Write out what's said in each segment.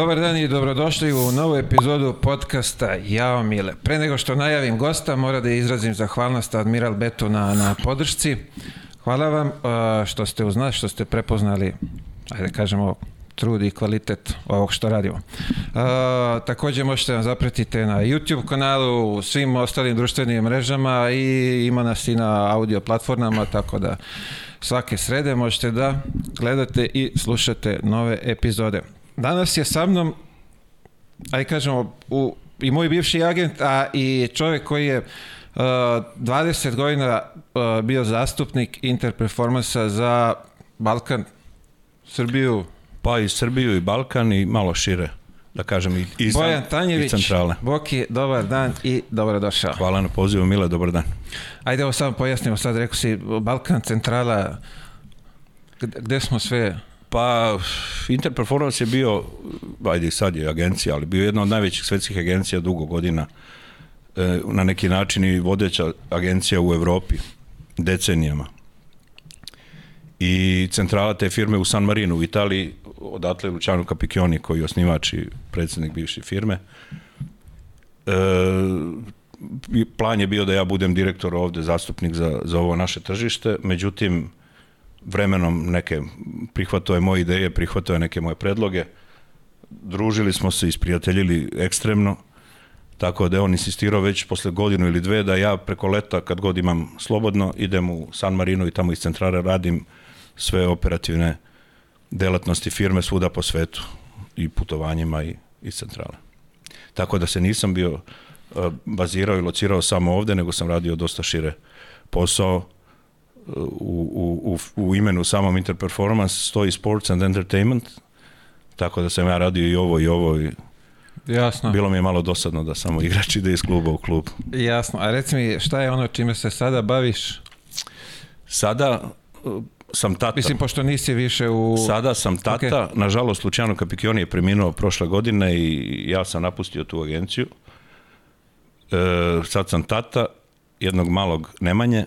Dobar dan i dobrodošli u novu epizodu podcasta Jao Mile. Pre nego što najavim gosta, mora da izrazim zahvalnost Admiral Betu na, na podršci. Hvala vam što ste uz nas, što ste prepoznali, ajde da kažemo, trud i kvalitet ovog što radimo. Uh, takođe možete nam zapratiti na YouTube kanalu, u svim ostalim društvenim mrežama i ima nas i na audio platformama, tako da svake srede možete da gledate i slušate nove epizode. Danas je sa mnom, aj kažemo, u, i moj bivši agent, a i čovjek koji je uh, 20 godina uh, bio zastupnik Interperformansa za Balkan, Srbiju. Pa i Srbiju i Balkan i malo šire, da kažem, i, i, Bojan Tanjević, i centrale. Boki, dobar dan i dobrodošao. Hvala na pozivu, Mile, dobar dan. Ajde, ovo samo pojasnimo, sad rekao si Balkan, centrala, gde smo sve Pa, Interperformance je bio, ajde sad je agencija, ali bio jedna od najvećih svetskih agencija dugo godina, e, na neki način i vodeća agencija u Evropi, decenijama. I centrala te firme u San Marinu u Italiji, odatle Luciano Capicchioni koji je osnivač i predsednik bivše firme. E, plan je bio da ja budem direktor ovde, zastupnik za, za ovo naše tržište, međutim, vremenom neke prihvatao je moje ideje, prihvatao je neke moje predloge. Družili smo se, isprijateljili ekstremno, tako da je on insistirao već posle godinu ili dve da ja preko leta kad god imam slobodno idem u San Marino i tamo iz centrale radim sve operativne delatnosti firme svuda po svetu i putovanjima i iz centrale. Tako da se nisam bio uh, bazirao i locirao samo ovde, nego sam radio dosta šire posao u, u, u imenu samom Interperformance stoji Sports and Entertainment, tako da sam ja radio i ovo i ovo i Jasno. Bilo mi je malo dosadno da samo igrač ide iz kluba u klub. Jasno. A reci mi, šta je ono čime se sada baviš? Sada uh, sam tata. Mislim, pošto nisi više u... Sada sam tata. Okay. Nažalost, Luciano Capicchioni je preminuo prošle godine i ja sam napustio tu agenciju. E, sad sam tata jednog malog Nemanje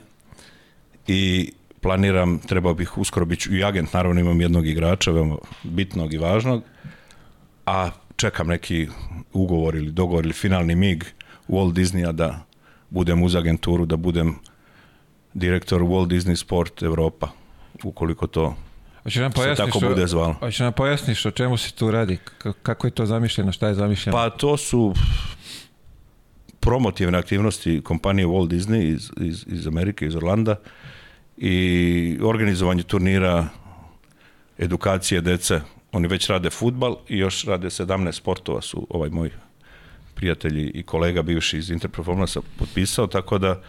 i planiram, trebao bih uskoro biti i agent, naravno imam jednog igrača, veoma bitnog i važnog, a čekam neki ugovor ili dogovor ili finalni mig Walt Disneya da budem uz agenturu, da budem direktor Walt Disney Sport Evropa, ukoliko to Hoće nam se tako bude zvalo. Hoće nam pojasniš o čemu se tu radi, kako je to zamišljeno, šta je zamišljeno? Pa to su promotivne aktivnosti kompanije Walt Disney iz, iz, iz Amerike, iz Orlanda, i organizovanje turnira, edukacije dece. Oni već rade futbal i još rade 17 sportova su ovaj moj prijatelji i kolega bivši iz Interperformansa potpisao, tako da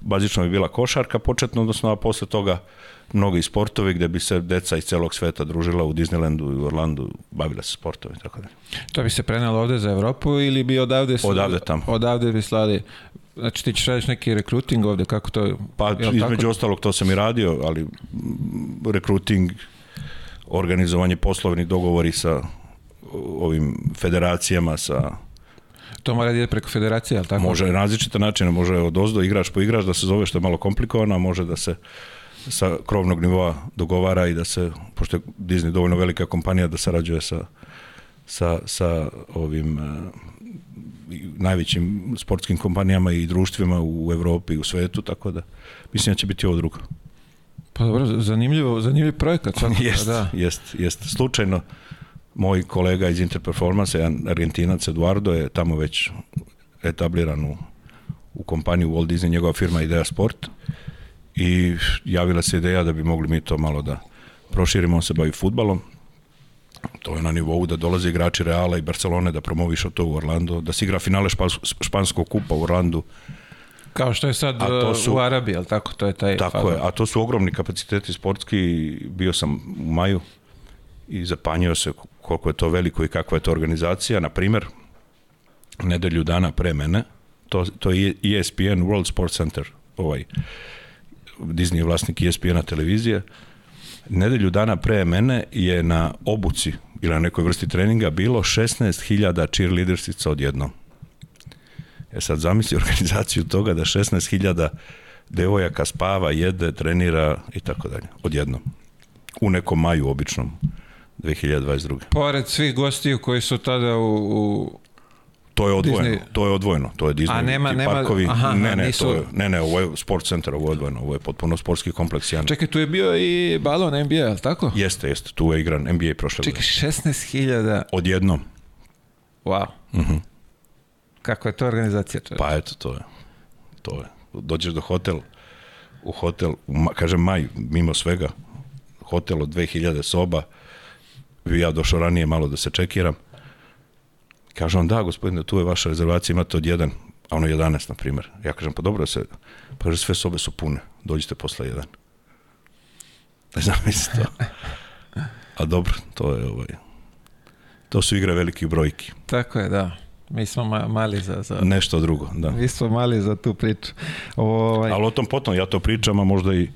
bazično bi bila košarka početno, odnosno a posle toga mnogi sportovi gde bi se deca iz celog sveta družila u Disneylandu i u Orlandu, bavila se sportovi, tako da. To bi se prenalo ovde za Evropu ili bi odavde... Odavde tamo. Odavde bi slali Znači ti ćeš radiš neki rekruting ovde, kako to... Pa između tako? ostalog to sam i radio, ali rekruting, organizovanje poslovnih dogovori sa ovim federacijama, sa To mora da ide preko federacije, ali tako? Može različite načine, može od ozdo igrač po igrač da se zove što je malo komplikovano, a može da se sa krovnog nivoa dogovara i da se, pošto je Disney dovoljno velika kompanija da sarađuje sa, sa, sa ovim najvećim sportskim kompanijama i društvima u Evropi i u svetu, tako da mislim da će biti ovo drugo. Pa dobro, zanimljivo, zanimljiv projekat. jest, da. jest, jest. Slučajno, moj kolega iz Interperformance, jedan Argentinac Eduardo, je tamo već etabliran u, u kompaniju Walt Disney, njegova firma Idea Sport i javila se ideja da bi mogli mi to malo da proširimo, on se bavi futbalom, to je na nivou da dolaze igrači Reala i Barcelone da promovišu to u Orlando, da se igra finale španskog kupa u Orlandu. Kao što je sad uh, su, u Arabiji, ali tako? To je taj tako fazor. je, a to su ogromni kapaciteti sportski. Bio sam u maju i zapanjio se koliko je to veliko i kakva je to organizacija. Na primer, nedelju dana pre mene, to, to je ESPN World Sports Center, ovaj Disney je vlasnik ESPN-a televizije, nedelju dana pre mene je na obuci ili na nekoj vrsti treninga bilo 16.000 cheerleadersica odjednom. E sad zamisli organizaciju toga da 16.000 devojaka spava, jede, trenira i tako dalje. Odjednom. U nekom maju običnom. 2022. Pored svih gostiju koji su tada u, u To je odvojeno, Disney- to je odvojeno, to je Disney A nema- ti nema- parkovi. aha, ne, ne, nisu- to je, ne, ne, ovo je sport centar, ovo je odvojeno, ovo je potpuno sportski kompleks. Jedan. Čekaj, tu je bio i balon NBA, je li tako? Jeste, jeste, tu je igran NBA prošle Čekaj, godine. 16.000, Odjednom, wow. Kako je to organizacija? čovječe? pa eto, to je, to je. Dođeš do hotel, u hotel, u kažem maj, mimo svega, hotel od 2000 soba, ja došao ranije malo da se čekiram. Kažem on, da, gospodine, tu je vaša rezervacija, imate od jedan, a ono 11, na primjer. Ja kažem, pa dobro se, pa kaže, sve sobe su pune, dođite posle jedan. Ne znam, mislim to. A dobro, to je ovaj, to su igre velikih brojki. Tako je, da. Mi smo ma- mali za, za... Nešto drugo, da. Mi smo mali za tu priču. Ovaj, Ali o tom potom, ja to pričam, a možda i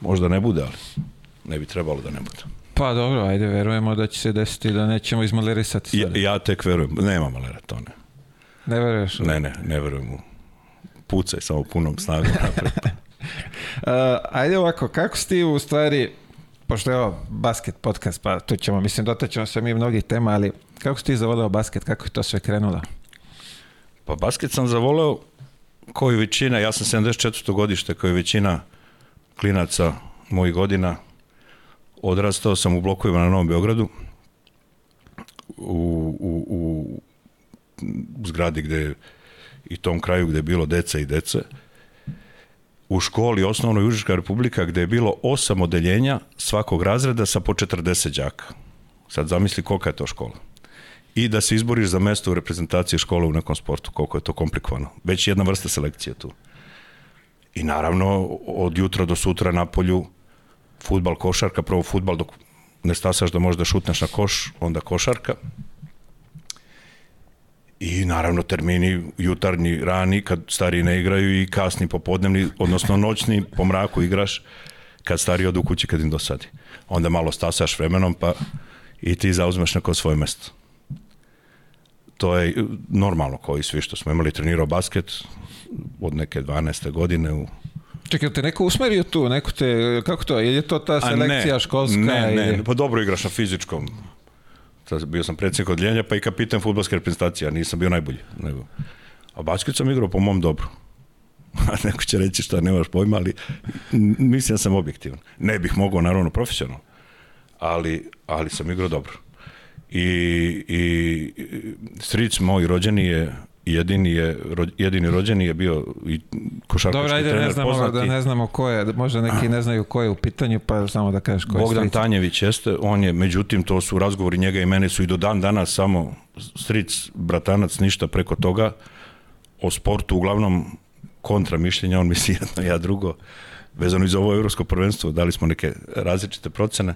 možda ne bude, ali ne bi trebalo da ne bude. Pa dobro, ajde, verujemo da će se desiti da nećemo izmalerisati Ja, sada. ja tek verujem, nema malera, to ne. Ne veruješ? Ne, ne, ne verujem u pucaj samo punom snagom napred. Uh, ajde ovako, kako si ti u stvari, pošto je ovo basket podcast, pa tu ćemo, mislim, dotaćemo se mi mnogih tema, ali kako si ti zavoleo basket, kako je to sve krenulo? Pa basket sam zavoleo i većina, ja sam 74. godište, i većina klinaca mojih godina, odrastao sam u blokovima na Novom Beogradu, u, u, u zgradi gde i tom kraju gde je bilo deca i dece, u školi osnovno Južička republika gde je bilo osam odeljenja svakog razreda sa po 40 đaka. Sad zamisli kolika je to škola. I da se izboriš za mesto u reprezentaciji škole u nekom sportu, koliko je to komplikovano. Već jedna vrsta selekcije tu. I naravno, od jutra do sutra na polju futbal, košarka, prvo futbal dok ne stasaš da možeš da šutneš na koš, onda košarka. I naravno termini jutarnji, rani, kad stari ne igraju i kasni popodnevni, odnosno noćni, po mraku igraš, kad stari odu kući kad im dosadi. Onda malo stasaš vremenom, pa i ti zauzmeš neko svoje mesto. To je normalno, kao i svi što smo imali trenirao basket od neke 12. godine u Čekaj, te neko usmerio tu, neko te, kako to, je to ta selekcija školska? Ne, ne, ili- pa dobro igraš na fizičkom. Bio sam predsjednik odljenja, pa i kapitan futbolske reprezentacije, nisam bio najbolji. Nego. A basket sam igrao po mom dobru. A neko će reći šta nemaš pojma, ali mislim da sam objektivan. Ne bih mogao, naravno, profesionalno, ali, ali sam igrao dobro. I, i stric moj rođeni je jedini je jedini rođeni je bio i košarkaški Dobro, ajde, trener ne znamo, poznati. da ne znamo ko je, možda neki ne znaju ko je u pitanju, pa samo da kažeš ko je Bogdan stric. Tanjević jeste, on je, međutim, to su razgovori njega i mene su i do dan danas samo stric, bratanac, ništa preko toga. O sportu uglavnom kontra mišljenja, on misli jedno, ja drugo. Vezano i za ovo evropsko prvenstvo, dali smo neke različite procene,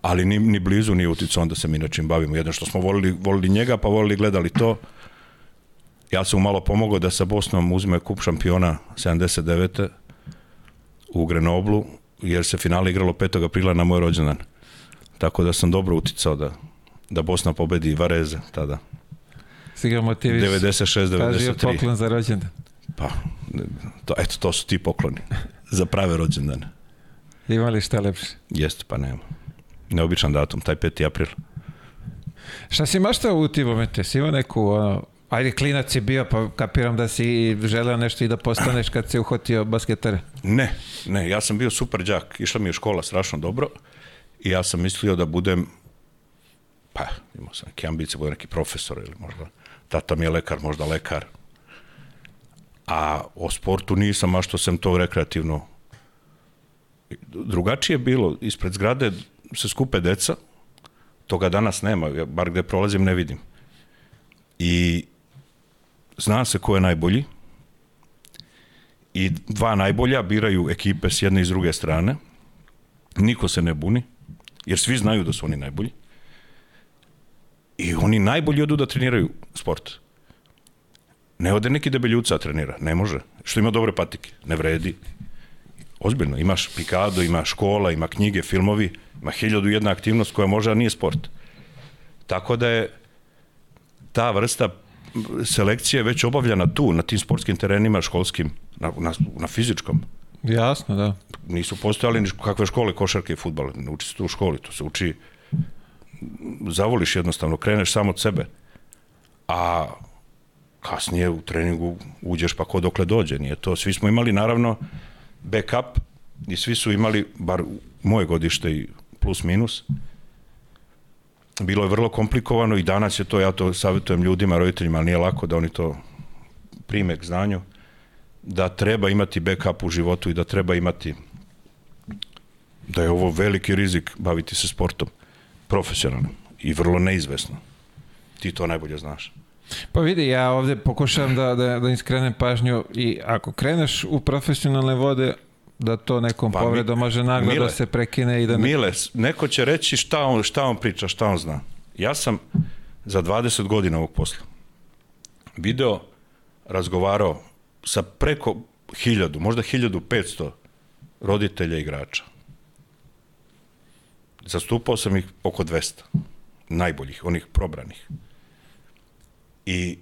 ali ni, ni blizu nije uticao onda se mi način bavimo. Jedno što smo volili, volili njega, pa volili gledali to. Ja sam mu malo pomogao da sa Bosnom uzme kup šampiona 79 u Grenoblu, jer se finale igralo 5. aprila na moj rođendan. Tako da sam dobro uticao da, da Bosna pobedi Vareze tada. Si ga motiviš. 96, Kaži joj 93. poklon za rođendan. Pa, to, eto, to su ti pokloni za prave rođendane. Ima li šta lepše? Jeste, pa nema. Neobičan datum, taj 5. april. Šta si maštao u ti momente? Si imao neku, ono, ajde klinac si bio, pa kapiram da si želeo nešto i da postaneš kad si uhvatio basketara. Ne, ne, ja sam bio super đak. Išla mi je škola strašno dobro i ja sam mislio da budem pa, imao sam neke ambicije, budem neki profesor ili možda tata mi je lekar, možda lekar. A o sportu nisam, a što sam to rekreativno drugačije je bilo, ispred zgrade se skupe deca, toga danas nema, ja bar gde prolazim ne vidim. I zna se ko je najbolji, i dva najbolja biraju ekipe s jedne i s druge strane. Niko se ne buni, jer svi znaju da su oni najbolji. I oni najbolji odu da treniraju sport. Ne ode neki debeljuca trenira, ne može. Što ima dobre patike, ne vredi. Ozbiljno, imaš pikado, ima škola, ima knjige, filmovi, ima hiljadu jedna aktivnost koja može, a nije sport. Tako da je ta vrsta selekcije već obavljana tu, na tim sportskim terenima školskim, na, na, na fizičkom. Jasno, da. Nisu postojali ni kakve škole košarke i futbala, ne uči se tu u školi, to se uči zavoliš jednostavno, kreneš samo od sebe. A kasnije u treningu uđeš pa ko dokle dođe, nije to. Svi smo imali naravno backup i svi su imali, bar moje godište i plus minus, bilo je vrlo komplikovano i danas je to, ja to savjetujem ljudima, roditeljima, ali nije lako da oni to prime k znanju, da treba imati backup u životu i da treba imati da je ovo veliki rizik baviti se sportom profesionalno i vrlo neizvesno. Ti to najbolje znaš. Pa vidi, ja ovde pokušavam da, da, da iskrenem pažnju i ako kreneš u profesionalne vode, da to nekom pa, povredom može naglo da da se prekine i da... Ne... Mile, neko će reći šta on, šta on priča, šta on zna. Ja sam za 20 godina ovog posla video, razgovarao sa preko hiljadu, možda 1500 roditelja igrača. Zastupao sam ih oko 200, najboljih, onih probranih. I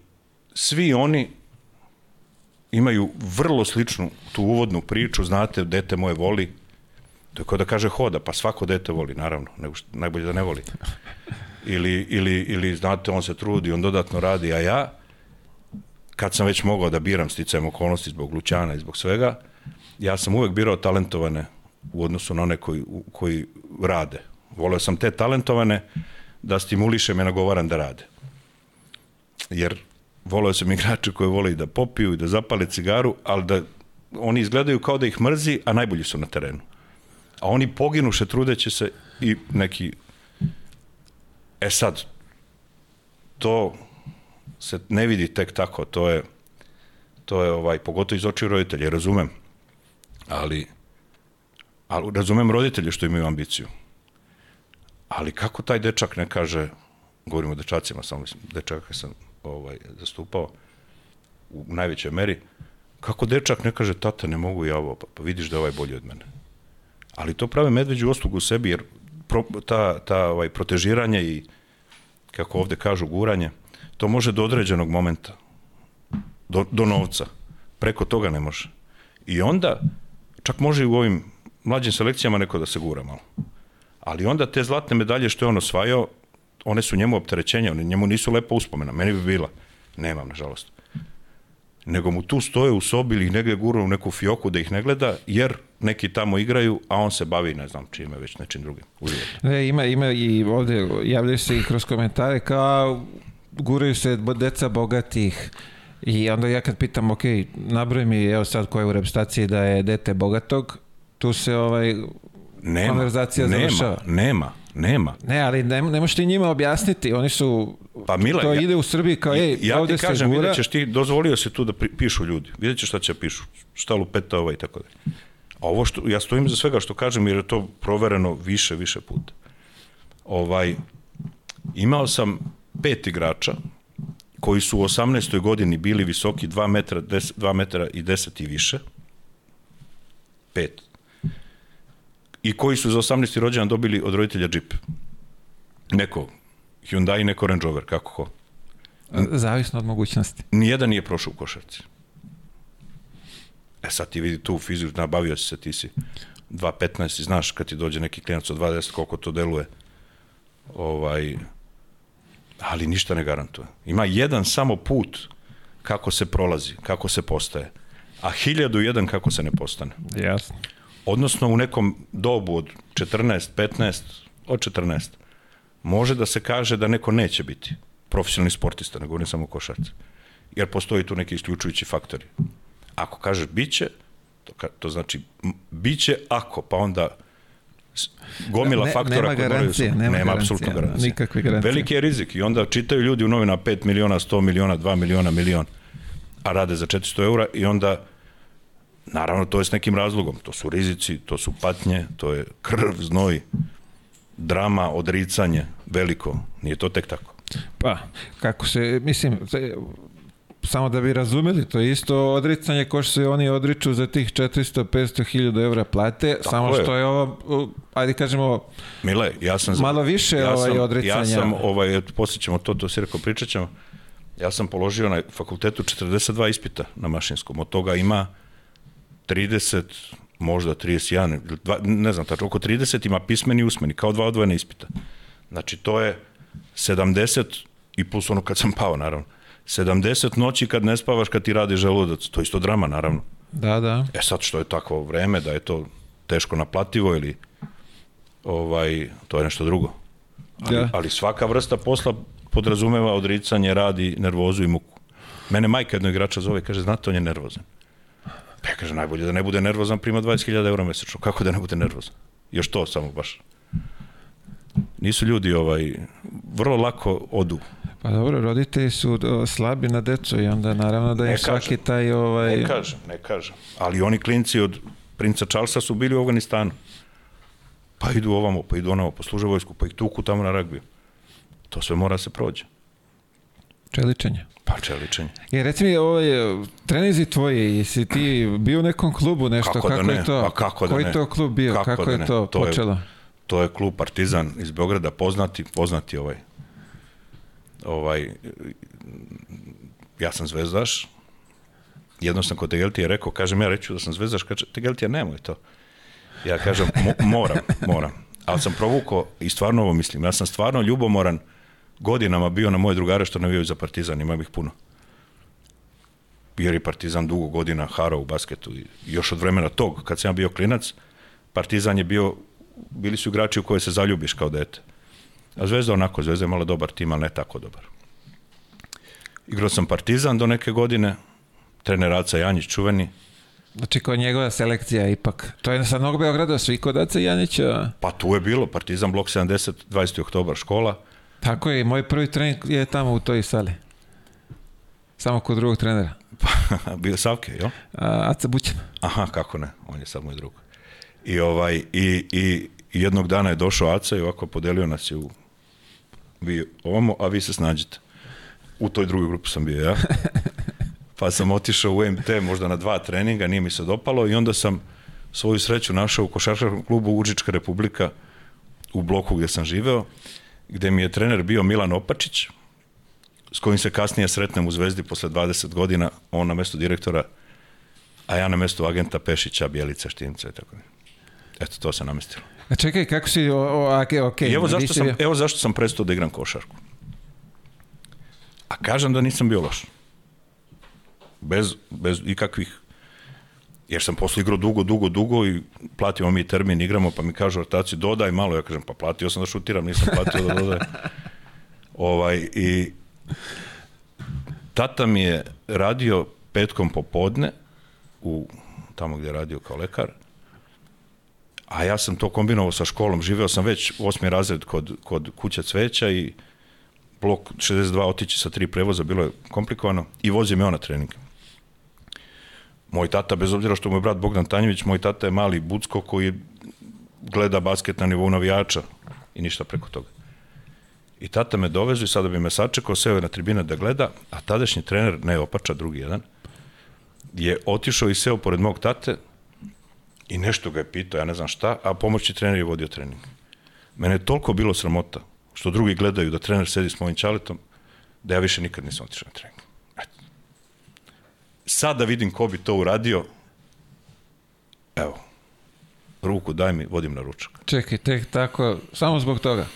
svi oni imaju vrlo sličnu tu uvodnu priču, znate, dete moje voli, to je kao da kaže hoda, pa svako dete voli, naravno, nego što, najbolje da ne voli. Ili, ili, ili, znate, on se trudi, on dodatno radi, a ja, kad sam već mogao da biram sticajem okolnosti zbog Lućana i zbog svega, ja sam uvek birao talentovane u odnosu na one koji, koji rade. Voleo sam te talentovane da stimulišem i nagovaram da rade. Jer voleo sam igrače koji vole i da popiju i da zapale cigaru, ali da oni izgledaju kao da ih mrzi, a najbolji su na terenu. A oni poginuše trudeće se i neki... E sad, to se ne vidi tek tako, to je to je ovaj pogotovo iz očiju roditelja, razumem. Ali ali razumem roditelje što imaju ambiciju. Ali kako taj dečak ne kaže, govorimo o dečacima, samo mislim, dečaka sam ovaj, zastupao u najvećoj meri, kako dečak ne kaže, tata, ne mogu ja ovo, pa, pa vidiš da je ovaj bolji od mene. Ali to prave medveđu oslugu u sebi, jer pro, ta, ta ovaj, protežiranje i, kako ovde kažu, guranje, to može do određenog momenta, do, do novca. Preko toga ne može. I onda, čak može i u ovim mlađim selekcijama neko da se gura malo. Ali onda te zlatne medalje što je on osvajao, one su njemu opterećenja, one njemu nisu lepa uspomena, meni bi bila. Nemam, nažalost. Nego mu tu stoje u sobi ili ih negde gura u neku fioku da ih ne gleda, jer neki tamo igraju, a on se bavi, ne znam čime, već nečim drugim. Ne, ima, ima i ovde, javljaju se i kroz komentare kao guraju se deca bogatih, I onda ja kad pitam, ok, nabroj mi, evo sad koja je u repstaciji da je dete bogatog, tu se ovaj nema, konverzacija nema, završava. Nema, nema. Ne, ali ne, ne možeš ti njima objasniti, oni su, pa, Mila, to ja, ide u Srbiji kao, ej, ja ovde ti kažem, vidjet ćeš ti, dozvolio se tu da pri, pišu ljudi, vidjet ćeš šta će pišu, šta lupeta ovaj i tako da. A ovo što, ja stojim za svega što kažem jer je to provereno više, više puta. Ovaj, imao sam pet igrača koji su u 18. godini bili visoki 2 metra, 10, 2 metra i 10 i više. Pet i koji su za 18. rođendan dobili od roditelja džip. Neko Hyundai, neko Range Rover, kako ko. Zavisno od mogućnosti. Nijedan nije prošao u košarci. E sad ti vidi tu fiziku, nabavio si se, ti si 2.15 i znaš kad ti dođe neki klinac od 20 koliko to deluje. Ovaj, ali ništa ne garantuje. Ima jedan samo put kako se prolazi, kako se postaje, a hiljadu jedan kako se ne postane. Jasno odnosno u nekom dobu od 14, 15, od 14, može da se kaže da neko neće biti profesionalni sportista, ne govorim samo košarci. Jer postoji tu neki isključujući faktori. Ako kažeš biće, to, to znači biće ako, pa onda gomila ne, faktora nema garancije, nema, nema apsolutno garancije. Nikakve garancije. Veliki je rizik i onda čitaju ljudi u novina 5 miliona, 100 miliona, 2 miliona, milion, a rade za 400 eura i onda Naravno, to je s nekim razlogom. To su rizici, to su patnje, to je krv, znoj, drama, odricanje, veliko. Nije to tek tako. Pa, kako se, mislim, samo da bi razumeli, to je isto odricanje ko što se oni odriču za tih 400-500 hiljada evra plate, Tako samo je. što je ovo, ajde kažemo, Mile, ja sam malo više ja ovaj odricanja. Ja sam, ovaj, posjećamo to, to si rekao, pričat ćemo, ja sam položio na fakultetu 42 ispita na mašinskom, od toga ima 30, možda 31, dva, ne znam tačno, oko 30 ima pismeni i usmeni, kao dva odvojena ispita. Znači, to je 70 i plus ono kad sam pao, naravno. 70 noći kad ne spavaš, kad ti radi želudac. To je isto drama, naravno. Da, da. E sad što je takvo vreme da je to teško naplativo ili ovaj, to je nešto drugo. Ali, Da. ali svaka vrsta posla podrazumeva odricanje, radi, nervozu i muku. Mene majka jednog igrača zove i kaže, znate, on je nervozan. Pa ja kažem, najbolje da ne bude nervozan, prima 20.000 eura mesečno. Kako da ne bude nervozan? Još to samo baš. Nisu ljudi ovaj, vrlo lako odu. Pa dobro, roditelji su o, slabi na decu i onda naravno da im Ne svaki kažem. taj ovaj... Ne kažem, ne kažem. Ali oni klinci od princa Charlesa su bili u Afganistanu. Pa idu ovamo, pa idu onamo, posluže vojsku, pa ih tuku tamo na ragbiju. To sve mora se prođe. Čeličenje. Pa čeličenje. I reci mi, ovaj, trenizi tvoji, jesi ti bio u nekom klubu nešto? Kako da ne? je to? Pa kako da Koji ne? to klub bio? Kako Kako, da je ne? to, To je- počelo? To je klub Partizan iz Beograda, poznati, poznati ovaj, ovaj, ja sam zvezdaš, jedno sam kod Tegeltija rekao, kažem ja reću da sam zvezdaš, kaže Tegeltija nemoj to. Ja kažem, mo, moram, moram. Ali sam provukao, i stvarno ovo mislim, ja sam stvarno ljubomoran godinama bio na moje drugare što navijaju za Partizan, ima ih puno. Jer je Partizan dugo godina harao u basketu i još od vremena tog, kad sam ja bio klinac, Partizan je bio, bili su igrači u koje se zaljubiš kao dete. A Zvezda onako, Zvezda je malo dobar tim, ali ne tako dobar. Igrao sam Partizan do neke godine, trener Aca Janjić čuveni, Znači, kod njegova selekcija ipak. To je sa Novog Beograda, svi kod Aca Janića. pa tu je bilo, Partizan blok 70, 20. oktobar škola, Tako je, moj prvi trening je tamo u toj sali. Samo kod drugog trenera. bio Savke, jel? A, Aca Bućan. Aha, kako ne, on je sad moj drug. I, ovaj, i, i, jednog dana je došao Aca i ovako podelio nas je u vi ovamo, a vi se snađete. U toj drugoj grupi sam bio ja. Pa sam otišao u MT možda na dva treninga, nije mi se dopalo i onda sam svoju sreću našao u košarkaškom klubu Učička republika u bloku gdje sam živeo, gdje mi je trener bio Milan Opačić, s kojim se kasnije sretnem u Zvezdi posle 20 godina, on na mesto direktora, a ja na mesto agenta Pešića, Bjelica, Štimca i tako. dalje. Eto, to se namestilo. A čekaj, kako si, o, o, okay, ok, I evo zašto, sam, bio- evo zašto sam prestao da igram košarku. A kažem da nisam bio loš. Bez, bez ikakvih jer sam posle igrao dugo, dugo, dugo i platimo mi termin, igramo, pa mi kažu ortaci, dodaj malo, ja kažem, pa platio sam da šutiram, nisam platio da dodaj. ovaj, I tata mi je radio petkom popodne, u, tamo gdje je radio kao lekar, a ja sam to kombinovao sa školom, živeo sam već osmi razred kod, kod kuća cveća i blok 62 otići sa tri prevoza, bilo je komplikovano i vozio me on na trening. Moj tata, bez obzira što mu je brat Bogdan Tanjević, moj tata je mali Bucko koji gleda basket na nivou navijača i ništa preko toga. I tata me dovezu i sada bi me sačekao, seo je na tribine da gleda, a tadašnji trener, ne Opača, drugi jedan, je otišao i seo pored mog tate i nešto ga je pitao, ja ne znam šta, a pomoćni trener je vodio trening. Mene je toliko bilo sramota što drugi gledaju da trener sedi s mojim čaletom, da ja više nikad nisam otišao na trening. Sad da vidim ko bi to uradio, evo, ruku daj mi, vodim na ručak. Čekaj, tek tako, samo zbog toga.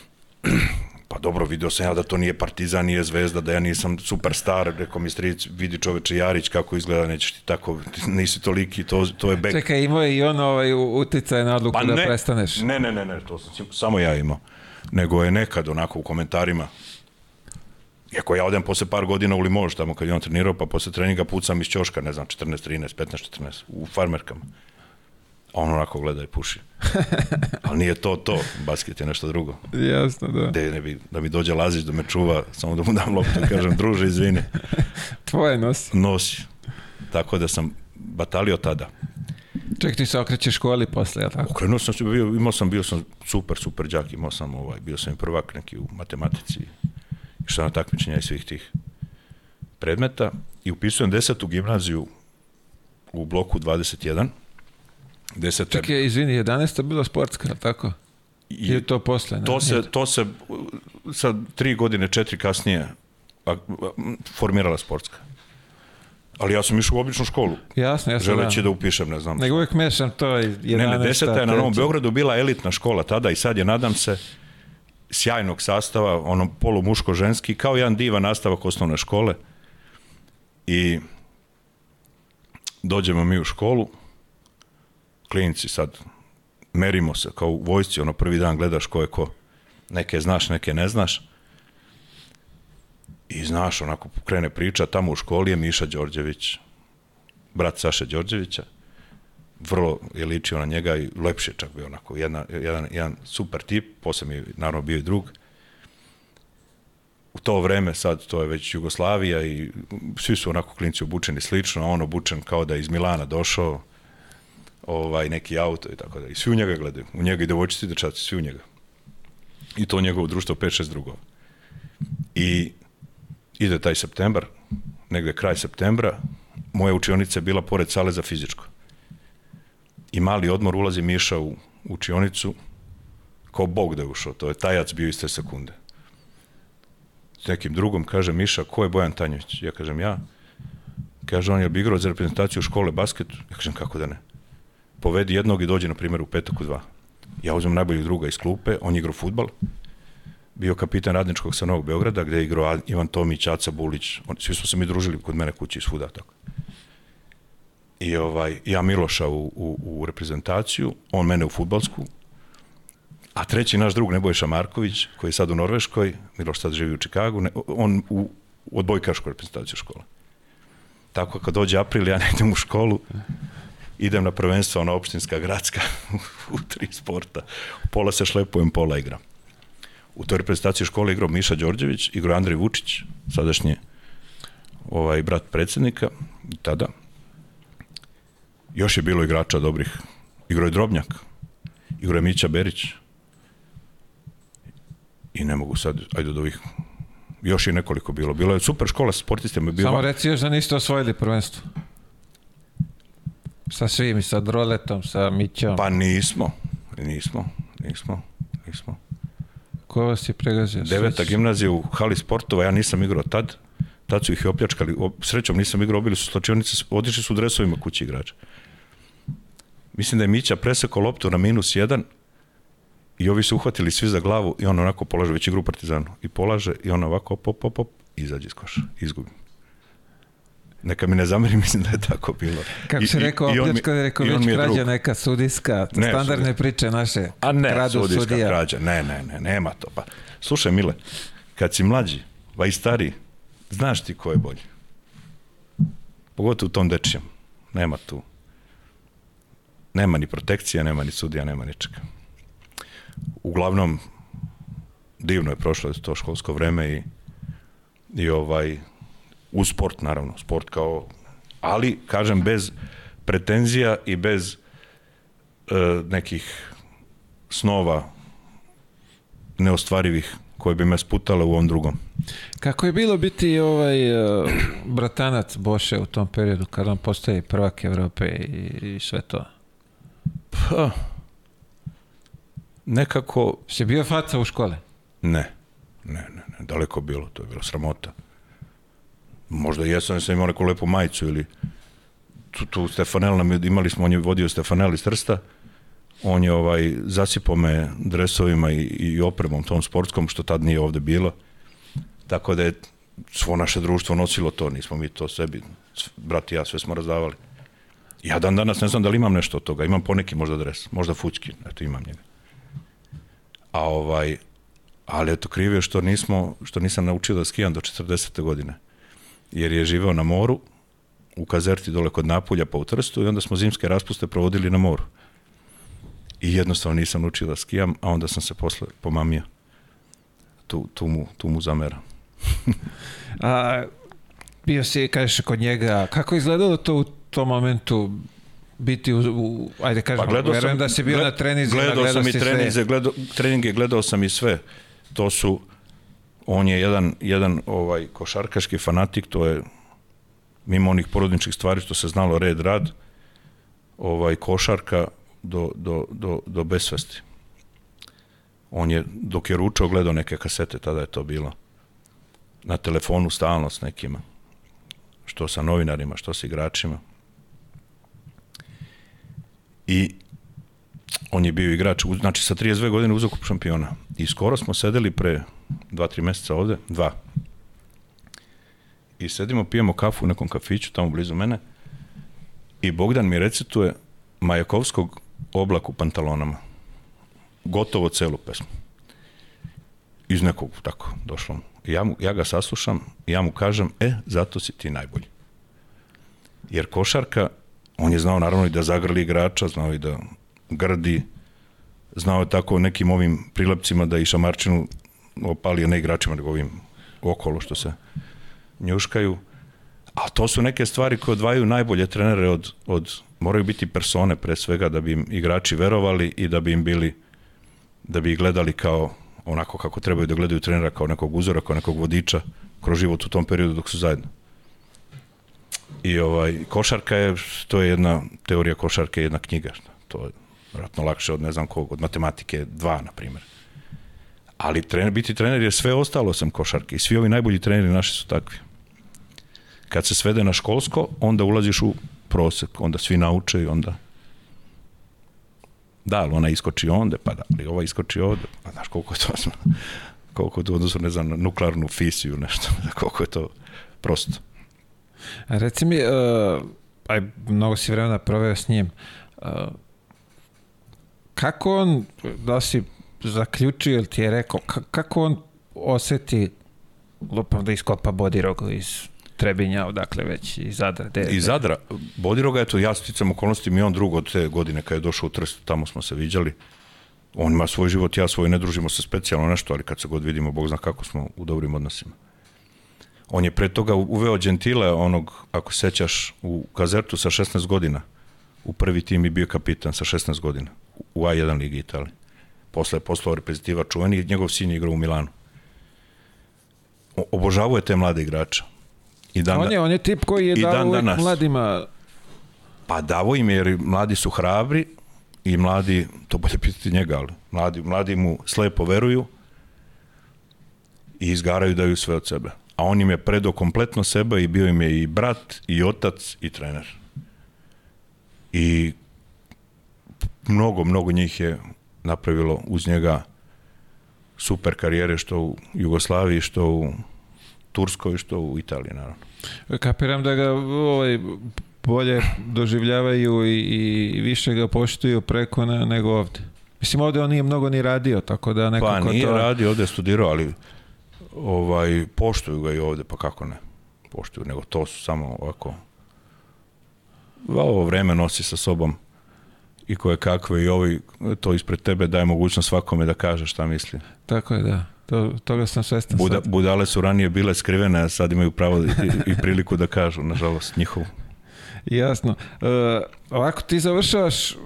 Pa dobro, video sam ja da to nije Partizan, nije Zvezda, da ja nisam superstar, rekao mi stric, vidi čoveče Jarić kako izgleda, nećeš ti tako, nisi toliki, to, to je bek. Čekaj, imao je i on ovaj uticaj na odluku Pa da ne, prestaneš. Ne, ne, ne, ne, to sam samo ja imao. Nego je nekad onako u komentarima, iako ja odem posle par godina u Limož, tamo kad je on trenirao, pa posle treninga pucam iz ćoška, ne znam, 14, 13, 15, 14, u farmerkama. A on onako gleda i puši. Ali nije to to, basket je nešto drugo. Jasno, da. De, ne bi, da mi dođe Lazić da me čuva, samo da mu dam loptu i kažem, druže, izvini, Tvoje nosi. nosi. Tako da sam batalio tada. Čekaj, ti se okrećeš školi posle, jel tako? Okrenuo sam se, bio, imao sam, bio sam super, super đak, imao sam, ovaj, bio sam i prvak neki u matematici, išao na takmičenja i svih tih predmeta i upisujem desetu gimnaziju u bloku 21. Deseta, Čekaj, izvini, 11. bila sportska, tako? i Ili to posle? Ne? to se, to se sa tri godine, četiri kasnije formirala sportska. Ali ja sam išao u običnu školu, Jasno, jasno, želeći da. da upišem, ne znam, Nego uvijek mešam to 11. Ne, ne, deseta je na Novom. Beogradu bila elitna škola tada i sad je, nadam se, sjajnog sastava, ono polumuško-ženski, kao jedan divan nastavak osnovne škole. I dođemo mi u školu, klinici sad, merimo se kao u vojsci, ono prvi dan gledaš ko je ko. Neke znaš, neke ne znaš. I znaš, onako krene priča, tamo u školi je Miša Đorđević, brat Saše Đorđevića, vrlo je ličio na njega i lepše čak bio onako, jedna, jedan, jedan super tip, posle mi je naravno bio i drug. U to vreme, sad to je već Jugoslavija i svi su onako klinci obučeni slično, a on obučen kao da je iz Milana došao, ovaj, neki auto i tako da. I svi u njega gledaju, u njega i devojčici i dečaci, svi u njega. I to njegovo društvo 5-6 drugova. I ide taj septembar, negde kraj septembra, moja učionica je bila pored sale za fizičko. I mali odmor ulazi Miša u učionicu, kao bog da je ušao, to je tajac bio iste sekunde. S nekim drugom kaže Miša, ko je Bojan Tanjević? Ja kažem ja. Kaže on je bi igrao za reprezentaciju škole basket? Ja kažem kako da ne. Povedi jednog i dođe na primjer u petak u dva. Ja uzmem najboljeg druga iz klupe, on je igrao futbal, bio kapitan radničkog sa Novog Beograda, gde je igrao Ivan Tomić, Aca Bulić, svi smo se mi družili kod mene kući iz svuda, tako. I ovaj, ja Miloša u, u, u reprezentaciju, on mene u futbalsku, a treći naš drug Nebojša Marković, koji je sad u Norveškoj, Miloš sad živi u Čikagu, ne, on u odbojkašku reprezentaciju škola. Tako kad dođe april, ja ne idem u školu, idem na prvenstvo na opštinska, gradska, u tri sporta. Pola se šlepujem, pola igram. U toj reprezentaciji škole igrao Miša Đorđević, igrao Andrej Vučić, sadašnji ovaj brat predsednika, tada. Još je bilo igrača dobrih. Igrao je Drobnjak, igrao je Mića Berić. I ne mogu sad, ajde od ovih još i nekoliko bilo. Bilo je super škola sa sportistima. Bilo... Samo reci još da niste osvojili prvenstvo. Sa svim, sa Droletom, sa Mićom. Pa nismo, nismo, nismo, nismo. Ko vas je pregazio? Deveta gimnazija u hali sportova, ja nisam igrao tad. Tad su ih i opljačkali. Srećom nisam igrao, obili su slačionice, otišli su u dresovima kući igrača. Mislim da je Mića presekao loptu na minus jedan i ovi su uhvatili svi za glavu i on onako polaže, već igru Partizanu. I polaže i on ovako op, op, op, op, izađe iz koša, izgubi. Neka mi ne zameri, mislim da je tako bilo. Kako se rekao, opljačka je rekao već krađa neka sudijska, ne, standardne sudijska. priče naše. A ne, kradu sudijska sudija. krađa, ne, ne, ne, nema to. Pa, slušaj, Mile, kad si mlađi, pa i stariji, znaš ti ko je bolji. Pogotovo u tom dečijem. Nema tu. Nema ni protekcija, nema ni sudija, nema ničega. Uglavnom, divno je prošlo to školsko vreme i, i ovaj, u sport naravno, sport kao, ali kažem bez pretenzija i bez e, nekih snova neostvarivih koje bi me sputale u ovom drugom. Kako je bilo biti ovaj uh, bratanac Boše u tom periodu kada on postaje prvak Evrope i, i sve to? Pa, nekako... Si bio faca u škole? Ne, ne, ne, ne, daleko bilo, to je bilo sramota. Možda jesam, sam imao neku lepu majicu ili tu, tu Stefanel nam je, imali smo, on je vodio Stefanel iz Trsta, on je ovaj, zasipao me dresovima i, i opremom tom sportskom, što tad nije ovde bilo. Tako da je svo naše društvo nosilo to, nismo mi to sebi, brat i ja, sve smo razdavali. Ja dan danas ne znam da li imam nešto od toga, imam poneki možda dres, možda fućki, eto imam njega. A ovaj, ali eto krivio što nismo, što nisam naučio da skijam do 40. godine jer je živeo na moru, u Kazerti dole kod Napulja pa u Trstu i onda smo zimske raspuste provodili na moru. I jednostavno nisam naučio da skijam, a onda sam se posle pomamio. Tu, tu, mu, tu mu zamera. a, bio si, kažeš, kod njega, kako je izgledalo to u tom momentu biti u, u ajde kažem, pa verujem sam, da si bio gled, na treninzima, gledao, gledao sam i treninze, gledao, treninge, gledao sam i sve. To su, on je jedan, jedan ovaj košarkaški fanatik, to je mimo onih porodničkih stvari što se znalo red rad, ovaj košarka do, do, do, do besvesti. On je, dok je ručao, gledao neke kasete, tada je to bilo. Na telefonu stalno s nekima. Što sa novinarima, što sa igračima. I on je bio igrač, znači sa 32 godine uzeo kup šampiona. I skoro smo sedeli pre 2-3 meseca ovde, dva. I sedimo, pijemo kafu u nekom kafiću tamo blizu mene i Bogdan mi recituje Majakovskog oblak u pantalonama. Gotovo celu pesmu. Iz nekog tako došlo mu. Ja, mu, ja ga saslušam ja mu kažem, e, zato si ti najbolji. Jer košarka, on je znao naravno i da zagrli igrača, znao i da grdi, znao je tako nekim ovim prilepcima da i šamarčinu opali, ne igračima, nego ovim okolo što se njuškaju. A to su neke stvari koje odvajaju najbolje trenere od, od moraju biti persone pre svega da bi im igrači verovali i da bi im bili da bi ih gledali kao onako kako trebaju da gledaju trenera kao nekog uzora, kao nekog vodiča kroz život u tom periodu dok su zajedno. I ovaj, košarka je, to je jedna, teorija košarke je jedna knjiga. To je vratno lakše od ne znam kog, od matematike 2, na primjer. Ali trener, biti trener je sve ostalo sam košarke i svi ovi najbolji treneri naši su takvi. Kad se svede na školsko, onda ulaziš u prosek, onda svi nauče i onda da, ali ona iskoči onda, pa da, ali ova iskoči ovde, pa znaš koliko je to, koliko je to odnosno, ne znam, na nuklearnu fisiju, nešto, koliko je to prosto. A reci mi, uh, aj, mnogo si vremena proveo s njim, uh, kako on, da si zaključio ili ti je rekao, ka- kako on oseti, lupam da iskopa Bodirog iz Trebinja, odakle već iz Zadra. De, I Zadra, Bodiroga, eto, ja sticam okolnosti, mi on drug od te godine kad je došao u Trst, tamo smo se viđali. On ima svoj život, ja svoj, ne družimo se specijalno nešto, ali kad se god vidimo, Bog zna kako smo u dobrim odnosima. On je pre toga uveo Gentile, onog, ako sećaš, u Kazertu sa 16 godina. U prvi tim i bio kapitan sa 16 godina. U A1 ligi Italije. Posle je poslao reprezentativa čuveni njegov sin je igrao u Milanu. O- Obožavuje te mlade igrače. I dan, on je, on je tip koji je dao dan danas. mladima Pa davo im je, jer mladi su hrabri i mladi, to bolje pitati njega, ali mladi, mladi mu slepo veruju i izgaraju daju sve od sebe. A on im je predao kompletno sebe i bio im je i brat, i otac, i trener. I mnogo, mnogo njih je napravilo uz njega super karijere što u Jugoslaviji, što u Turskoj, što u Italiji, naravno. Kapiram da ga ovaj, bolje doživljavaju i, i više ga poštuju preko ne, nego ovde. Mislim, ovde on nije mnogo ni radio, tako da nekako Pa nije to... radio, ovde je studirao, ali ovaj, poštuju ga i ovde, pa kako ne? Poštuju, nego to su samo ovako... Ovo vreme nosi sa sobom i koje kakve i ovi to ispred tebe daje mogućnost svakome da kaže šta misli. Tako je, da. To, toga sam svestan Buda, sad. budale su ranije bile skrivene, a sad imaju pravo i, i priliku da kažu, nažalost, njihovu. Jasno. E, ovako ti završavaš e,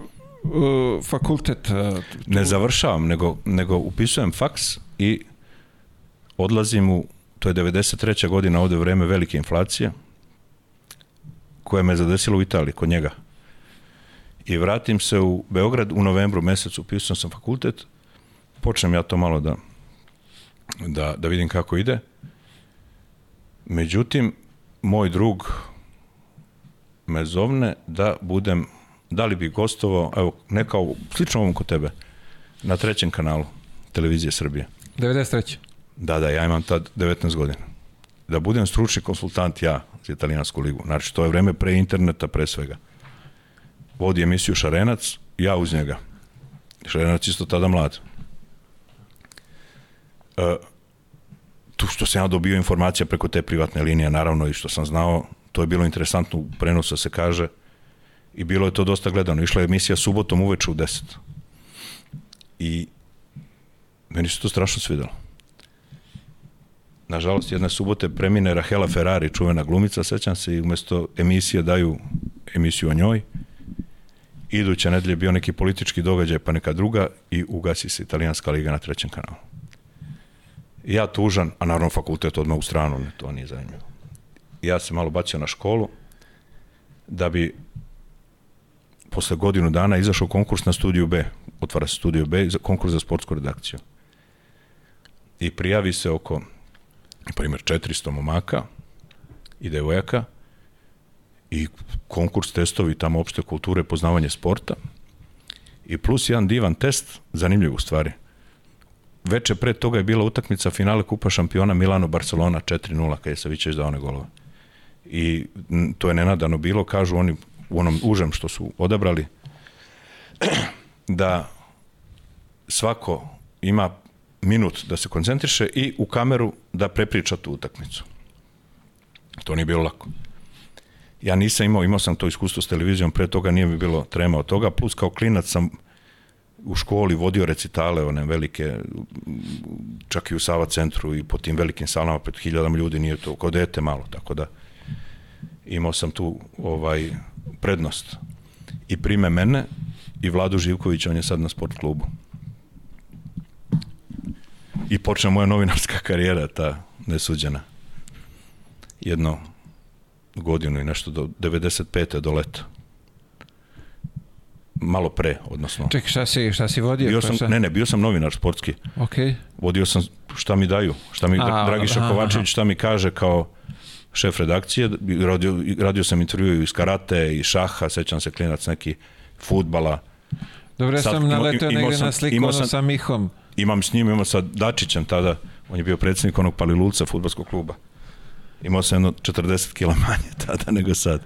fakultet. e, Ne završavam, nego, nego upisujem faks i odlazim u, to je 93. godina, ovde vreme velike inflacije, koja me zadesila u Italiji, kod njega. I vratim se u Beograd u novembru mesecu, upisujem sam fakultet, počnem ja to malo da, da, da vidim kako ide. Međutim, moj drug me zovne da budem, da li bi gostovao, evo, ne kao, slično ovom kod tebe, na trećem kanalu televizije Srbije. 93. Da, da, ja imam tad 19 godina. Da budem stručni konsultant ja za italijansku ligu. Znači, to je vreme pre interneta, pre svega. Vodi emisiju Šarenac, ja uz njega. Šarenac isto tada mlad. E, tu što sam ja dobio informacija preko te privatne linije, naravno, i što sam znao, to je bilo interesantno da se kaže i bilo je to dosta gledano. Išla je emisija subotom uveče u 10. I meni se to strašno svidelo. Nažalost, jedne subote premine Rahela Ferrari, čuvena glumica, sećam se, i umesto emisije daju emisiju o njoj. Iduća nedelja je bio neki politički događaj, pa neka druga i ugasi se italijanska liga na trećem kanalu. Ja tužan, a naravno fakultet odmah u stranu, ne, to nije zanimljivo. Ja se malo bacio na školu, da bi posle godinu dana izašao konkurs na studiju B. Otvara se studiju B, konkurs za sportsku redakciju. I prijavi se oko, na primjer, 400 momaka i devojaka i konkurs testovi tamo opšte kulture, poznavanje sporta. I plus jedan divan test, zanimljiv u stvari. Veče pre toga je bila utakmica finale Kupa šampiona Milano-Barcelona 4-0 kada je Savićeć dao one golove. I to je nenadano bilo, kažu oni u onom užem što su odabrali, da svako ima minut da se koncentriše i u kameru da prepriča tu utakmicu. To nije bilo lako. Ja nisam imao, imao sam to iskustvo s televizijom, pre toga nije mi bilo trema od toga, plus kao klinac sam u školi vodio recitale, one velike, čak i u Sava centru i po tim velikim salama pred hiljadama ljudi, nije to kao dete malo, tako da imao sam tu ovaj prednost. I prime mene i Vladu Živković, on je sad na sport klubu. I počne moja novinarska karijera, ta nesuđena. Jedno godinu i nešto do 95. do leta. Malo pre, odnosno. Čekaj, šta si, šta si vodio? Bio sam, šta? ne, ne, bio sam novinar sportski. Ok. Vodio sam šta mi daju, šta mi A, Dragiša aha, Kovačević šta mi kaže kao šef redakcije. Radio, radio sam intervju iz karate i šaha, sećam se klinac neki futbala. Dobro, ja sam imao negde na sliku ono sam- sa Mihom. Imam s njim, imao sa Dačićem tada, on je bio predsjednik onog Palilulca futbolskog kluba. Imao sam jedno 40 kila manje tada nego sad.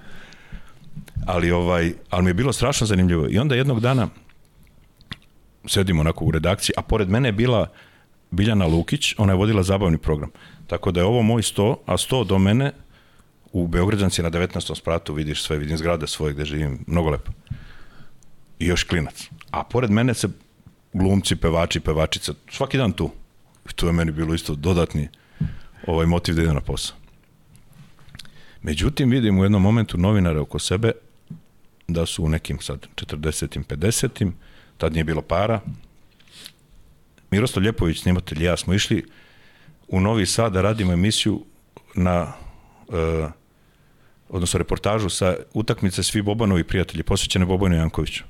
Ali, ovaj, ali mi je bilo strašno zanimljivo. I onda jednog dana sedimo onako u redakciji, a pored mene je bila Biljana Lukić, ona je vodila zabavni program. Tako da je ovo moj 100, a 100 do mene u Beograđanci na 19. spratu vidiš sve, vidim zgrade svoje gde živim, mnogo lepo. I još klinac. A pored mene se glumci, pevači, pevačica, svaki dan tu. I to je meni bilo isto dodatni ovaj motiv da idem na posao. Međutim, vidim u jednom momentu novinare oko sebe da su u nekim sad 40. 50. tad nije bilo para. Miroslav Ljepović, snimatelj ja smo išli u Novi Sad da radimo emisiju na e, odnosno reportažu sa utakmice Svi Bobanovi prijatelji, posvećene Bobanu Jankoviću.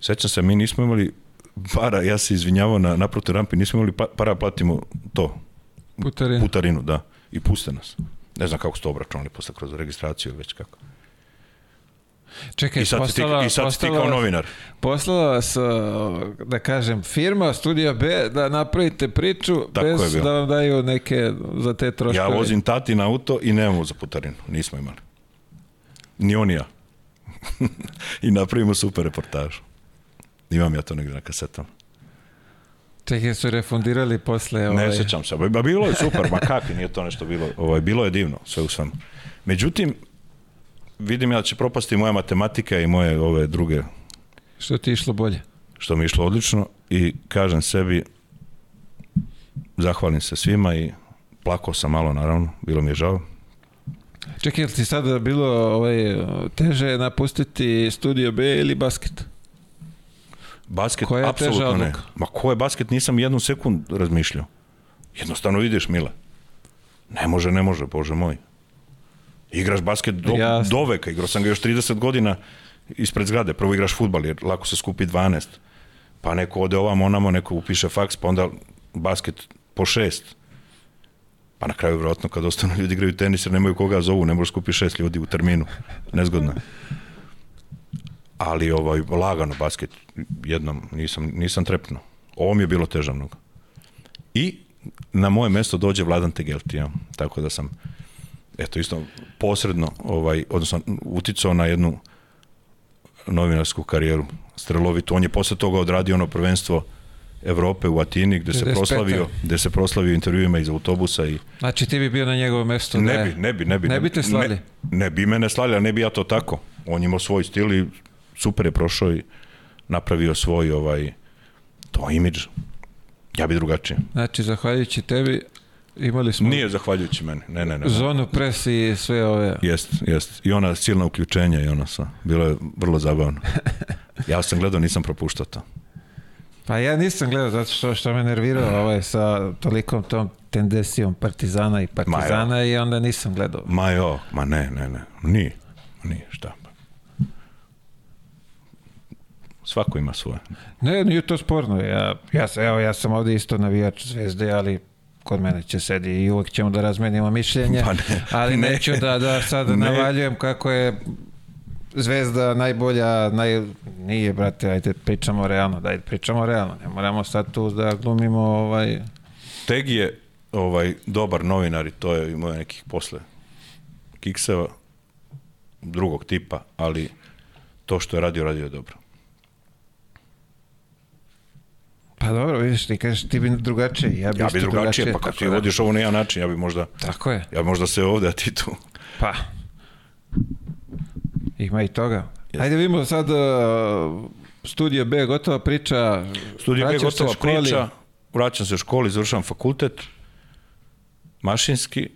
Sećam se, mi nismo imali para, ja se izvinjavao na naprotoj rampi, nismo imali pa, para platimo to, Putarina. putarinu, da, i puste nas. Ne znam kako su to obračunali posle kroz registraciju već kako. Čekaj, I sad, si ti, postala, i sad si ti postala kao novinar. Poslala vas, da kažem, firma Studio B da napravite priču Tako bez da vam daju neke za te troškove. Ja vozim tati na auto i nemamo za putarinu. Nismo imali. Ni on ni ja. I napravimo super reportažu. Imam ja to negdje na kasetama. Čekaj, su refundirali posle... Ne ovaj... sjećam se. Ba bilo je super, ma kakvi nije to nešto bilo. Ovaj, bilo je divno, sve u svemu. Međutim, vidim ja da će propasti moja matematika i moje ove druge, Što ti je išlo bolje? što mi je išlo odlično i kažem sebi, zahvalim se svima i plakao sam malo, naravno, bilo mi je žao. Čekaj, jel ti sada bilo ovaj, teže napustiti Studio B ili basket? Basket, Koja je teža apsolutno ne. odluka? Ma ko je basket, nisam jednu sekund razmišljao. Jednostavno vidiš, Mile. Ne može, ne može, bože moj. Igraš basket do, Jasno. do veka, igrao sam ga još 30 godina ispred zgrade. Prvo igraš futbal, jer lako se skupi 12. Pa neko ode ovamo, onamo, neko upiše faks, pa onda basket po šest. Pa na kraju, vjerojatno, kad ostanu ljudi igraju tenis, jer nemaju koga zovu, ne može skupi šest ljudi u terminu. Nezgodno ali ovaj lagano basket jednom nisam nisam trepnuo. Ovo mi je bilo teže mnogo. I na moje mesto dođe Vladan Tegelti, ja. tako da sam eto isto posredno ovaj odnosno uticao na jednu novinarsku karijeru strelovitu. On je posle toga odradio ono prvenstvo Evrope u Atini gde se 95. proslavio, gde se proslavio intervjuima iz autobusa i Znači ti bi bio na njegovom mestu. ne da bi, ne bi, ne bi. Ne bi te slali? Ne, ne bi mene slali, ali ne bi ja to tako. On je imao svoj stil i super je prošao i napravio svoj ovaj to imidž. Ja bi drugačije. Znači, zahvaljujući tebi imali smo Nije zahvaljujući meni. Ne, ne, ne. zonu pres i sve ove... Jest, jest. I ona silna uključenja i ona sa. Bilo je vrlo zabavno. Ja sam gledao, nisam propuštao to. Pa ja nisam gledao zato što, što me nervirao ovaj, sa tolikom tom tendencijom Partizana i Partizana i onda nisam gledao. Ma jo, ma ne, ne, ne. Nije. Nije, šta. Svako ima svoje. Ne, nije to sporno. Ja, ja, evo, ja sam ovdje isto navijač zvezde, ali kod mene će sedi i uvek ćemo da razmenimo mišljenje, Pa ne, ali ne. neću da, da sad Ne. navaljujem kako je zvezda najbolja, naj... nije, brate, ajde pričamo realno, daj pričamo realno, ne moramo sad tu da glumimo ovaj... Teg je ovaj, dobar novinar i to je imao nekih posle kikseva drugog tipa, ali to što je radio, radio je dobro. Pa dobro, vidiš, ti kažeš ti bi drugačije, ja bi, Ja bi drugačije, pa tako kad ti da. vodiš ovo na jedan način, ja bi možda, Tako je, ja bi možda se ovde, a ti tu. pa. Ima i toga. Ajde vidimo sad uh, Studio B, gotova priča. Studij je vraćaš se gotova školi. priča, vraćam se u školi, završavam fakultet, mašinski,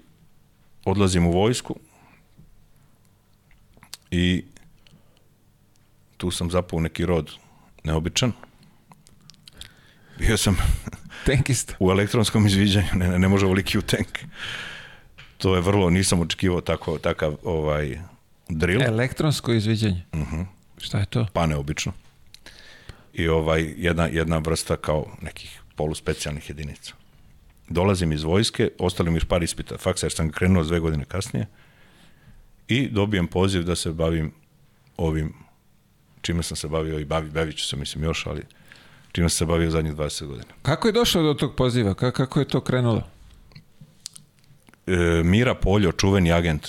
odlazim u vojsku i tu sam zapao neki rod neobičan. Bio sam Tenkista. u elektronskom izviđanju, ne, ne, ne može ovoliki u tank. To je vrlo, nisam očekivao tako, takav ovaj, drill, Elektronsko izviđanje. Mhm. Šta je to? pa neobično. I ovaj, jedna, jedna vrsta kao nekih poluspecijalnih jedinica. Dolazim iz vojske, ostali mi još par ispita faksa, jer sam krenuo dve godine kasnije i dobijem poziv da se bavim ovim čime sam se bavio i bavi, bavit ću se mislim još, ali čime se bavio zadnjih 20 godina. Kako je došao do tog poziva? Ka- Kako je to krenulo? E, Mira Poljo, čuveni agent,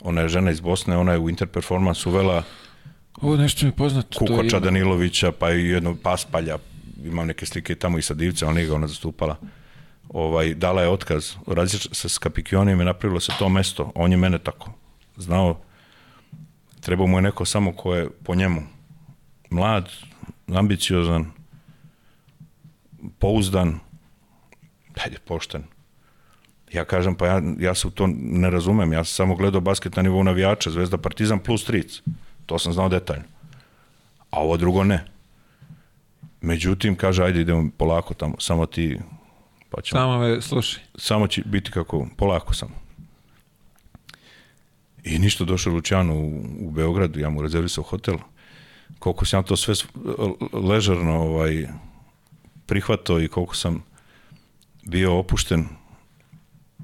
ona je žena iz Bosne, ona je u Interperformance uvela Ovo nešto mi je poznato. to Kukoča ima. Danilovića, pa i jedno Paspalja, imam neke slike tamo i sa Divcem, ali nije ga ona zastupala. Ovaj, dala je otkaz, radi se s Kapikionim i napravilo se to mesto. On je mene tako znao. Trebao mu je neko samo ko je po njemu mlad, ambiciozan, pouzdan, ajde, pošten. Ja kažem, pa ja, ja se u to ne razumem, ja sam samo gledao basket na nivou navijača, Zvezda Partizan plus tric. To sam znao detaljno. A ovo drugo ne. Međutim, kaže, ajde idemo polako tamo, samo ti, pa ćemo, Samo me slušaj. samo će biti kako, polako samo. I ništa došao Lučano u, u Beogradu, ja mu rezervisao hotel. Koliko sam to sve ležerno ovaj, prihvatao i koliko sam bio opušten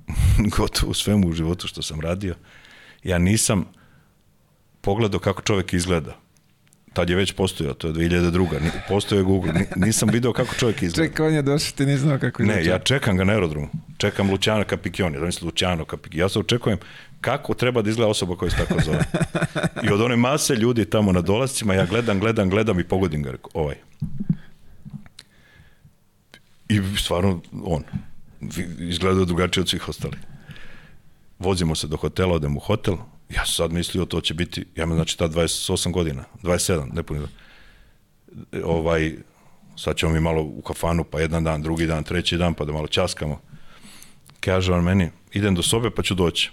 gotovo u svemu u životu što sam radio. Ja nisam pogledao kako čovjek izgleda. Tad je već postojao, to je 2002. Ni- Postojao je Google. Ni- Nisam video kako čovjek izgleda. Čekaj, on je došao, ti nisi znao kako Ne, izgleda. ja čekam ga na aerodromu. Čekam Luciano Capikioni, da misli Luciano. Ja se očekujem kako treba da izgleda osoba koja se tako zove. I od one mase ljudi tamo na dolascima, ja gledam, gledam, gledam i pogodim ga. Ovaj. I stvarno, on. Izgleda drugačije od svih ostalih. Vozimo se do hotela, odem u hotel. Ja sam sad mislio to će biti, ja imam znači ta 28 godina, 27, ne puno. Ovaj, sad ćemo mi malo u kafanu, pa jedan dan, drugi dan, treći dan, pa da malo časkamo. Kaže on meni, idem do sobe pa ću doći.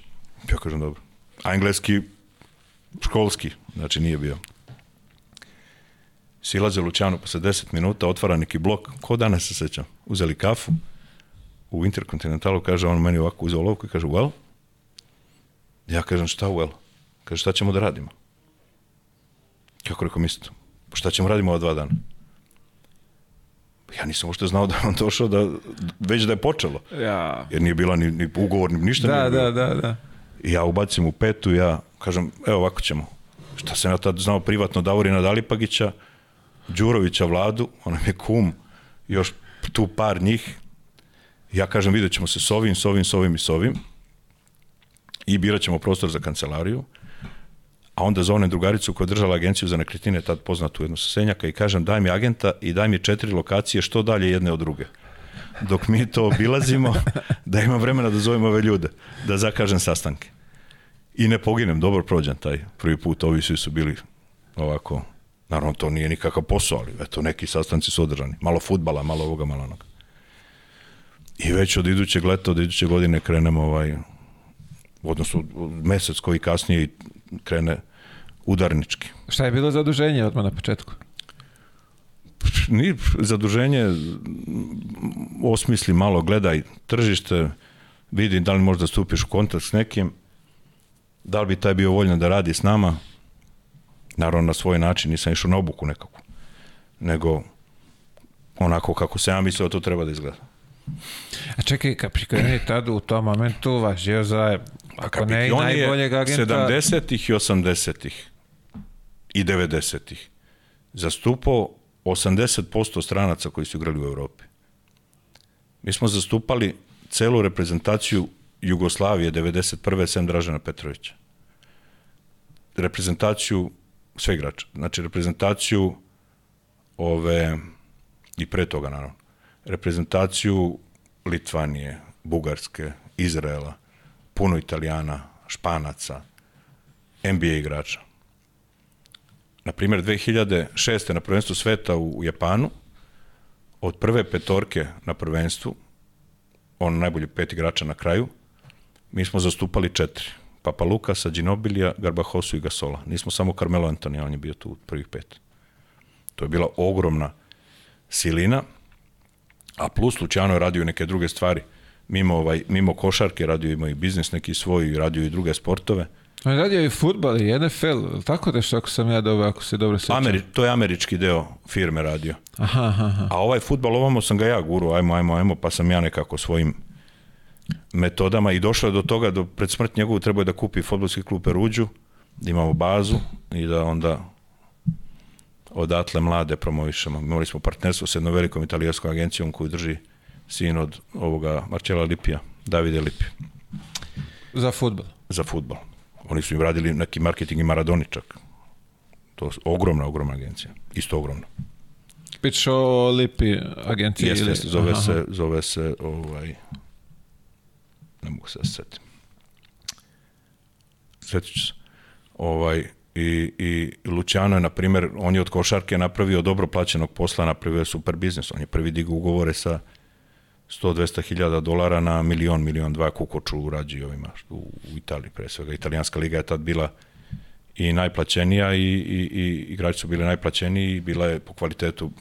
Ja kažem, dobro. A engleski, školski, znači nije bio. Silaze Lučano posle 10 minuta, otvara neki blok, ko danas se sećam, uzeli kafu, u Interkontinentalu, kaže on meni ovako uzeo lovku i kaže, well? Ja kažem, šta well? Kaže, šta ćemo da radimo? Kako rekao, mislite? Šta ćemo radimo ova dva dana? Ja nisam uopšte znao da on došao da, već da je počelo. Ja. Jer nije bila ni, ni ugovor, ni ništa. Da, da, da, da. I ja ubacim u petu, ja kažem, evo ovako ćemo. Šta sam ja tad znao privatno Davorina Dalipagića, Đurovića Vladu, on je kum, još tu par njih. Ja kažem, vidjet ćemo se s ovim, s ovim, s ovim i s ovim. I birat ćemo prostor za kancelariju. A onda zovem drugaricu koja držala agenciju za nekretnine, tad poznatu jednu sa Senjaka, i kažem, daj mi agenta i daj mi četiri lokacije što dalje jedne od druge. Dok mi to obilazimo, da imam vremena da zovem ove ljude, da zakažem sastanke. I ne poginem, dobro prođem taj prvi put, ovi svi su bili ovako, naravno to nije nikakav posao, ali eto neki sastanci su održani, malo futbala, malo ovoga, malo onoga. I već od idućeg leta, od iduće godine krenemo ovaj, odnosno mesec koji kasnije krene udarnički. Šta je bilo zaduženje odmah na početku? Ni zaduženje osmisli malo, gledaj tržište, vidi da li možda stupiš u kontakt s nekim, da li bi taj bio voljan da radi s nama, naravno na svoj način, nisam išao na obuku nekako, nego onako kako se ja mislio da to treba da izgleda. A čekaj, Kapšikon je tad u tom momentu važio za Ako ne i najboljeg agenta... 70-ih i 80-ih i 90-ih zastupao 80% stranaca koji su igrali u Evropi. Mi smo zastupali celu reprezentaciju Jugoslavije 91. sem Dražana Petrovića. Reprezentaciju sve igrača. Znači reprezentaciju ove i pre toga naravno. Reprezentaciju Litvanije, Bugarske, Izraela, puno Italijana, Španaca, NBA igrača. Na primjer, 2006. na prvenstvu sveta u Japanu, od prve petorke na prvenstvu, on najbolji pet igrača na kraju, mi smo zastupali četiri. Papa Lukasa, Ginobilija, Garbahosu i Gasola. Nismo samo Carmelo Antonija, on je bio tu prvih pet. To je bila ogromna silina, a plus Luciano je radio neke druge stvari. Mimo, ovaj, mimo košarke radio ima i biznis neki svoj, radio i druge sportove. On je radio i futbal i NFL, tako da što ako sam ja dobro, ako se dobro sjećam. Ameri, to je američki deo firme radio. Aha, aha. A ovaj futbal ovamo sam ga ja guru, ajmo, ajmo, ajmo, pa sam ja nekako svojim metodama i došlo je do toga, do pred smrt njegovu trebao je da kupi fudbalski klub Peruđu, da imamo bazu i da onda odatle mlade promovišemo. Imali smo partnerstvo s jednom velikom italijanskom agencijom koju drži sin od ovoga Marcela Lipija, Davide Lipi. Za futbol? Za futbol. Oni su im radili neki marketing i Maradoni čak. To je ogromna, ogromna agencija. Isto ogromna. Pričaš o Lipi agenciji? Jeste, ili... jeste, zove Aha, se, zove se, ovaj, ne mogu se da se setim. Svetit ću se. Ovaj, i, i Luciano je, na primjer, on je od košarke napravio dobro plaćenog posla, napravio je super biznis. On je prvi digao ugovore sa 100-200 hiljada dolara na milion, milion dva kukoču urađi ovima u, u Italiji, pre svega. Italijanska liga je tad bila i najplaćenija i, i, i igrači su bili najplaćeniji i bila je po kvalitetu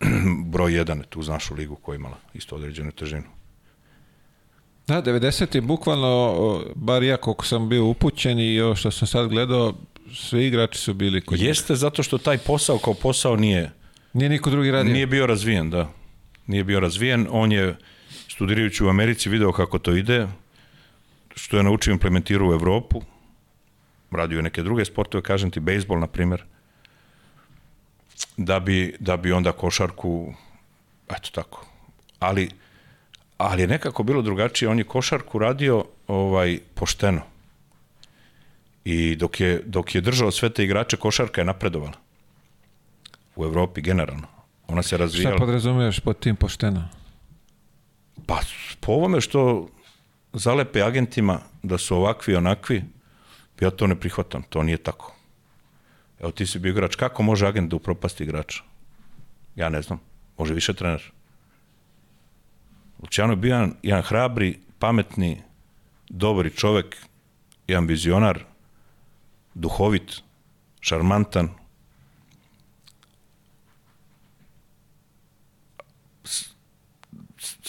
broj jedan tu uz našu ligu koja je imala isto određenu težinu. Da, 90. bukvalno, bar ja koliko sam bio upućen i ovo što sam sad gledao, svi igrači su bili kod. Jeste zato što taj posao kao posao nije Nije niko drugi radio. Nije bio razvijen, da. Nije bio razvijen. On je, studirajući u Americi, video kako to ide, što je naučio implementirao u Evropu, radio je neke druge sportove, kažem ti, bejsbol, na primjer, da bi, da bi onda košarku, eto tako. Ali, ali je nekako bilo drugačije, on je košarku radio ovaj pošteno. I dok je, dok je držao sve te igrače, košarka je napredovala. U Evropi generalno. Ona se Šta razvijala. podrazumiješ pod tim pošteno? Pa po ovome što zalepe agentima da su ovakvi i onakvi, ja to ne prihvatam, to nije tako. Evo ti si bio igrač, kako može agent da upropasti igrača? Ja ne znam, može više trener. Luciano je bio jedan, jedan hrabri, pametni, dobri čovek, jedan vizionar, duhovit, šarmantan,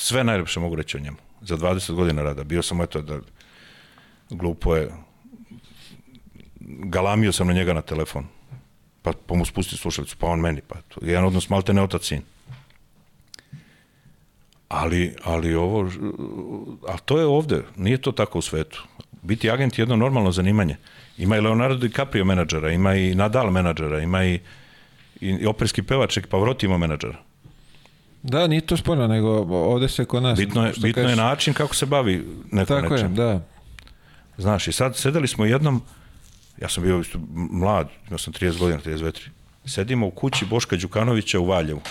sve najlepše mogu reći o njemu. Za 20 godina rada. Bio sam, eto, da glupo je, galamio sam na njega na telefon. Pa, pa mu spusti slušalicu, pa on meni. Pa, to, je jedan odnos malte ne otac sin. Ali, ali ovo, a to je ovde, nije to tako u svetu. Biti agent je jedno normalno zanimanje. Ima i Leonardo DiCaprio menadžera, ima i Nadal menadžera, ima i, i, i operski pevač, Pavroti ima menadžera. Da, nije to sporno, nego ovde se kod nas... Bitno je, bitno je kažeš- način kako se bavi neko Tako je, nečem. da. Znaš, i sad sedeli smo jednom, ja sam bio isto mlad, imao sam 30 godina, 32. Sedimo u kući Boška Đukanovića u Valjevu.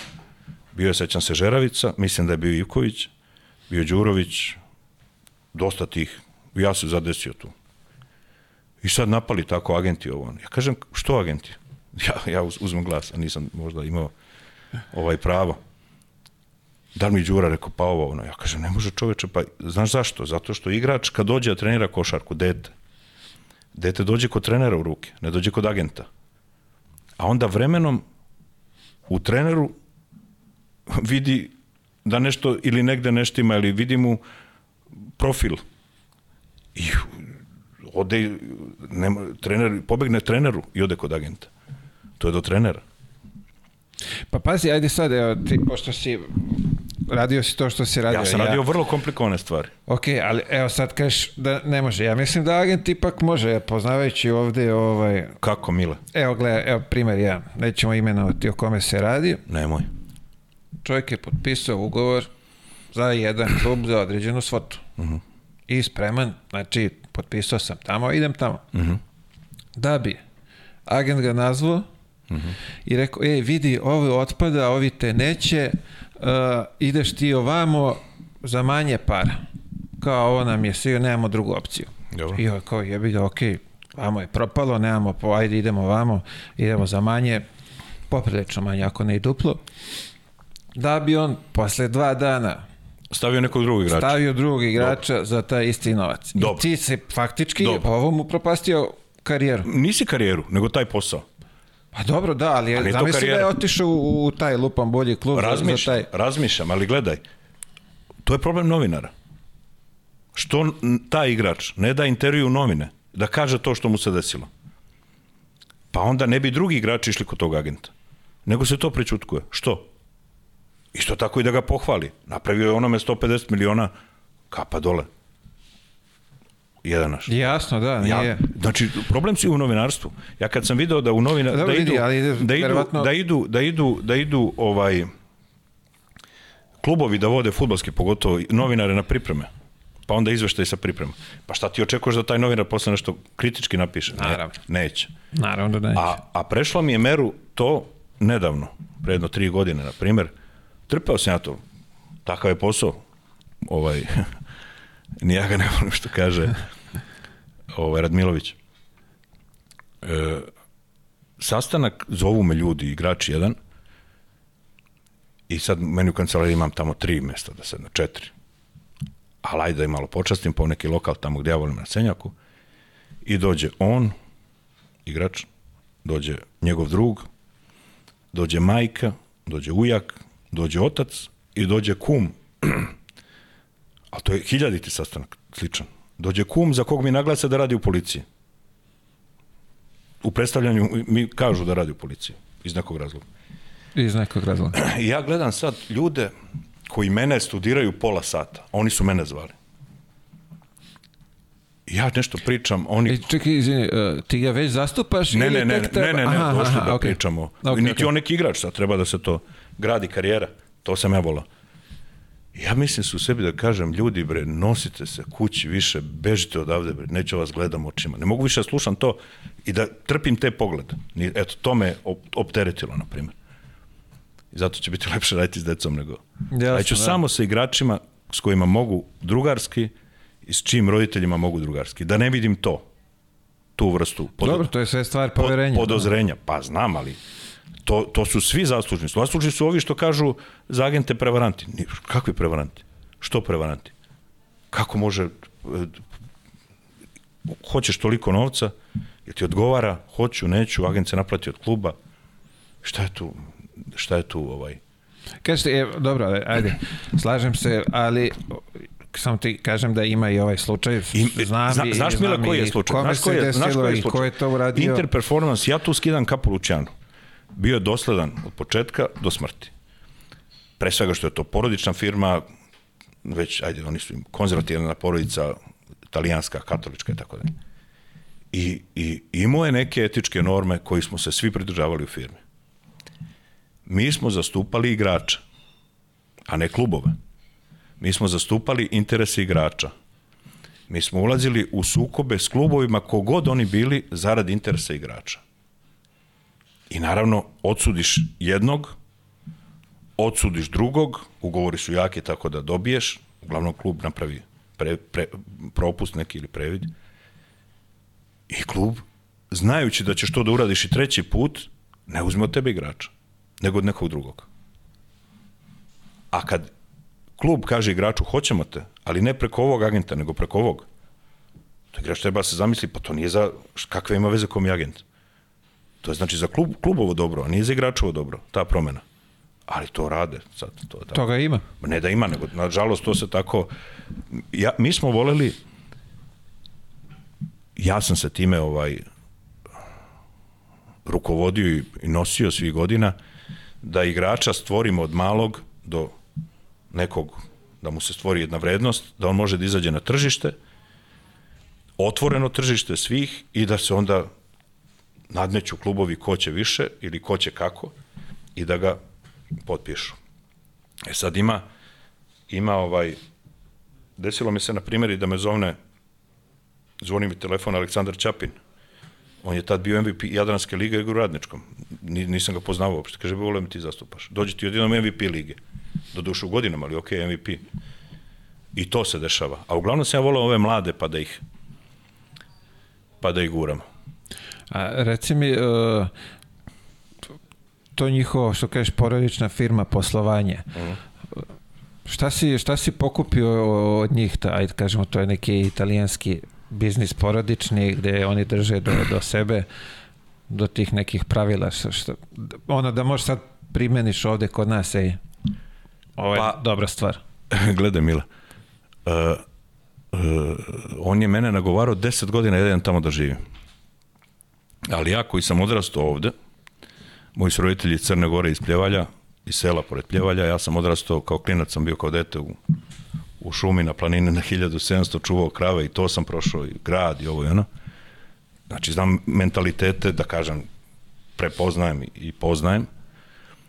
Bio je, sećam se, Žeravica, mislim da je bio Ivković, bio je Đurović, dosta tih. Ja se zadesio tu. I sad napali tako agenti ovo. Ja kažem, što agenti? Ja, ja uz- uzmem glas, a nisam možda imao ovaj pravo. Da li mi Đura rekao, pa ovo, ono. Ja kažem, ne može čoveče, pa znaš zašto? Zato što igrač kad dođe da trenira košarku, dete, dete dođe kod trenera u ruke, ne dođe kod agenta. A onda vremenom u treneru vidi da nešto ili negde nešto ima, ili vidi mu profil. I ode, nema, trener, pobegne treneru i ode kod agenta. To je do trenera. Pa pazi, ajde sad, evo, ti, pošto si radio si to što si radio. Ja sam radio vrlo komplikovane stvari. Ok, ali evo sad kažeš da ne može. Ja mislim da agent ipak može, poznavajući ovde ovaj... Kako, Mile? Evo, gledaj, evo primjer ja. Nećemo imenovati o kome se radi. Nemoj. Čovjek je potpisao ugovor za jedan klub za određenu svotu. Uh -huh. I spreman, znači, potpisao sam tamo, idem tamo. Uh -huh. Da bi agent ga nazvao uh -huh. i rekao, ej, vidi, ovo otpada, ovi te neće, uh, ideš ti ovamo za manje para. Kao ovo nam je sve, nemamo drugu opciju. Dobro. I kao jebi ga, ok, vamo je propalo, nemamo, po, ajde idemo vamo, idemo za manje, poprilično manje, ako ne i duplo. Da bi on posle dva dana Stavio nekog drugog igrača. stavio drugog igrača Dobro. za taj isti novac. Dobro. I ti se faktički Dobro. ovo mu propastio karijeru. Nisi karijeru, nego taj posao. Pa dobro, da, ali Ali zamisli da je otišao u, u taj lupan bolji klub za, za taj... razmišljam, ali gledaj, to je problem novinara. Što taj igrač ne da intervju novine, da kaže to što mu se desilo. Pa onda ne bi drugi igrači išli kod tog agenta. Nego se to prečutkuje. Što? Isto tako i da ga pohvali. Napravio je onome 150 miliona kapa dole. Jedan naš. Jasno, da, nije... Ja, znači, problem si u novinarstvu. Ja kad sam video da u novina, Dobro, da, idu, vidi, ali da, idu, verovatno- da idu, da idu, da idu ovaj klubovi da vode fudbalski, pogotovo i novinare na pripreme, pa onda izveštaj sa priprema. Pa šta ti očekuješ da taj novinar posle nešto kritički napiše? Ne, Naravno. neće. Naravno da neće. A, a prešlo mi je meru to nedavno, pre jedno tri godine, na primer, trpeo sam ja to. Takav je posao. Ovaj, ni ja ga ne volim što kaže ovaj, Radmilović. E, sastanak, zovu me ljudi, igrač jedan, i sad meni u kancelariji imam tamo tri mesta da sedne, četiri. Ali ajde da je malo počastim, pa u neki lokal tamo gdje ja volim na Senjaku. I dođe on, igrač, dođe njegov drug, dođe majka, dođe ujak, dođe otac i dođe kum. A to je hiljaditi sastanak, sličan. Dođe kum za kog mi naglase da radi u policiji. U predstavljanju mi kažu da radi u policiji, iz nekog razloga. Iz nekog razloga. Ja gledam sad ljude koji mene studiraju pola sata. Oni su mene zvali. Ja nešto pričam, oni... E, čekaj, izvini, uh, ti ga već zastupaš? Ne, ne, ne, ne, treba- ne, ne, Aha, došli aha, da okej. pričamo. Okej, Niti okej. on neki igrač, sad treba da se to gradi karijera. To sam ja volao. Ja mislim su sebi da kažem, ljudi bre, nosite se kući više, bežite odavde bre, neću vas gledam očima. Ne mogu više da slušam to i da trpim te poglede. Eto, to me op opteretilo, na primjer. I zato će biti lepše raditi s decom nego... Jasno, ja ću da. samo sa igračima s kojima mogu drugarski i s čijim roditeljima mogu drugarski. Da ne vidim to, tu vrstu pod- Dobro, to je sve stvar pod- poverenja. podozrenja. Pa znam, ali to, to su svi zaslužni. Zaslužni su ovi što kažu za agente prevaranti. Kakvi prevaranti? Što prevaranti? Kako može... e, Hoćeš toliko novca, jer ti odgovara, hoću, neću, agent se naplati od kluba. Šta je tu? Šta je tu ovaj... Kažete, je, dobro, ajde, slažem se, ali samo ti kažem da ima i ovaj slučaj. I, znam zna, i, znaš Mila koji je slučaj? Kome Znaš koji je, znaš koji je i slučaj? ko je to uradio? Interperformance, ja tu skidam kapu Lučanu. Bio je dosledan od početka do smrti. Pre svega što je to porodična firma, već, ajde, oni su konzervativna porodica, italijanska, katolička i tako dalje. I, i imao je neke etičke norme koji smo se svi pridržavali u firmi. Mi smo zastupali igrača, a ne klubove. Mi smo zastupali interese igrača. Mi smo ulazili u sukobe s klubovima kogod oni bili zarad interesa igrača. I naravno, odsudiš jednog, odsudiš drugog, ugovori su jaki tako da dobiješ, uglavnom klub napravi pre, pre, propust neki ili previd. I klub, znajući da ćeš to da uradiš i treći put, ne uzme od tebe igrača, nego od nekog drugog. A kad klub kaže igraču hoćemo te, ali ne preko ovog agenta, nego preko ovog, to igrač treba da se zamisli, pa to nije za, kakve ima veze kom je agent. To je znači za klub, klubovo dobro, a nije za igračovo dobro, ta promena. Ali to rade sad. To, da. Toga ima. Ne da ima, nego nažalost to se tako... Ja, mi smo voleli... Ja sam se time ovaj rukovodio i, i nosio svih godina da igrača stvorimo od malog do nekog, da mu se stvori jedna vrednost, da on može da izađe na tržište, otvoreno tržište svih i da se onda nadmeću klubovi ko će više ili ko će kako i da ga potpišu. E sad ima, ima ovaj, desilo mi se na primjer i da me zovne, zvoni mi telefon Aleksandar Ćapin, on je tad bio MVP Jadranske lige i Radničkom. Ni, nisam ga poznavao uopšte. Kaže, volio mi ti zastupaš. Dođi ti odjednom MVP lige. Do duše u godinama, ali ok, MVP. I to se dešava. A uglavnom sam ja volao ove mlade pa da ih pa da ih guramo. A, reci mi, uh, to njihovo, što kažeš, porodična firma, poslovanje, mm. šta, si, šta si pokupio od njih, ta, ajde kažemo, to je neki italijanski biznis porodični, gde oni drže do, do sebe, do tih nekih pravila, što, što, ono da možeš sad primeniš ovde kod nas, ej, ovo je pa, dobra stvar. Gledaj, Mila, uh, uh, on je mene nagovarao 10 godina jedan tamo da živim. Ali ja koji sam odrastao ovde, moji su roditelji Crne Gore iz Pljevalja, iz sela pored Pljevalja, ja sam odrastao kao klinac, sam bio kao dete u, u šumi na planini na 1700, čuvao krave i to sam prošao i grad i ovo i ono. Znači, znam mentalitete, da kažem, prepoznajem i poznajem.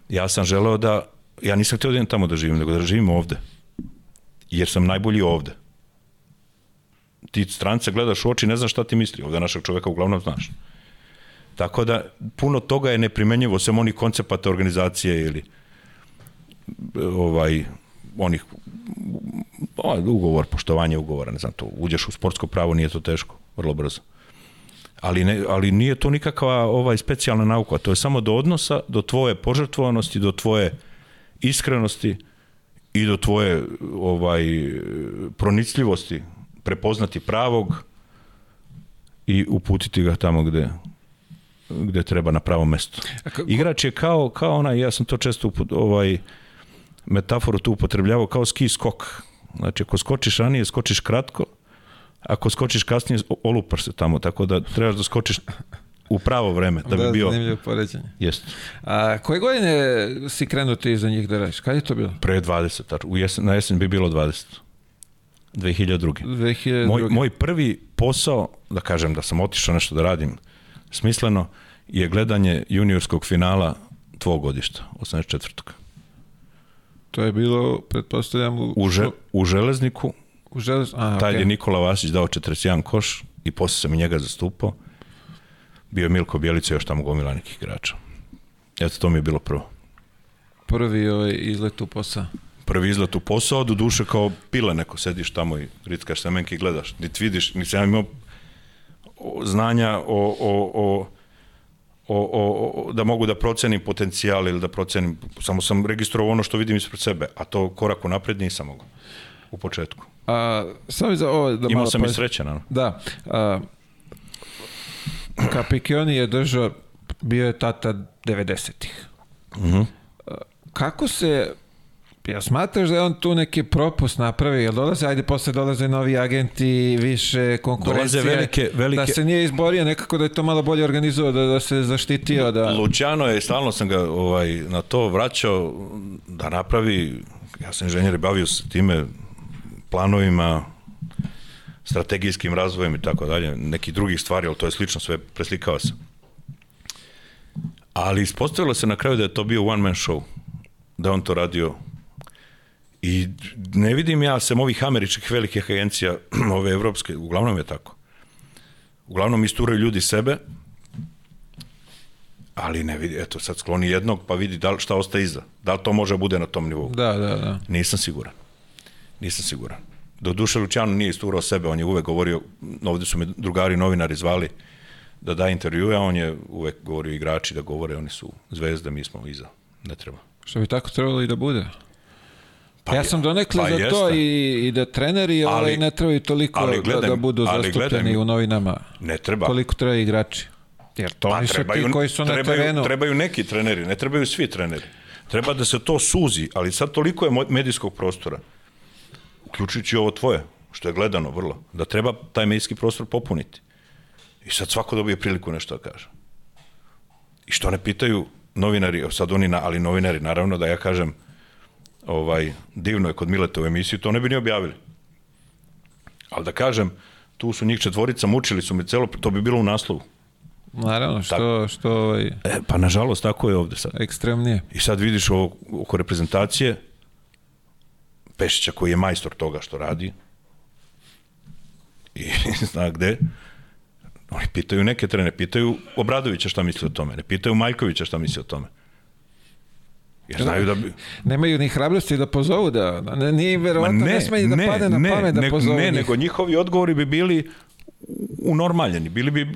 Ja sam želeo da, ja nisam htio da idem tamo da živim, nego da živim ovde. Jer sam najbolji ovde ti strance gledaš u oči, ne znaš šta ti misli. Ovde našeg čoveka uglavnom znaš. Tako da, puno toga je neprimenjivo, sem onih koncepata organizacije ili ovaj, onih ovaj, ugovor, poštovanje ugovora, ne znam to, uđeš u sportsko pravo, nije to teško, vrlo brzo. Ali, ne, ali nije to nikakva ovaj specijalna nauka, to je samo do odnosa, do tvoje požrtvovanosti, do tvoje iskrenosti i do tvoje ovaj pronicljivosti prepoznati pravog i uputiti ga tamo gde, gde treba na pravo mesto. Igrač je kao, kao onaj, ja sam to često uput, ovaj, metaforu tu upotrebljavao, kao ski skok. Znači, ako skočiš ranije, skočiš kratko, ako skočiš kasnije, olupaš se tamo, tako da trebaš da skočiš u pravo vreme, da, da bi bio... Zanimljivo poređenje. Jeste. A koje godine si krenuo ti za njih da radiš? Kada je to bilo? Pre 20, u jesen, na jesen bi bilo 20. 2002. 2002. Moj, moj prvi posao, da kažem da sam otišao nešto da radim smisleno, je gledanje juniorskog finala tvog godišta, 84. To je bilo, pretpostavljam, u... U, že, u železniku. U želez... A, Tad okay. je Nikola Vasić dao 41 koš i posle sam i njega zastupao. Bio je Milko Bjelica još tamo gomila nekih igrača. Eto, to mi je bilo prvo. Prvi ovaj izlet u posao prvi izlet u posao, do duše kao pile neko, sediš tamo i rickaš semenke i gledaš, niti vidiš, niti sam imao znanja o, o, o O, o, o, da mogu da procenim potencijal ili da procenim, samo sam registrovao ono što vidim ispred sebe, a to korak u napred nisam mogu u početku. A, samo za ovo da Imao sam pa... i sreće, naravno. Da. A, Kapikioni je držao, bio je tata 90-ih. Uh mhm. -huh. Kako se Ja smatraš da je on tu neki propust napravio, jel dolaze, ajde posle dolaze novi agenti, više konkurencije, dolaze velike, velike... da se nije izborio nekako da je to malo bolje organizovao, da, da se zaštitio. Da... Luciano je, stalno sam ga ovaj, na to vraćao da napravi, ja sam inženjer i bavio se time, planovima, strategijskim razvojem i tako dalje, neki drugih stvari, ali to je slično, sve preslikava se. Ali ispostavilo se na kraju da je to bio one man show, da on to radio I ne vidim ja sem ovih američkih velikih agencija, ove evropske, uglavnom je tako. Uglavnom isturaju ljudi sebe, ali ne vidi, eto sad skloni jednog pa vidi da li, šta ostaje iza. Da li to može bude na tom nivou? Da, da, da. Nisam siguran. Nisam siguran. Do duše Luciano nije isturao sebe, on je uvek govorio, ovde su me drugari novinari zvali da da intervjue, a on je uvek govorio igrači da govore, oni su zvezde, mi smo iza. Ne treba. Što bi tako trebalo i da bude? Pa ja sam donekle pa za jeste. to i, i da treneri ali, ovaj, ne trebaju toliko ali gledam, da, da budu zastupljeni gledam, u novinama. Ne treba. Koliko treba igrači. Jer to pa, su trebaju, ti koji su trebaju, na terenu. Trebaju neki treneri, ne trebaju svi treneri. Treba da se to suzi, ali sad toliko je medijskog prostora, uključujući ovo tvoje, što je gledano vrlo, da treba taj medijski prostor popuniti. I sad svako dobije priliku nešto da kaže. I što ne pitaju novinari, sad oni, na, ali novinari, naravno da ja kažem, ovaj, divno je kod Mileta u emisiji, to ne bi ni objavili. Ali da kažem, tu su njih četvorica, mučili su me celo, to bi bilo u naslovu. Naravno, što, što ovaj, E, pa nažalost, tako je ovde sad. ekstremnije. I sad vidiš ovo oko reprezentacije, Pešića koji je majstor toga što radi i zna gde, oni pitaju neke trene, pitaju Obradovića šta misli o tome, ne pitaju Majkovića šta misli o tome. Jer znaju da bi... Nemaju ni hrabrosti da pozovu, da, ne, nije verovatno, ne, ne, sme ni da ne, pade na ne, pamet da nego, pozovu ne, njih. nego njihovi odgovori bi bili unormaljeni, bili bi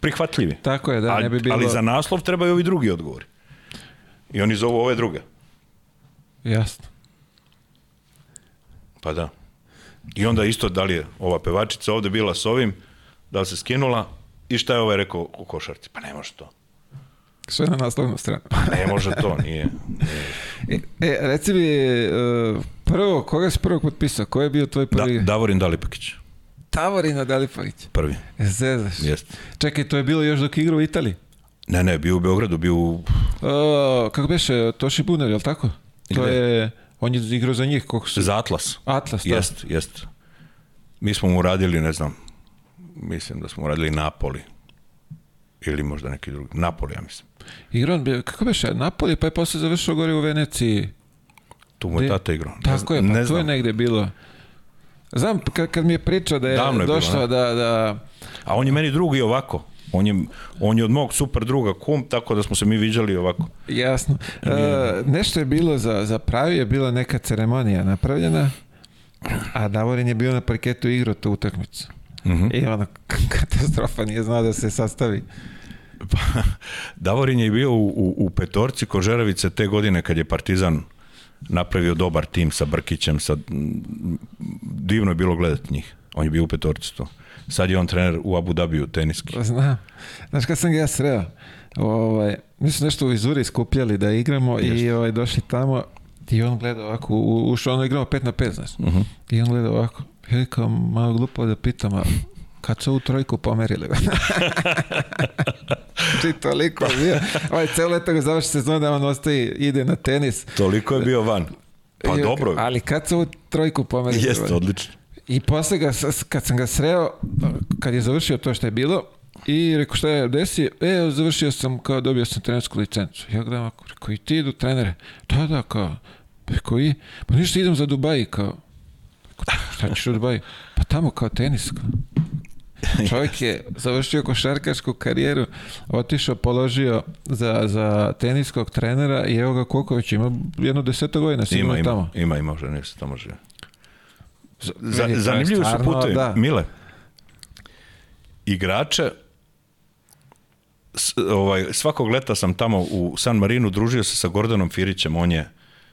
prihvatljivi. Tako je, da, ne bi bilo... ali za naslov trebaju ovi drugi odgovori. I oni zovu ove druge. Jasno. Pa da. I onda isto da li je ova pevačica ovde bila s ovim, da li se skinula i šta je ovaj rekao u košarci? Pa ne može to. Sve na naslovnu stranu. Ne može to, nije. nije. E, e, reci mi, e, prvo, koga si prvo potpisao? Ko je bio tvoj Da, prvi? Davorin Dalipakić, Tavorina Dalipović. prvi. Zezaš. Jeste. Čekaj, to je bilo još dok igra u Italiji. Ne, ne, bio u Beogradu, bio u... O, kako beše, Toši Bunar, je li tako? To je, on je igrao za njih, koliko su? za Atlas. Atlas, da. Jest, jest. Mi smo mu radili, ne znam, mislim da smo mu radili Napoli. Ili možda neki drugi. Napoli, ja mislim. Igrao on, kako beše, Napoli, pa je posle završio gore u Veneciji. Tu mu je tata igrao. Tako je, pa ne je znam. negde bilo. Znam, kad, kad mi je pričao da je, Davno je bilo, došao ne? da, da, A on je meni drug i ovako. On je, on je od mog super druga kum, tako da smo se mi viđali ovako. Jasno. E, nešto je bilo za, za pravi, je bila neka ceremonija napravljena, a Davorin je bio na parketu igrao tu utakmicu. Mhm. I ono, katastrofa, nije znao da se sastavi. Pa, Davorin je bio u, u, u petorci Kožeravice te godine kad je Partizan napravio dobar tim sa Brkićem, sa, divno je bilo gledati njih. On je bio u petorci to. Sad je on trener u Abu Dhabiju teniski. Znam. Znaš kad sam ga ja sreo? Ovaj, mi smo nešto u Izuri skupljali da igramo i ovaj, došli tamo i on gleda ovako, ušao, ono igramo 5 na 5, znaš. Mhm. I on gleda ovako, ja kao malo glupo da pitam, a kad su ovu trojku pomerili? Či toliko bio. Ovaj, celo leto ga završi sezona, on ostaje, ide na tenis. Toliko je bio van. Pa I- dobro. Ali kad su ovu trojku pomerili? Jeste, odlično. I posle ga, kad sam ga sreo, kad je završio to što je bilo, i rekao šta je desi, e, završio sam, kao dobio sam trenersku licencu. Ja gledam, ako, rekao, i ti idu trenere? Da, da, kao, rekao, i, pa ništa idem za Dubai, kao, rekao, šta ćeš u Dubai? Pa tamo kao tenis, kao. Čovjek je završio košarkašku karijeru, otišao, položio za, za teniskog trenera i evo ga koliko već ima, jedno deseto godina sigurno Ima, ima, tamo. ima, ima, može, nešto tamo žive. Za, zanimljivi su putevi. da. Mile, igrače, ovaj, svakog leta sam tamo u San Marinu družio se sa Gordanom Firićem, on je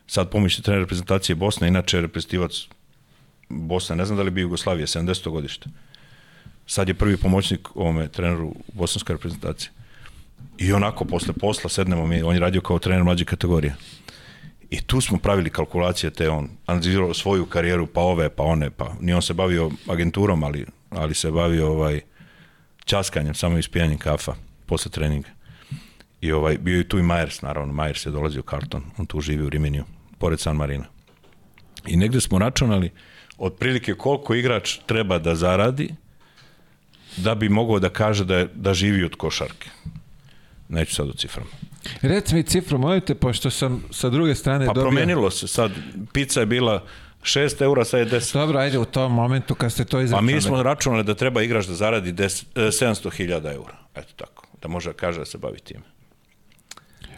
sad pomoćni trener reprezentacije Bosne, inače je reprezentativac Bosne, ne znam da li bi Jugoslavije, 70. godište. Sad je prvi pomoćnik ovome treneru u bosanskoj reprezentaciji. I onako, posle posla sednemo mi, on je radio kao trener mlađe kategorije. I tu smo pravili kalkulacije te on analizirao svoju karijeru, pa ove, pa one, pa ni on se bavio agenturom, ali, ali se bavio ovaj časkanjem, samo ispijanjem kafa posle treninga. I ovaj, bio je tu i Majers, naravno, Majers je dolazio Karton, on tu živi u Riminiju, pored San Marina. I negde smo računali otprilike koliko igrač treba da zaradi da bi mogao da kaže da, je, da živi od košarke. Neću sad o ciframa. Reci mi cifru, molite, pošto sam sa druge strane Pa dobio... promenilo se sad, pizza je bila 6 eura, sad je 10. Dobro, ajde u tom momentu kad ste to Pa izračunali. mi smo računali da treba igrač da zaradi 10, e, 700.000 eura. Eto tako. Da može da kaže da se bavi time.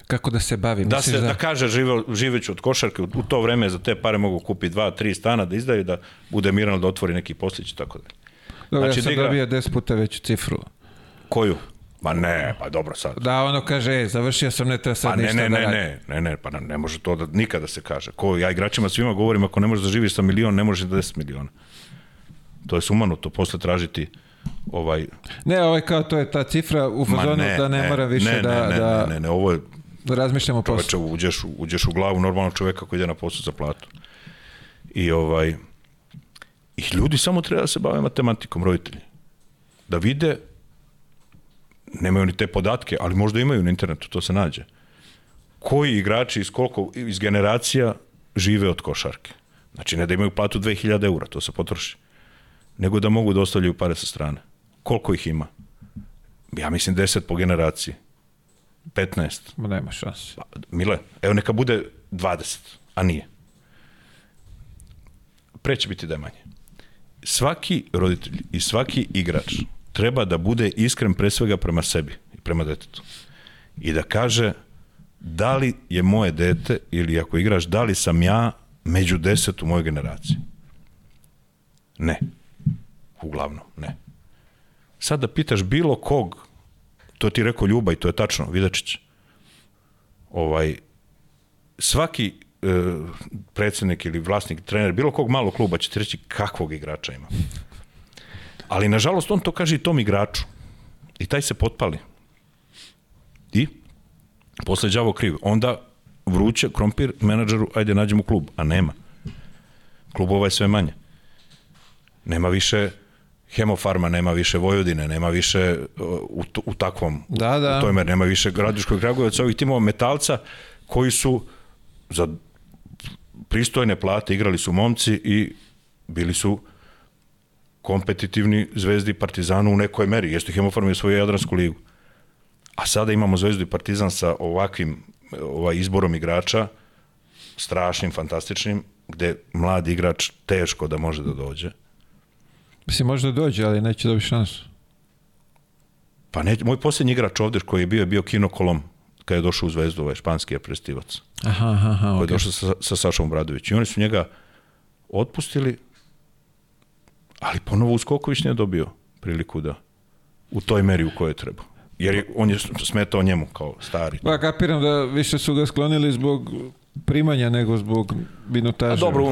Kako da se bavi? Da Misliš se da kaže žive, živeću od košarke, u, u to vreme za te pare mogu kupiti dva, tri stana da izdaju, da bude miran da otvori neki poslić i tako da. Dobro, znači ja da sam igra- dobio 10 puta veću cifru. Koju? Ma ne, pa dobro sad. Da, ono kaže, ej, završio sam, ne treba sad Pa ne, ništa ne, da ne, radim. ne, ne, ne, pa ne, ne može to da nikada se kaže. Ko, ja igračima svima govorim, ako ne možeš da živiš sa milion, ne možeš da 10 miliona. To je sumanuto, posle tražiti ovaj... Ne, ovaj kao to je ta cifra u fazonu da ne, mora više ne, da, ne, ne, da, ne, ne, ne, ovo je da razmišljamo posle. čoveče, uđeš, uđeš u glavu normalnog čoveka koji ide na posao za platu. I ovaj i ljudi samo treba da se bave matematikom, roditelji. Da vide nemaju ni te podatke, ali možda imaju na internetu, to se nađe. Koji igrači iz koliko iz generacija žive od košarke. Znači, ne da imaju platu 2000 eura, to se potroši. Nego da mogu da ostavljaju pare sa strane. Koliko ih ima? Ja mislim 10 po generaciji. 15. Ma nema šanse. Pa, Mile, evo neka bude 20, a nije. Pre će biti da je manje. Svaki roditelj i svaki igrač treba da bude iskren pre svega prema sebi i prema detetu. I da kaže da li je moje dete ili ako igraš, da li sam ja među deset u mojoj generaciji. Ne. Uglavnom, ne. Sad da pitaš bilo kog, to ti rekao Ljuba i to je tačno, Vidačić, ovaj, svaki e, predsednik ili vlasnik, trener, bilo kog malog kluba će ti reći kakvog igrača ima. Ali, nažalost, on to kaže i tom igraču. I taj se potpali. I? Posle đavo kriv. Onda vruće krompir menadžeru, ajde nađemo klub, a nema. Klubova je sve manje. Nema više Hemofarma, nema više Vojvodine, nema više uh, u, u takvom, Da, da. u toj meri, nema više Gradiškog Kragujevaca, ovih timova metalca koji su za pristojne plate igrali su momci i bili su kompetitivni zvezdi Partizanu u nekoj meri. Jeste Hemofarm je svoju Jadransku ligu. A sada imamo Zvezdu i Partizan sa ovakvim ovaj, izborom igrača, strašnim, fantastičnim, gde mladi igrač teško da može da dođe. Mislim, možda dođe, ali neće dobiti šansu. Pa ne, moj posljednji igrač ovde koji je bio, je bio Kino Kolom, kada je došao u Zvezdu, ovaj španski aprestivac, Aha, aha, aha, koji je okay. došao sa, sa Sašom Obradović. I oni su njega otpustili, ali ponovo Uskoković nije dobio priliku da u toj meri u kojoj treba. Jer je, on je smetao njemu kao stari. Pa kapiram da više su ga sklonili zbog primanja nego zbog minutaža. A dobro,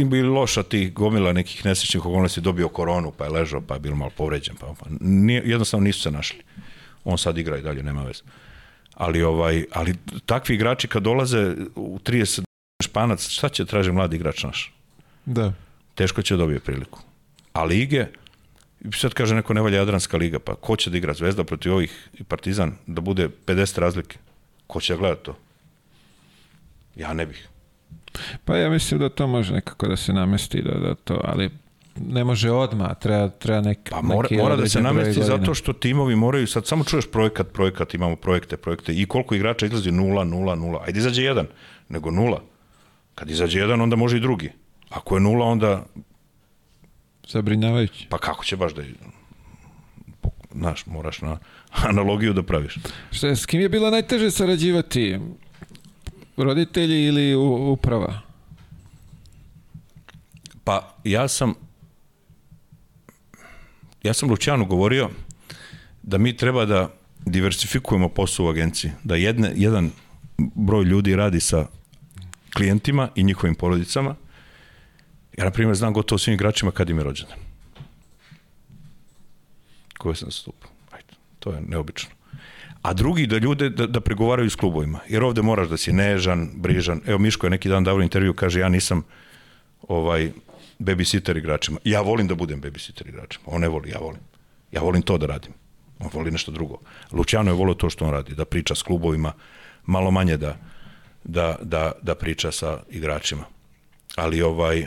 im bi loša ti gomila nekih nesrećnih okolnosti dobio koronu, pa je ležao, pa je bilo malo povređen, pa, pa nije, jednostavno nisu se našli. On sad igra i dalje, nema veze. Ali ovaj, ali takvi igrači kad dolaze u 30 španac, šta će traži mladi igrač naš? Da. Teško će dobije priliku. A lige, sad kaže neko ne valja Jadranska liga, pa ko će da igra Zvezda protiv ovih i Partizan, da bude 50 razlike? Ko će da gleda to? Ja ne bih. Pa ja mislim da to može nekako da se namesti, da, da to, ali ne može odmah, treba, treba nek, Pa mora, neki mora da se namesti zato što timovi moraju, sad samo čuješ projekat, projekat, imamo projekte, projekte i koliko igrača izlazi nula, nula, nula. Ajde izađe jedan, nego nula. Kad izađe jedan, onda može i drugi. Ako je nula, onda, Zabrinjavajući. pa kako će baš da... Znaš, moraš na analogiju da praviš. Šta, s kim je bilo najteže sarađivati? Roditelji ili uprava? Pa ja sam ja sam Lučanu govorio da mi treba da diversifikujemo posao u agenciji, da jedne, jedan broj ljudi radi sa klijentima i njihovim porodicama. Ja, na primjer, znam gotovo svim igračima kad im je rođendan. Koje sam zastupao. Ajde, to je neobično. A drugi da ljude da, da pregovaraju s klubovima. Jer ovde moraš da si nežan, brižan. Evo Miško je neki dan dao intervju, kaže ja nisam ovaj babysitter igračima. Ja volim da budem babysitter igračima. On ne voli, ja volim. Ja volim to da radim. On voli nešto drugo. Luciano je volio to što on radi, da priča s klubovima, malo manje da, da, da, da priča sa igračima. Ali ovaj,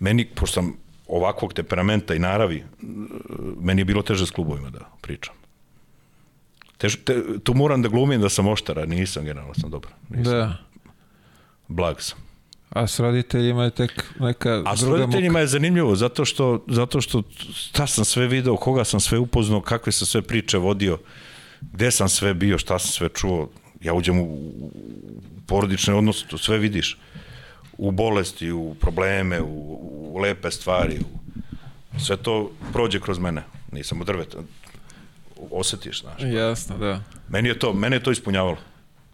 meni, pošto sam ovakvog temperamenta i naravi, meni je bilo teže s klubovima da pričam. Tež, te, tu moram da glumim da sam oštara, nisam generalno sam dobro. Nisam. Da. Blag sam. A s roditeljima je tek neka A s roditeljima je zanimljivo zato što, zato što šta sam sve video, koga sam sve upoznao, kakve sam sve priče vodio, gde sam sve bio, šta sam sve čuo. Ja uđem u, porodične odnose, to sve vidiš. U bolesti, u probleme, u, u lepe stvari. U, sve to prođe kroz mene. Nisam u drveta. Osetiš, znaš. Muk... Jasno, da. Meni je to, mene je to ispunjavalo.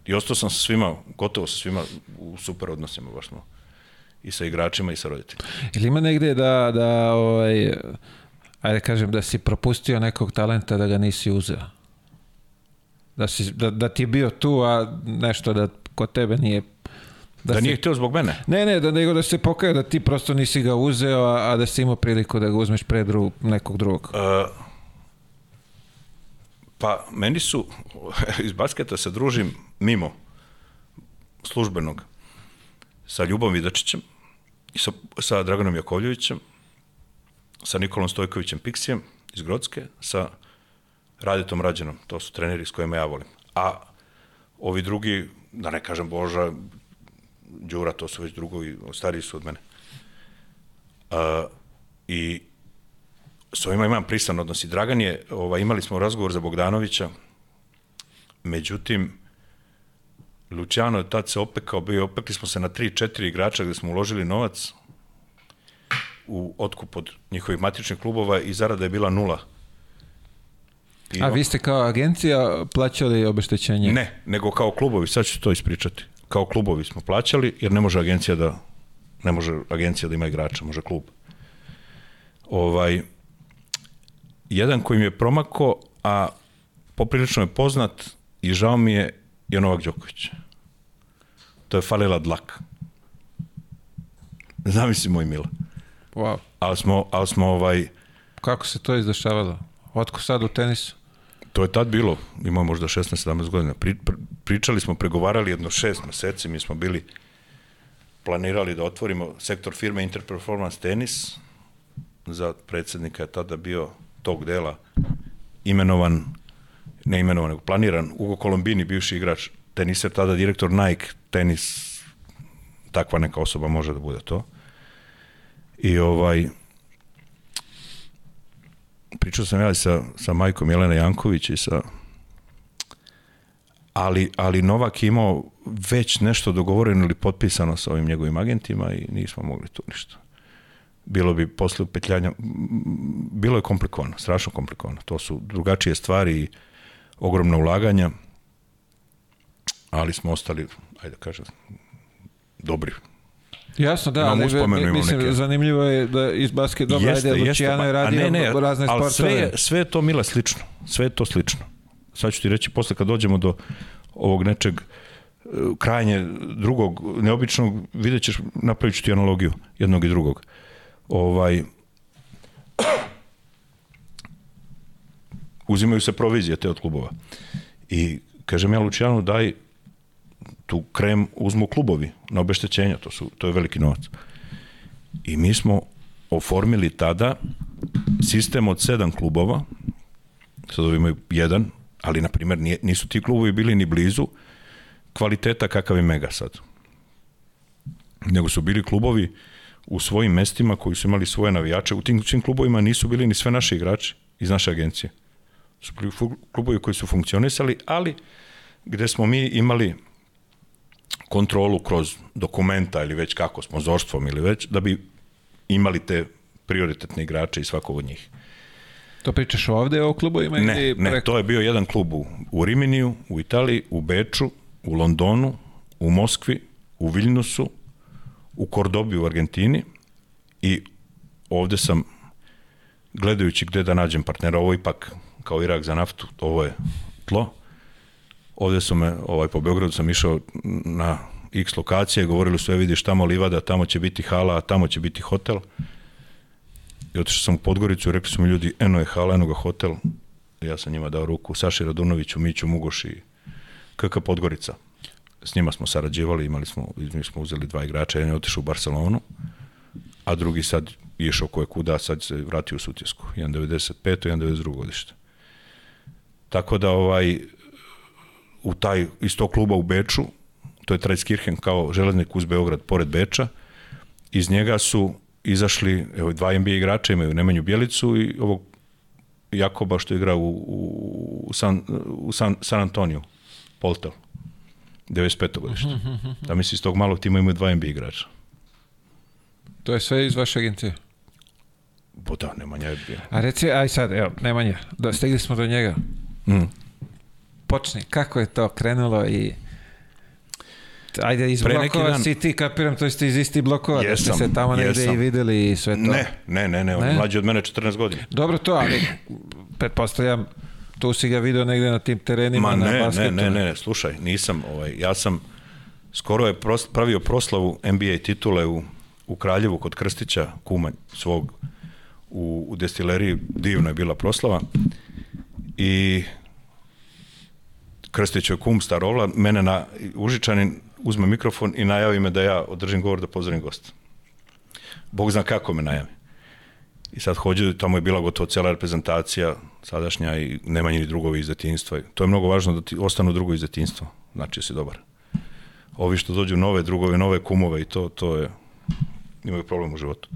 I ostao sam sa svima, gotovo sa svima u super odnosima, baš smo. I sa igračima i sa roditeljima. Ili ima negde da, da ovaj, ajde kažem, da si propustio nekog talenta da ga nisi uzeo? Da, si, da, da ti je bio tu, a nešto da kod tebe nije... Da, da si, nije htio zbog mene? Ne, ne, da, nego da se pokaja da ti prosto nisi ga uzeo, a, a da si imao priliku da ga uzmeš pre dru, nekog drugog. Uh, pa, meni su, iz basketa se družim mimo službenog. sa Ljubom Vidačićem, sa, sa Draganom Jakovljevićem, sa Nikolom Stojkovićem Piksijem iz Grodske, sa Radetom Rađenom, to su treneri s kojima ja volim. A ovi drugi, da ne kažem Boža, Đura, to su već drugovi, stariji su od mene. A, I s ovima imam pristan odnos. I Dragan je, ovaj, imali smo razgovor za Bogdanovića, međutim, Luciano je tad se opekao, bio, opekli smo se na 3-4 igrača gde smo uložili novac u otkup od njihovih matičnih klubova i zarada je bila nula. I A vi ste kao agencija plaćali obeštećenje? Ne, nego kao klubovi, sad ću to ispričati. Kao klubovi smo plaćali, jer ne može agencija da ne može agencija da ima igrača, može klub. Ovaj, jedan koji mi je promako, a poprilično je poznat i žao mi je, je Novak Đoković. To je falila dlaka. Zamisli moj mila. Wow. Ali smo, ali smo ovaj, Kako se to izdešavalo? Otko sad u tenisu? To je tad bilo, imao možda 16-17 godina. Pri, pri, pričali smo, pregovarali jedno šest meseci, mi smo bili planirali da otvorimo sektor firme Interperformance Tenis. Za predsednika je tada bio tog dela imenovan, ne imenovan, nego planiran, Ugo Kolombini, bivši igrač, teniser, tada direktor Nike, tenis, takva neka osoba može da bude to. I ovaj, pričao sam ja sa, sa majkom Jelena Janković i sa ali, ali Novak je imao već nešto dogovoreno ili potpisano sa ovim njegovim agentima i nismo mogli tu ništa. Bilo bi posle upetljanja, bilo je komplikovano, strašno komplikovano. To su drugačije stvari i ogromna ulaganja, ali smo ostali, ajde da kažem, dobri. Jasno, da, ali uspomenu, mislim, neke- zanimljivo je da iz basket dobro, Jeste, ajde, jeste, Luciano je radio ne, ne, razne sportove. sve, je- sve je to Mila slično. Sve je to slično. Sad ću ti reći, posle kad dođemo do ovog nečeg e, krajnje drugog, neobičnog, vidjet ćeš, napravit ću ti analogiju jednog i drugog. Ovaj, uzimaju se provizije te od klubova. I kažem ja Lucijanu daj tu krem uzmu klubovi na obeštećenja, to, su, to je veliki novac. I mi smo oformili tada sistem od sedam klubova, sad ovi imaju jedan, ali na primjer nije, nisu ti klubovi bili ni blizu kvaliteta kakav je Mega sad. Nego su bili klubovi u svojim mestima koji su imali svoje navijače. U tim svim klubovima nisu bili ni sve naši igrači iz naše agencije. Su bili klubovi koji su funkcionisali, ali gde smo mi imali kontrolu kroz dokumenta ili već kako, sponzorstvom ili već, da bi imali te prioritetne igrače i svakog od njih. To pričaš ovde o klubovima Ne, ili ne, preko? to je bio jedan klub u, u Riminiju, u Italiji, u Beču, u Londonu, u Moskvi, u Viljnusu, u Kordobi u Argentini i ovde sam gledajući gde da nađem partnera, ovo ipak kao Irak za naftu, ovo je tlo. Ovde su me, ovaj, po Beogradu sam išao na x lokacije, govorili su, je vidiš tamo livada, tamo će biti hala, tamo će biti hotel. I otišao sam u Podgoricu rekli su mi ljudi, eno je hala, eno ga hotel. Ja sam njima dao ruku, Saši Radunoviću, Miću Mugoš i KK Podgorica. S njima smo sarađivali, imali smo, njih smo uzeli dva igrača, jedan je otišao u Barcelonu, a drugi sad išao koje kuda, sad se vratio u Sutjesku. Jedan 95. jedan 92. godište. Tako da ovaj, u taj, iz tog kluba u Beču, to je Trajskirchen kao železnik uz Beograd pored Beča, iz njega su izašli, evo, dva NBA igrača imaju Nemanju Bjelicu i ovog Jakoba što igra u, u, San, u San, San Antoniju, Poltel, 95. godište. Da misli, iz tog malog tima imaju dva NBA igrača. To je sve iz vaše agencije. Bo da, Nemanja je bio. A reci, aj sad, evo, Nemanja, da, stigli smo do njega. Mm. Počni, kako je to krenulo i... Ajde, iz Pre blokova dan- si ti, kapiram, to ste iz istih blokova, da ste Jesam, se tamo negde jesam. i videli i sve to. Ne, ne, ne, ne, on je mlađi od mene 14 godina. Dobro to, ali pretpostavljam, tu si ga video negde na tim terenima, Ma na ne, basketu. ne, ne, ne, slušaj, nisam, ovaj, ja sam skoro je pros, pravio proslavu NBA titule u, u Kraljevu kod Krstića, kuma svog u, u destileriji, divna je bila proslava i Krstić je kum Starovla, mene na Užičanin uzme mikrofon i najavi me da ja održim govor da pozdravim gosta. Bog zna kako me najavi. I sad hođe, tamo je bila gotovo cela reprezentacija sadašnja i nema ni drugovi iz detinjstva. To je mnogo važno da ti ostanu drugo iz detinjstva. Znači si dobar. Ovi što dođu nove drugove, nove kumove i to, to je, imaju problem u životu.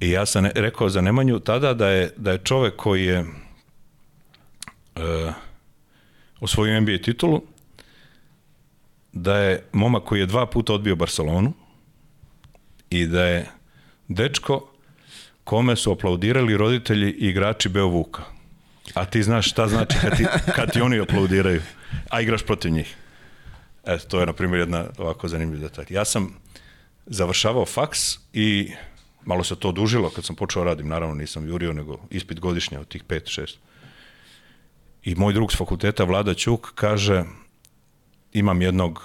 I ja sam rekao za Nemanju tada da je, da je čovek koji je uh, osvojio NBA titulu, da je momak koji je dva puta odbio Barcelonu i da je dečko kome su aplaudirali roditelji i igrači Beovuka. A ti znaš šta znači kad ti, kad ti oni aplaudiraju, a igraš protiv njih. Eto, to je, na primjer, jedna ovako zanimljiva detalj. Ja sam završavao faks i malo se to odužilo kad sam počeo radim, naravno nisam jurio, nego ispit godišnja od tih 5-6. I moj drug s fakulteta, Vlada Ćuk, kaže, imam jednog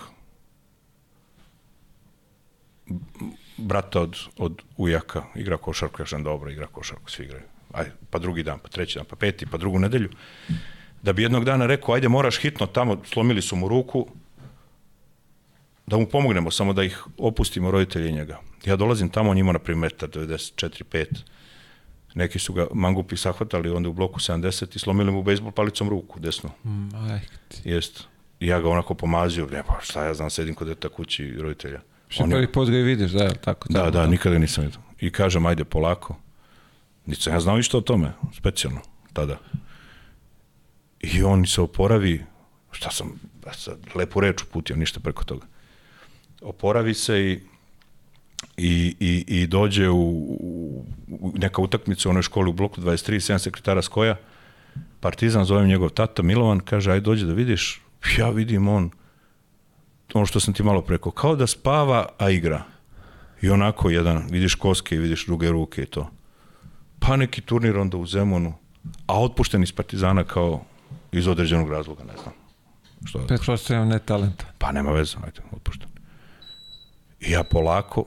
brata od, od ujaka, igra košarku, ja sam dobro, igra košarku, svi igraju. Ajde, pa drugi dan, pa treći dan, pa peti, pa drugu nedelju. Da bi jednog dana rekao, ajde moraš hitno tamo, slomili su mu ruku, da mu pomognemo, samo da ih opustimo roditelji njega. Ja dolazim tamo, on ima na primjer 94, 5. Neki su ga mangupi sahvatali onda u bloku 70 i slomili mu bejsbol palicom ruku, desno. Mm, Jest. I ja ga onako pomazio, ne pa šta ja znam, sedim kod deta kući roditelja. Što prvi put ga i vidiš, da, tako. Da, da, nikada nisam vidio. I kažem, ajde polako. Nisam ja znao ništa o tome, specijalno, tada. I on se oporavi, šta sam, sad, lepu reč uputio, ništa preko toga. Oporavi se i i, i, i dođe u, u neka utakmica u onoj školi u bloku 23, 7 sekretara Skoja, Partizan, zovem njegov tata Milovan, kaže, aj dođe da vidiš, ja vidim on, ono što sam ti malo preko, kao da spava, a igra. I onako jedan, vidiš koske i vidiš druge ruke i to. Pa neki turnir onda u Zemunu, a otpušten iz Partizana kao iz određenog razloga, ne znam. Što je Pretpostavljam ne talenta. Pa nema veze, ajde, otpušten. I ja polako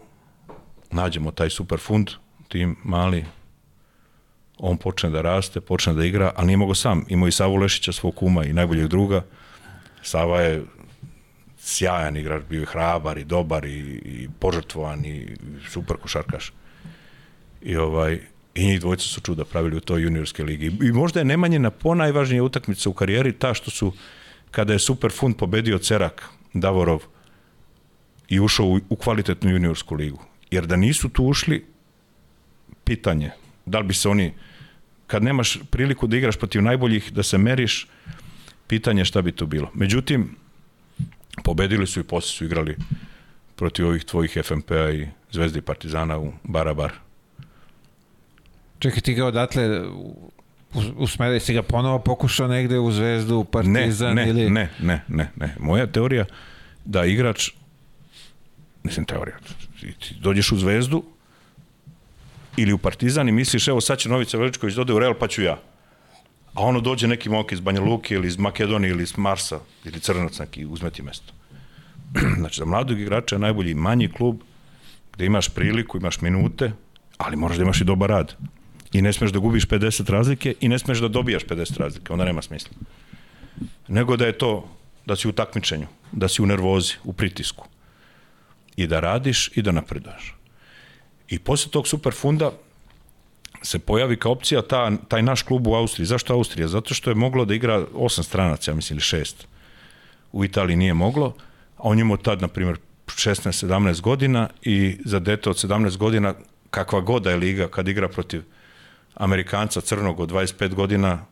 nađemo taj super fund, tim mali, on počne da raste, počne da igra, ali nije mogo sam. Imao i Savu Lešića, svog kuma i najboljeg druga. Sava je sjajan igrač, bio je hrabar i dobar i, i požrtvovan i super košarkaš. I ovaj, i njih dvojica su čuda pravili u toj juniorske ligi. I možda je Nemanjina po najvažnija utakmica u karijeri ta što su, kada je Super Fund pobedio Cerak, Davorov, i ušao u, u kvalitetnu juniorsku ligu. Jer da nisu tu ušli, pitanje, da li bi se oni, kad nemaš priliku da igraš protiv najboljih, da se meriš, pitanje šta bi to bilo. Međutim, pobedili su i posle su igrali protiv ovih tvojih FMP-a i Zvezde i Partizana u Barabar. Čekaj, ti ga odatle usmerili si ga ponovo pokušao negde u Zvezdu, u Partizan ne, ne, ili... Ne, ne, ne, ne. Moja teorija da igrač mislim teorija, ti, ti dođeš u Zvezdu ili u Partizan i misliš, evo sad će Novica Veličković dode u Real, pa ću ja. A ono dođe neki momak iz Banja Luke ili iz Makedonije ili iz Marsa ili Crnac neki uzme ti mesto. znači, za mladog igrača je najbolji manji klub gde imaš priliku, imaš minute, ali moraš da imaš i dobar rad. I ne smeš da gubiš 50 razlike i ne smeš da dobijaš 50 razlike, onda nema smisla. Nego da je to, da si u takmičenju, da si u nervozi, u pritisku i da radiš i da napreduješ. I posle tog super funda se pojavi kao opcija ta, taj naš klub u Austriji. Zašto Austrija? Zato što je moglo da igra osam stranaca, ja mislim, ili šest. U Italiji nije moglo, a on imao tad, na primjer, 16-17 godina i za dete od 17 godina, kakva god da je liga, kad igra protiv Amerikanca crnog od 25 godina,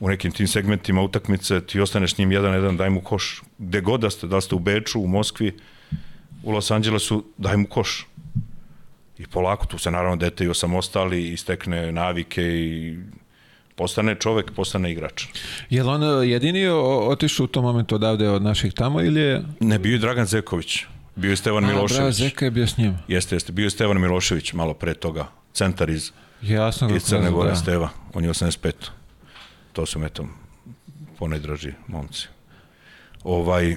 u nekim tim segmentima utakmice, ti ostaneš s njim jedan, jedan, daj mu koš. Gde god da ste, da ste u Beču, u Moskvi, u Los Angelesu, daj mu koš. I polako, tu se naravno dete i osamostali i stekne navike i postane čovek, postane igrač. Je li on jedini otišao u tom momentu odavde od naših tamo ili je... Ne, bio je Dragan Zeković. Bio je Stevan A, Milošević. Bravo, Zeka je bio s njim. Jeste, jeste. Bio je Stevan Milošević malo pre toga. Centar iz, Jasno iz Crne Gore, da. Steva. On je 85. To su metom ponajdraži momci. Ovaj,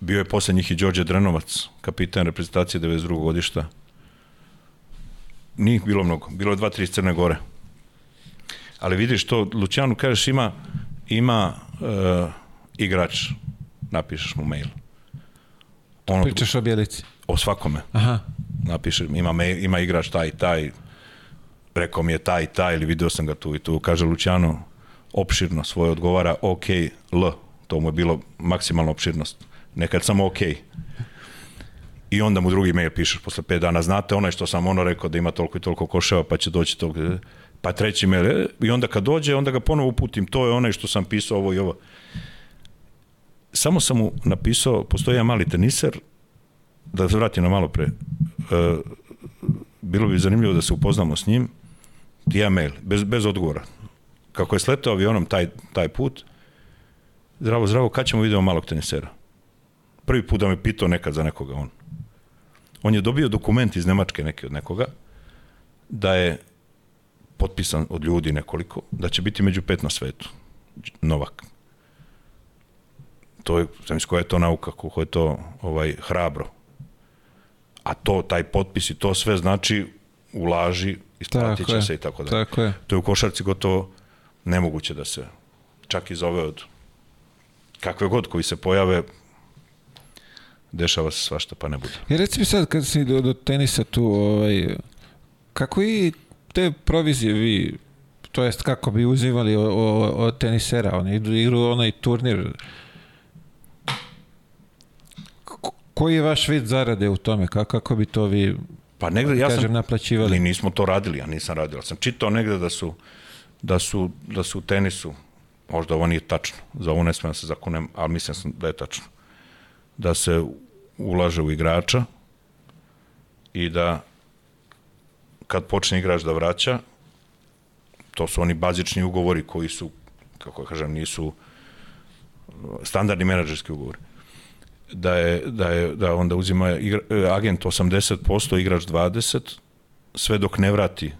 Bio je posle njih i Đorđe Drenovac, kapitan reprezentacije 92. godišta. Nije bilo mnogo, bilo je dva, tri Crne Gore. Ali vidiš to, Lucianu kažeš ima, ima uh, igrač, napišeš mu mail. On Pričaš o Bjelici. o svakome. Aha. Napiše, ima, me, ima igrač taj i taj, rekao mi je taj i taj, ili video sam ga tu i tu. Kaže Luciano, opširno svoje odgovara, ok, L. To mu je bilo maksimalna opširnost. Nekad samo ok. I onda mu drugi mail pišeš posle 5 dana, znate onaj što sam ono rekao da ima toliko i toliko koševa, pa će doći toliko. Pa treći mail, e, i onda kad dođe, onda ga ponovo uputim, to je onaj što sam pisao ovo i ovo. Samo sam mu napisao, postoji jedan mali teniser, da se vratim na malo pre, e, bilo bi zanimljivo da se upoznamo s njim, ti ja mail, bez, bez odgovora. Kako je sletao avionom taj, taj put, zdravo, zdravo, kad ćemo vidjeti malog tenisera? Prvi put da me pitao nekad za nekoga on. On je dobio dokument iz Nemačke neki od nekoga, da je potpisan od ljudi nekoliko, da će biti među pet na svetu. Novak. To je, znam koja je to nauka, kako je to ovaj, hrabro. A to, taj potpis i to sve znači ulaži, isplatit će se i tako dalje. Tako je. To je u košarci gotovo nemoguće da se čak iz ove od kakve god koji se pojave dešava se svašta pa ne bude. I reci mi sad, kad si do, do tenisa tu, ovaj, kako i te provizije vi, to jest kako bi uzimali od tenisera, oni idu igru onaj turnir, Ko- koji je vaš vid zarade u tome? Kako, kako bi to vi, Pa negde, ja kažem, sam, naplaćivali? mi nismo to radili, ja nisam radio, ali sam čitao negde da su, da su, da su u tenisu, možda ovo nije tačno, za ovo ne smijem da se zakunem, ali mislim sam da je tačno, da se ulaže u igrača i da kad počne igrač da vraća, to su oni bazični ugovori koji su, kako kažem, nisu standardni menadžerski ugovori da je, da je da onda uzima igra, e, agent 80%, igrač 20, sve dok ne vrati,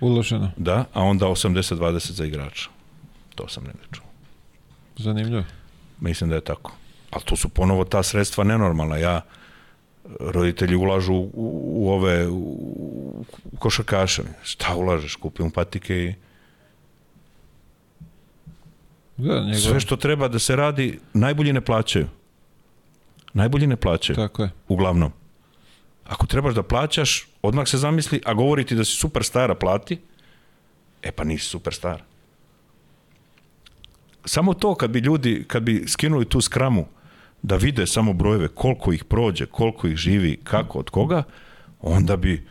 Uloženo. da, a onda 80-20 za igrača. To sam negde čuo. Zanimljivo. Mislim da je tako. Ali to su ponovo ta sredstva nenormalna. Ja, roditelji ulažu u, u ove, u, u košarkaše. Šta ulažeš? Kupim patike i Da, njegov, sve što treba da se radi, najbolji ne plaćaju. Najbolji ne plaćaju. Tako je. uglavnom. Ako trebaš da plaćaš, odmah se zamisli, a govori ti da si superstara plati, e pa nisi superstar. Samo to kad bi ljudi, kad bi skinuli tu skramu, da vide samo brojeve, koliko ih prođe, koliko ih živi, kako, od koga, onda bi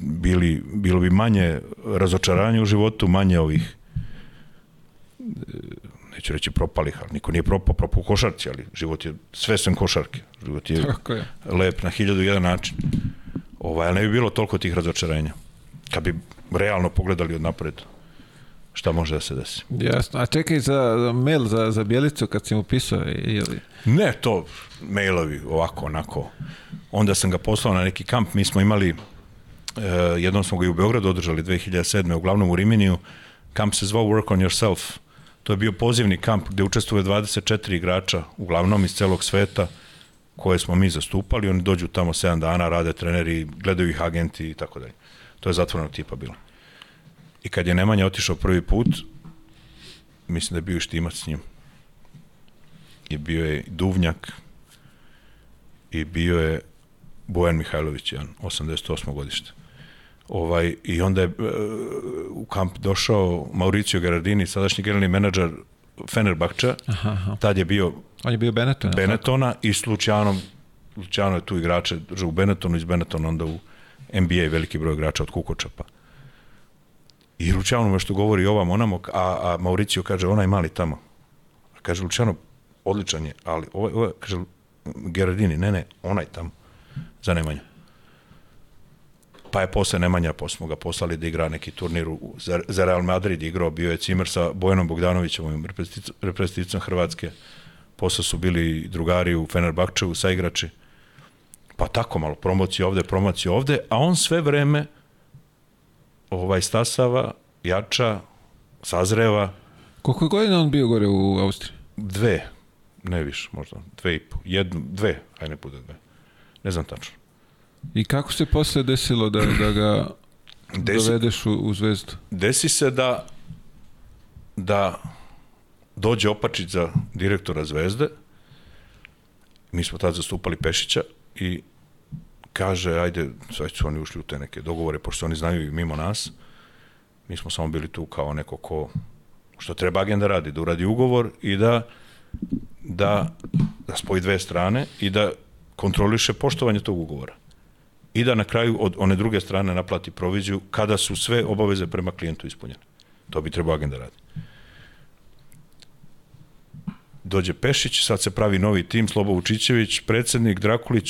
bili, bilo bi manje razočaranja u životu, manje ovih neću reći propalih, ali niko nije propao, propao u košarci, ali život je sve sem košarke. Život je Tako je. lep na hiljadu jedan način. Ovaj, ali ne bi bilo toliko tih razočarenja. Kad bi realno pogledali od napred šta može da se desi. Jasno. A čekaj za, mail za, za Bjelicu kad si mu pisao ili... Ne, to mailovi ovako, onako. Onda sam ga poslao na neki kamp. Mi smo imali, uh, jednom smo ga i u Beogradu održali 2007. uglavnom u Riminiju. Kamp se zvao Work on Yourself. To je bio pozivni kamp gde učestvuje 24 igrača, uglavnom iz celog sveta, koje smo mi zastupali. Oni dođu tamo 7 dana, rade treneri, gledaju ih agenti i tako dalje. To je zatvorenog tipa bilo. I kad je Nemanja otišao prvi put, mislim da je bio i štimac s njim je bio je Duvnjak i bio je Bojan Mihajlović, jedan, 88. godište. Ovaj, I onda je e, u kamp došao Mauricio Gerardini, sadašnji generalni menadžer Fenerbahča, Aha, aha. tad je bio On je bio Benetton. jel tako? Benetona i s Lucianom, Luciano je tu igrače u Benetonu, iz Benetona onda u NBA veliki broj igrača od Kukočapa. I Luciano me što govori ovam onamo, a, a Mauricio kaže onaj mali tamo. A kaže Luciano, odličan je, ali ovo, ovo kaže Gerardini, ne, ne, onaj tamo, za Nemanja. Pa je posle Nemanja, posle smo ga poslali da igra neki turnir u, za, za Real Madrid igrao, bio je Cimer sa Bojanom Bogdanovićem, reprezentaticom Hrvatske, posle su bili drugari u Fenerbahčevu, saigrači, pa tako malo, promocije ovde, promocije ovde, a on sve vreme ovaj stasava, jača, sazreva, Koliko je godina on bio gore u Austriji? dve, ne više, možda, dve i po, jednu, dve, aj ne bude dve, ne znam tačno. I kako se posle desilo da, da ga Desi, dovedeš u, u zvezdu? desi se da da dođe Opačić za direktora Zvezde mi smo tad zastupali Pešića i kaže, ajde, sad su oni ušli u te neke dogovore, pošto oni znaju i mimo nas, mi smo samo bili tu kao neko ko, što treba agenda radi, da uradi ugovor i da, da, da spoji dve strane i da kontroliše poštovanje tog ugovora. I da na kraju od one druge strane naplati proviziju kada su sve obaveze prema klijentu ispunjene. To bi trebao agenda radi. Dođe Pešić, sad se pravi novi tim, Slobo Vučićević, predsednik, Drakulić,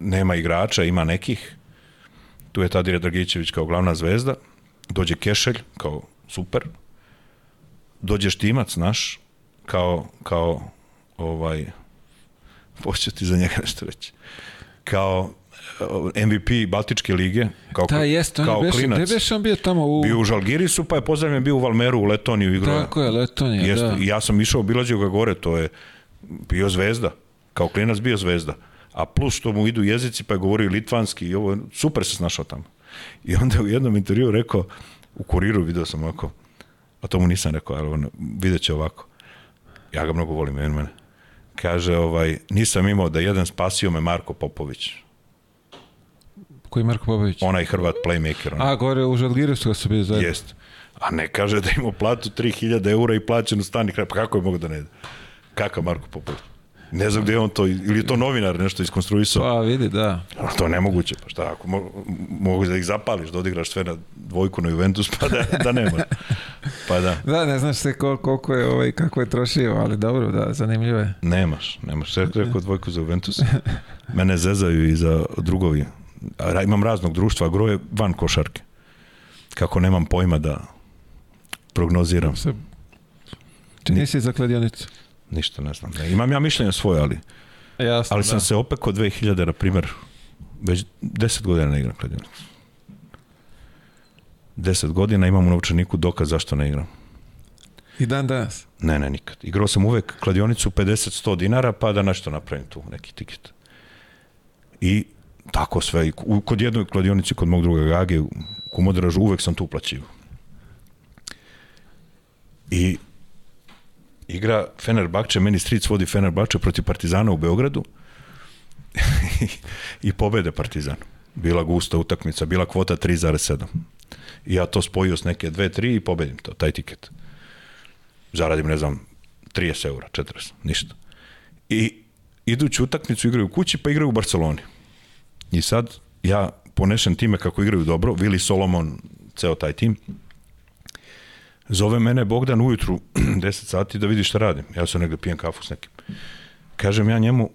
nema igrača, ima nekih. Tu je Tadir Dragićević kao glavna zvezda. Dođe Kešelj kao super. Dođe Štimac naš kao, kao ovaj, poću ti za njega nešto reći, kao MVP Baltičke lige, kao, Da, jeste, on kao je beše, klinac. beše on bio tamo u... Bio u Žalgirisu, pa je pozdravljen bio u Valmeru, u Letoniju igrao. Tako je, Letonija, Jeste, da. ja sam išao, obilazio ga gore, to je bio zvezda. Kao klinac bio zvezda. A plus što mu idu jezici, pa je govorio litvanski i ovo, super se snašao tamo. I onda u jednom intervju rekao, u kuriru video sam ovako, a to mu nisam rekao, ali on, vidjet će ovako. Ja ga mnogo volim, on mene. Kaže, ovaj, nisam imao da jedan spasio me Marko Popović. Koji Marko Popović? Onaj Hrvat playmaker. On. A, gore u Žalgirisu ga su bili zajedno. Jest. A ne kaže da ima platu 3000 eura i plaćenu stan i kraj. Pa kako je mogo da ne ide? Kakav Marko Popović? Ne znam gde je on to, ili je to novinar nešto iskonstruisao. Pa, vidi, da. Pa. To je nemoguće, pa šta, ako mo, mogu da ih zapališ, da odigraš sve na dvojku na Juventus, pa da, da nema. Pa da, Da, ne znaš se kol, koliko je, ovaj, kako je trošio, ali dobro, da, zanimljivo je. nemaš, nemaš. Sve rekao dvojku za Juventus. Mene zezaju i za drugovi. Imam raznog društva, a gro je van košarke. Kako nemam pojma da prognoziram. Se... Či nisi za kladionicu? Ništa ne znam. Ne, imam ja mišljenje svoje, ali Jasno, Ali da. sam se opekao 2000, na primjer, već 10 godina ne igram kladionicu. 10 godina imam u novčaniku dokaz zašto ne igram. I dan danas. Ne, ne, nikad. Igrao sam uvek kladionicu 50-100 dinara, pa da nešto napravim tu, neki tiket. I tako sve. I u- kod jednoj kladionici, kod mog druga Gage, u Kumodražu, uvek sam tu uplaćivao. I igra Fenerbahče, meni stric vodi Fenerbahče protiv Partizana u Beogradu i pobede Partizan. Bila gusta utakmica, bila kvota 3,7. I ja to spojio s neke 2-3 i pobedim to, taj tiket. Zaradim, ne znam, 30 eura, 40, ništa. I iduću utakmicu igraju kući, pa igraju u Barceloni. I sad ja ponešem time kako igraju dobro, Vili Solomon, ceo taj tim, Zove mene Bogdan ujutru 10 sati da vidi šta radim. Ja sam negde pijem kafu s nekim. Kažem ja njemu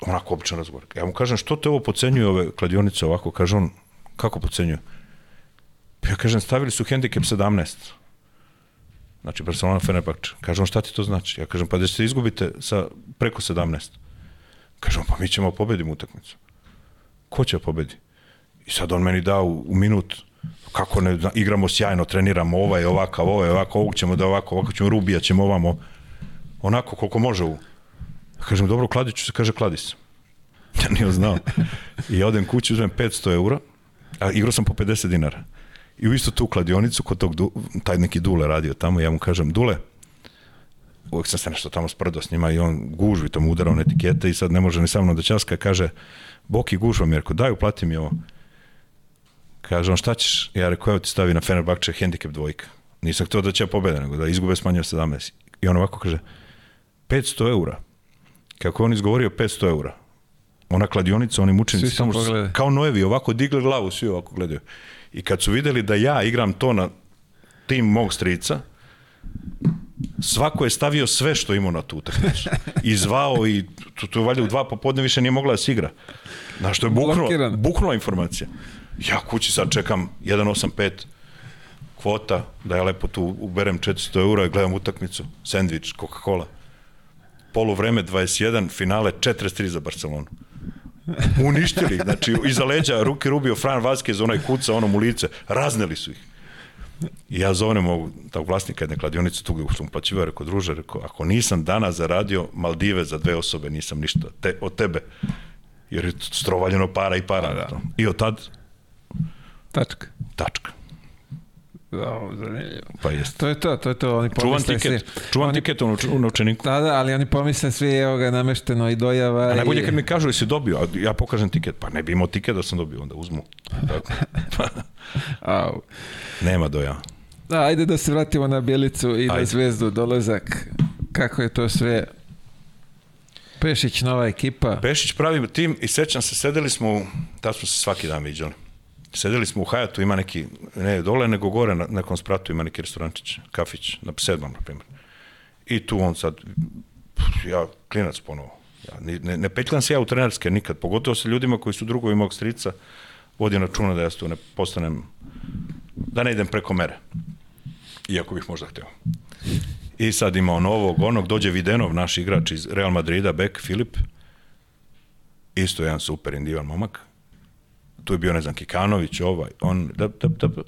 onako običan razgovor. Ja mu kažem što te ovo pocenjuje ove kladionice ovako? Kaže on, kako pocenjuje? Ja kažem, stavili su hendikep 17. Znači, Barcelona Fenerbahče. Kaže on, šta ti to znači? Ja kažem, pa da se izgubite sa preko 17. Kaže on, pa mi ćemo pobediti utakmicu. Ko će da pobedi? I sad on meni da u, u minut kako ne, igramo sjajno, treniramo, ovaj ovakav, ovaj je ovakav, ovog ćemo da ovako, ovako ćemo rubija, ćemo ovamo, onako koliko može u. Kažem, dobro, kladit ću se, kaže, kladi se. Ja nije znao. I odem kući, uzmem 500 eura, a igrao sam po 50 dinara. I u istu tu kladionicu, kod tog, du, taj neki Dule radio tamo, ja mu kažem, Dule, uvek sam se nešto tamo sprdao s njima i on gužvi to mu udarao na etikete i sad ne može ni sa mnom da časka, kaže, Boki gužva mi, je rekao, daj uplati mi ovo. Kaže on, šta ćeš? Ja rekao, evo ti stavi na Fenerbahče hendikep dvojka. Nisam htio da će pobeda, nego da izgube s manje od 17. I on ovako kaže, 500 eura. Kako on izgovorio 500 eura? Ona kladionica, oni mučenici, samo kao nojevi, ovako digli glavu, svi ovako gledaju. I kad su videli da ja igram to na tim mog strica, svako je stavio sve što imao na tu utakmicu. I zvao i tu, tu valjda u dva popodne više nije mogla da se igra. Znaš, što je buknula, buknula informacija. Ja kući sad čekam 1.85 kvota, da ja lepo tu uberem 400 eura i gledam utakmicu, sandvič, Coca-Cola. Polu vreme 21, finale 43 za Barcelonu. Uništili, ih, znači iza leđa ruke rubio Fran Vazquez, onaj kuca onom u lice, razneli su ih. I ja zovem ovog tog vlasnika jedne kladionice, tu sam plaćivao, rekao, druže, rekao, ako nisam danas zaradio Maldive za dve osobe, nisam ništa te, od tebe. Jer je strovaljeno para i para. Da. I od tad, Tačka. tačka. Da, zanimljivo. Pa jeste. To je to, to je to. Oni pomisle tiket, svi- čuvam oni, tiket u novč- u novčaniku. Da, da, ali oni pomisle svi, evo ga, namešteno i dojava. A najbolje i... kad mi kažu jesi dobio, a ja pokažem tiket, pa ne bi imao tiket da sam dobio, onda uzmu. Tako. Au. Nema doja. Da, ajde da se vratimo na Bjelicu i na Ajde. Zvezdu, dolazak. Kako je to sve? Pešić, nova ekipa. Pešić pravi tim i sećam se, sedeli smo, tad smo se svaki dan viđali. Sedeli smo u Hajatu, ima neki, ne dole, nego gore na nekom spratu ima neki restorančić, kafić, na sedmom, na primjer. I tu on sad, ja, klinac ponovo. Ja, ne, ne petljam se ja u trenerske nikad, pogotovo sa ljudima koji su drugovi mog strica, vodim računa da ja tu ne postanem, da ne idem preko mere. Iako bih možda hteo. I sad ima on ovog, onog, dođe Videnov, naš igrač iz Real Madrida, Bek, Filip, isto jedan super indivan momak. Tu je bio, ne znam, Kikanović, ovaj, on, da, da, da.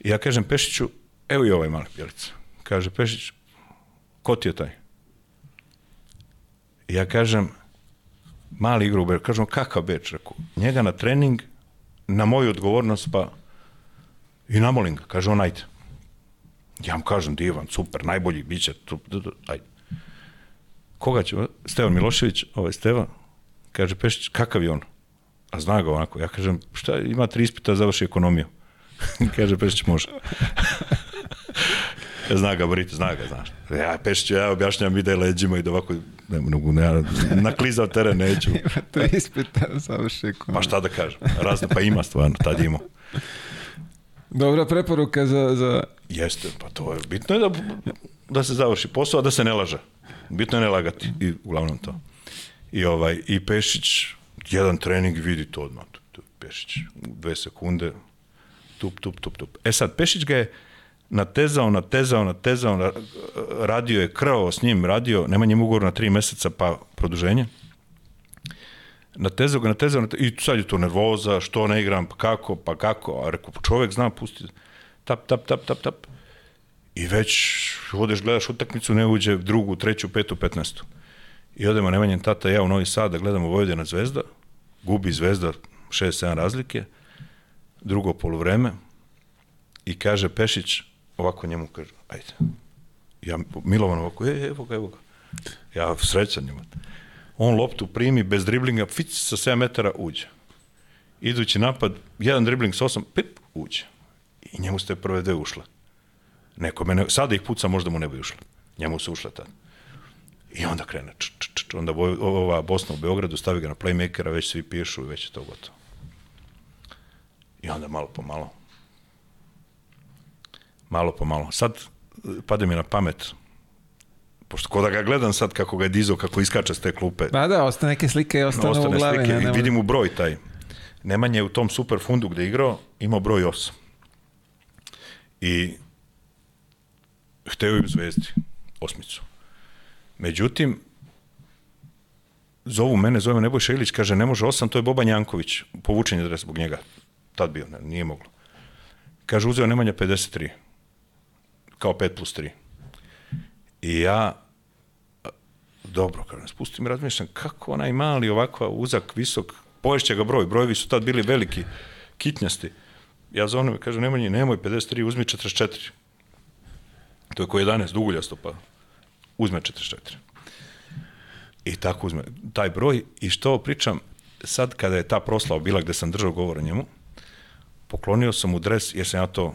I ja kažem Pešiću, evo i ovaj mali pjelica. Kaže Pešić, ko ti je taj? I ja kažem, mali igru u Beč. Kažem, kakav Beč? Rekao, njega na trening, na moju odgovornost, pa i namolim ga. Kaže, on, ajde. Ja mu kažem, divan, super, najbolji, bit će, tu, tu, tu, ajde. Koga će? Stevan Milošević, ovaj Steva, kaže Pešić, kakav je on? A zna ga onako. Ja kažem, šta, ima tri ispita, završi ekonomiju. kaže Pešić, može. zna ga, Brit, zna ga, znaš. Ja, Pešić, ja objašnjam ide leđima i da ovako, ne, ne, ne, na klizav teren neću. to je ispita, završi Pa šta da kažem, razno, pa ima stvarno, tad je imao. Dobra preporuka za, za... Jeste, pa to je, bitno je da, da se završi posao, a da se ne laže. Bitno je ne lagati, i uglavnom to. I, ovaj, i Pešić, jedan trening vidi to odmah, Pešić, u dve sekunde, tup, tup, tup, tup. E sad, Pešić ga je natezao, natezao, natezao, ra- radio je, krvao s njim, radio, nema njim ugovor na tri meseca, pa produženje. Natezao ga, natezao, natezao, i sad je to nervoza, što ne igram, pa kako, pa kako, a rekao, čovek zna pusti, tap, tap, tap, tap, tap. I već odeš, gledaš utakmicu, ne uđe drugu, treću, petu, petnaestu. I odemo Nemanjen tata ja u Novi Sad da gledamo Vojvodina Zvezda, gubi Zvezda 6-7 razlike, drugo poluvreme i kaže Pešić, ovako njemu kaže, ajde. Ja Milovan ovako, e, evo ga, evo ga. Ja srećan njima. On loptu primi bez driblinga, fic sa 7 metara uđe. Idući napad, jedan dribling sa 8, pip, uđe. I njemu ste prve dve ušle. Nekome ne, sada ih puca, možda mu ne bi ušle. Njemu su ušle tad. I onda krene, č, č, č, onda ova Bosna u Beogradu stavi ga na playmakera, već svi pišu i već je to gotovo. I onda malo po malo. Malo po malo. Sad eh, pade mi na pamet, pošto ko da ga gledam sad kako ga je dizao, kako iskače s te klupe, Pa da, ostane neke slike i ostane, u ostane glavi. slike ne, ne, vidim u broj taj. Nemanja je u tom super fundu gde je igrao, imao broj 8. I hteo je u zvezdi, osmicu. Međutim, zovu mene, zove me Nebojša Ilić, kaže, ne može 8, to je Boban Janković, povučen je dres zbog njega. Tad bio, ne, nije moglo. Kaže, uzeo Nemanja 53, kao 5 plus 3. I ja, dobro, kažem, spustim, razmišljam, kako onaj mali, ovakva, uzak, visok, poješće ga broj, brojevi su tad bili veliki, kitnjasti. Ja zovem, kaže, nemoj, nemoj 53, uzmi 44. To je ko 11, duguljasto, pa uzme 44. I tako uzme taj broj i što pričam, sad kada je ta proslava bila gde sam držao govor njemu, poklonio sam mu dres, jer sam ja to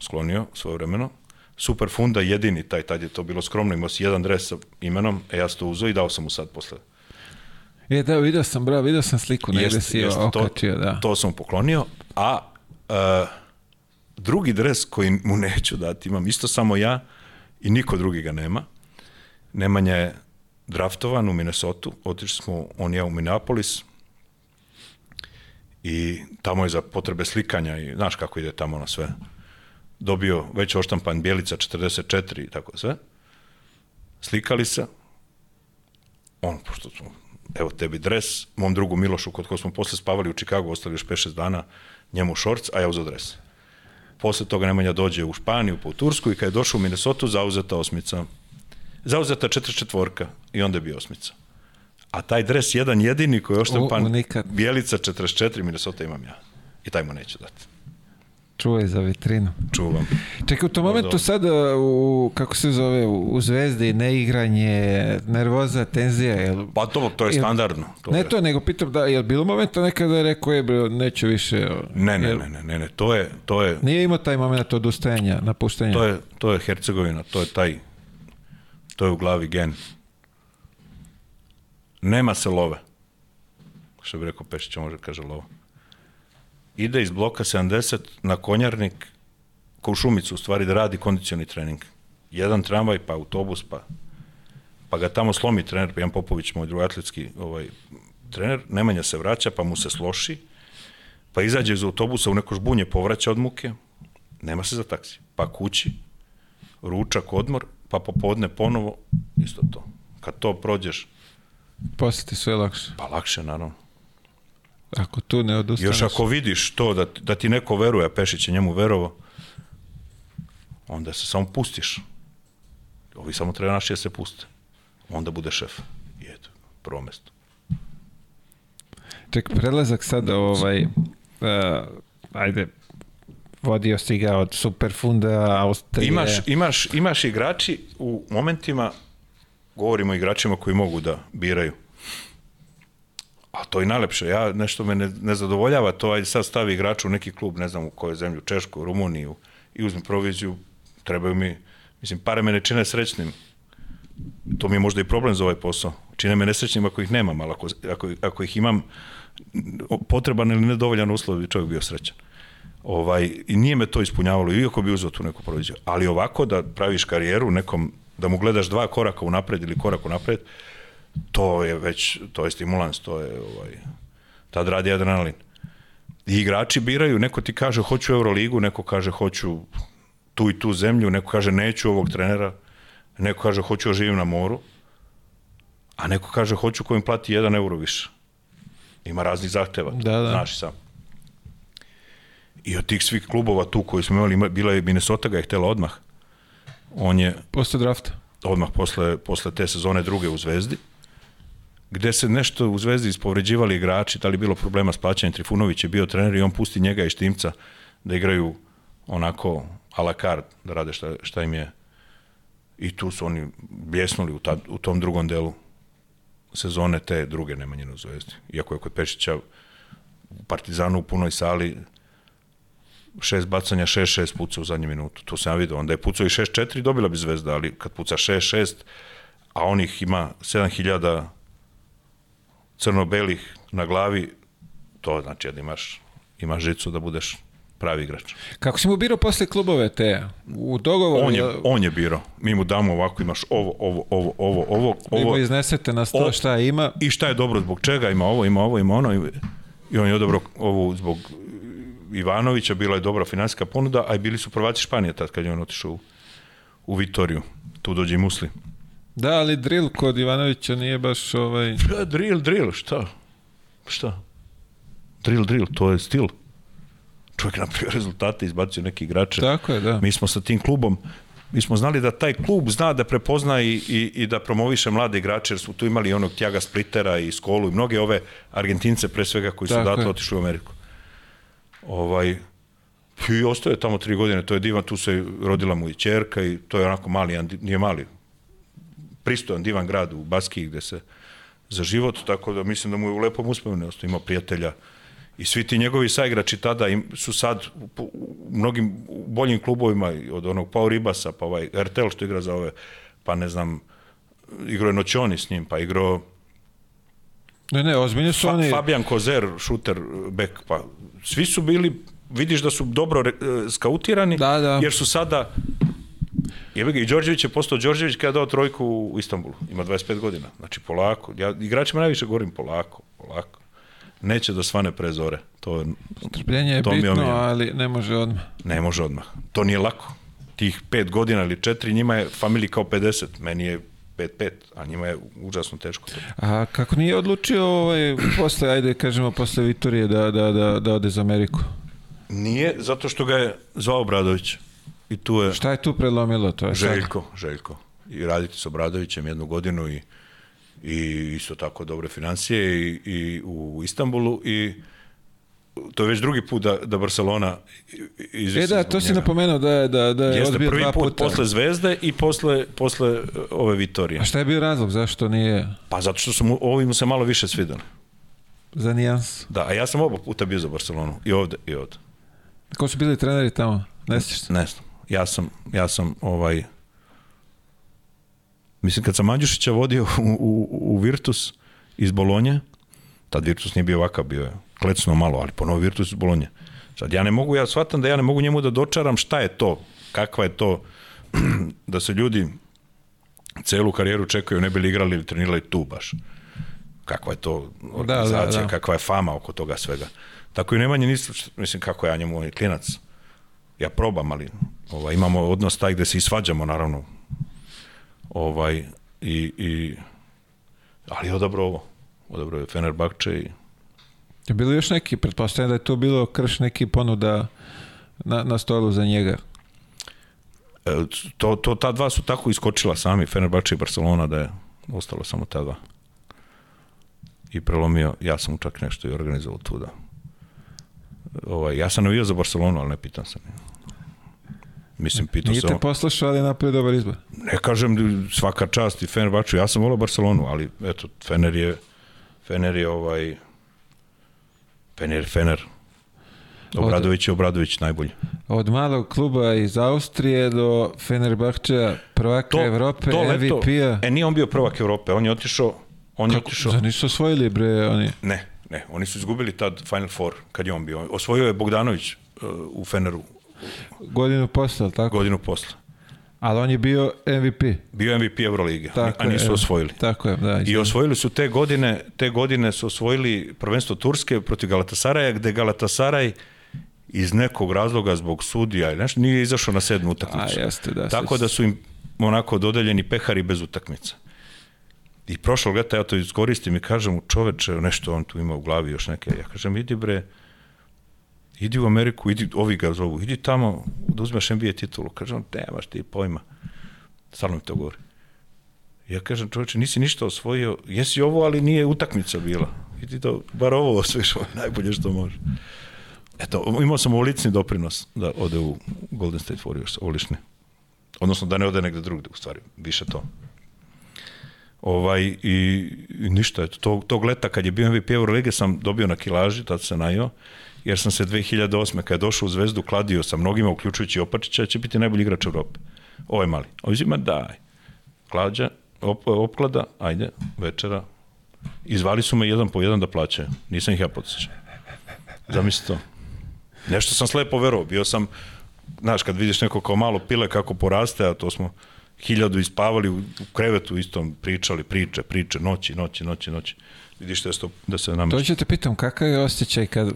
sklonio svoje vremeno, Super Funda jedini taj, tad je to bilo skromno, imao si jedan dres sa imenom, e ja sam to uzeo i dao sam mu sad posle. Je, da, vidio sam, bro, vidio sam sliku, negde si je okačio, to, da. to sam mu poklonio, a uh, drugi dres koji mu neću dati, imam isto samo ja i niko drugi ga nema. Nemanja je draftovan u Minnesota, otišli smo on ja u Minneapolis i tamo je za potrebe slikanja i znaš kako ide tamo na sve. Dobio već oštampan Bjelica 44 i tako sve. Slikali se. On, pošto smo, evo tebi dres, mom drugu Milošu, kod kojeg smo posle spavali u Čikagu, ostali još 5-6 dana, njemu šorc, a ja uzeo dres. Posle toga Nemanja dođe u Španiju, pa u Tursku i kad je došao u Minnesota, zauzeta osmica. Zauzeta četvrka i onda je bio osmica. A taj dres jedan jedini koji je oštampan, unikat. Bjelica 44, Minnesota imam ja. I taj mu neću dati. Čuvaj za vitrinu. Čuvam. Čekaj, u tom momentu sada, u, kako se zove, u, Zvezdi, neigranje, nervoza, tenzija, jel... Pa to, to je Jel- standardno. To ne je, to, nego pitam da, jel bilo momenta nekada je rekao, je, bro, neću više... ne, ne, jel- ne, ne, ne, ne, to je, to je, Nije imao taj moment odustajanja, napuštanja. to je, to je Hercegovina, to je taj, to je u glavi gen. Nema se love. Što bi rekao Pešić, može kaže lova. Ide iz bloka 70 na konjarnik, ko u Šumicu, u stvari da radi kondicioni trening. Jedan tramvaj, pa autobus, pa pa ga tamo slomi trener, Jan Popović, moj drugi atletski ovaj, trener, Nemanja se vraća, pa mu se sloši, pa izađe iz autobusa u neko žbunje, povraća od muke, nema se za taksi, pa kući, ručak, odmor, pa popodne ponovo, isto to. Kad to prođeš, Posle ti sve lakše. pa lakše, naravno. Ako tu ne odustaneš. Još ako vidiš to da, da ti neko veruje, a Pešić je njemu verovao, onda se samo pustiš. Ovi samo treba naši da se puste. Onda bude šef. I eto, prvo mesto. Ček, prelazak sada ovaj, uh, ajde, vodio si ga od Superfunda, Austrije. Imaš, imaš, imaš igrači u momentima, govorimo o igračima koji mogu da biraju. A to je najlepše. Ja, nešto me ne, ne zadovoljava to, ajde sad stavi igrača u neki klub, ne znam u kojoj zemlju, Češku, Rumuniju, i uzme proviziju, trebaju mi, mislim, pare me ne čine srećnim. To mi je možda i problem za ovaj posao. Čine me nesrećnim ako ih nemam, ali ako, ako, ako ih imam, potreban ili nedovoljan uslov bi čovjek bio srećan. Ovaj, I nije me to ispunjavalo, iako bi uzeo tu neku proviziju. Ali ovako da praviš karijeru nekom, da mu gledaš dva koraka unapred ili korak unapred, to je već, to je stimulans, to je, ovaj, tad radi adrenalin. I igrači biraju, neko ti kaže hoću Euroligu, neko kaže hoću tu i tu zemlju, neko kaže neću ovog trenera, neko kaže hoću da živim na moru, a neko kaže hoću ko im plati 1 euro više. Ima raznih zahteva, Da, da. znaš i sam. I od tih svih klubova tu koji smo imali, ima- bila je Minnesota ga je htela odmah. On je Posle drafta. odmah posle, posle te sezone druge u Zvezdi, gde se nešto u Zvezdi ispovređivali igrači, da li bilo problema s plaćanjem, Trifunović je bio trener i on pusti njega i Štimca da igraju onako a la carte, da rade šta, šta im je. I tu su oni bljesnuli u, ta, u tom drugom delu sezone te druge Nemanjine u Zvezdi. Iako je kod Pešića u Partizanu u punoj sali šest bacanja, šest, šest puca u zadnju minutu. To sam ja vidio. Onda je pucao i šest, četiri, dobila bi zvezda, ali kad puca šest, šest, a onih ima 7000 crno-belih na glavi, to znači da imaš, imaš žicu da budeš pravi igrač. Kako si mu birao posle klubove te? U dogovoru? On je, on je birao. Mi mu damo ovako, imaš ovo, ovo, ovo, ovo, ovo, Vi mu iznesete na sto šta ima. I šta je dobro, zbog čega, ima ovo, ima ovo, ima ono. I, i on je odabrao ovu zbog Ivanovića, bila je dobra finansijska ponuda, a i bili su prvaci Španije tad kad je on otišao u, u Vitoriju. Tu dođe i Musli. Da, ali drill kod Ivanovića nije baš ovaj... Ja, drill, drill, šta? Šta? Drill, drill, to je stil. Čovjek napravio rezultate, izbacio neki igrače. Tako je, da. Mi smo sa tim klubom, mi smo znali da taj klub zna da prepozna i, i, i da promoviše mlade igrače, jer su tu imali onog Tjaga Splitera i Skolu i mnoge ove Argentince pre svega koji su Tako odatle otišli u Ameriku. Ovaj, I ostaje tamo tri godine, to je divan, tu se rodila mu i čerka i to je onako mali, nije mali, pristojan divan grad u Baskiji gde se za život, tako da mislim da mu je u lepom uspomenu ima prijatelja i svi ti njegovi saigrači tada im, su sad u, u, u mnogim boljim klubovima, od onog Pau Ribasa, pa ovaj RTL što igra za ove, pa ne znam, igrao je Noćoni s njim, pa igrao Ne, ne, ozbiljno su Fa, oni... Fabian Kozer, šuter, bek, pa svi su bili, vidiš da su dobro re, skautirani, Da, da. jer su sada Jebe ga, i Đorđević je postao Đorđević kada dao trojku u Istanbulu. Ima 25 godina. Znači, polako. Ja igračima najviše govorim polako, polako. Neće da svane pre zore. To je, Trpljenje je to mi bitno, omiljeno. ali ne može odmah. ne može odmah. To nije lako. Tih pet godina ili četiri, njima je familiji kao 50. Meni je 5-5, a njima je užasno teško. to. A kako nije odlučio ovaj, posle, ajde kažemo, posle Vitorije da, da, da, da ode za Ameriku? Nije, zato što ga je zvao Bradović. I tu je... Šta je tu prelomilo? To je sad? Željko, Željko. I raditi s Obradovićem jednu godinu i, i isto tako dobre financije i, i u Istanbulu i to je već drugi put da, da Barcelona izvisi E da, to si napomenuo da je, da, da je Jeste odbio prvi dva put puta. posle Zvezde i posle, posle uh, ove Vitorije. A šta je bio razlog, zašto nije Pa zato što su mu, ovi mu se malo više svidali. za nijans? Da, a ja sam oba puta bio za Barcelonu. I ovde, i ovde. Ko su bili treneri tamo? Ne sjećaš se? Ne znam. Ja sam, ja sam ovaj... Mislim, kad sam Andjušića vodio u, u, u Virtus iz Bolonje, tad Virtus nije bio ovakav, bio je klecno malo, ali ponovo Virtus iz Bolonje. Sad ja ne mogu, ja shvatam da ja ne mogu njemu da dočaram šta je to, kakva je to, da se ljudi celu karijeru čekaju, ne bi li igrali ili trenirali tu baš. Kakva je to organizacija, da, da. kakva je fama oko toga svega. Tako i Nemanje nisu, mislim kako ja njemu on je klinac. Ja probam, ali ovaj, imamo odnos taj gde se i svađamo, naravno. Ovaj, i, i, ali je odabro ovo. Odabro je Fenerbahče i Je bilo još neki, pretpostavljam da je to bilo krš neki ponuda na, na stolu za njega. e, to, to, ta dva su tako iskočila sami, Fenerbahče i Barcelona, da je ostalo samo ta dva. I prelomio, ja sam čak nešto i organizovao tu da. Ovaj, ja sam navio za Barcelonu, ali ne pitan sam. Mislim, pitao Nije sam... te poslušao, ali napravio dobar izbor. Ne kažem svaka čast i Fenerbahču, ja sam volao Barcelonu, ali eto, Fener je, Fener je ovaj, Fener, Fener. Obradović je Obradović najbolji. Od malog kluba iz Austrije do Fenerbahčeja, prvaka Evrope, MVP-a. e nije on bio prvak Evrope, on je otišao, on je otišao, Zar nisu osvojili bre oni? ne, ne, oni su izgubili tad Final Four, kad je on bio. Osvojio je Bogdanović uh, u Feneru Godinu posle, tako? godinu posle. Ali on je bio MVP. Bio MVP Evrolige, Tako a nisu evo. osvojili. Tako je, da. I osvojili su te godine, te godine su osvojili prvenstvo Turske protiv Galatasaraja, gde Galatasaraj iz nekog razloga zbog sudija ili nešto nije izašao na sedmu utakmicu. A, jeste, da, Tako da su im onako dodeljeni pehari bez utakmica. I prošlog leta ja to iskoristim i kažem mu čoveče, nešto on tu ima u glavi još neke. Ja kažem, idi bre, idi u Ameriku, idi, ovi ga zovu, idi tamo da uzmeš NBA titulu. Kažem, nemaš ti pojma. Stalno mi to govori. Ja kažem, čovječe, nisi ništa osvojio, jesi ovo, ali nije utakmica bila. I ti to, bar ovo osvojiš, najbolje što može. Eto, imao sam ovolicni doprinos da ode u Golden State Warriors, ovolični. Odnosno da ne ode negde drugde, u stvari, više to. Ovaj, i, i ništa, eto, tog, tog leta kad je bio MVP Eurolige sam dobio na kilaži, tad se najio, jer sam se 2008. kad je došao u Zvezdu kladio sa mnogima, uključujući Opačića, će biti najbolji igrač Evrope. Ovo je mali. A uzima, daj. Klađa, op, opklada, ajde, večera. Izvali su me jedan po jedan da plaćaju. Nisam ih ja podsjećao. Zamisli to. Nešto sam slepo verovao. Bio sam, znaš, kad vidiš neko kao malo pile kako poraste, a to smo hiljadu ispavali u, krevetu istom, pričali, priče, priče, noći, noći, noći, noći. Vidiš da to, da se nam... To ću te pitam, kakav je osjećaj kad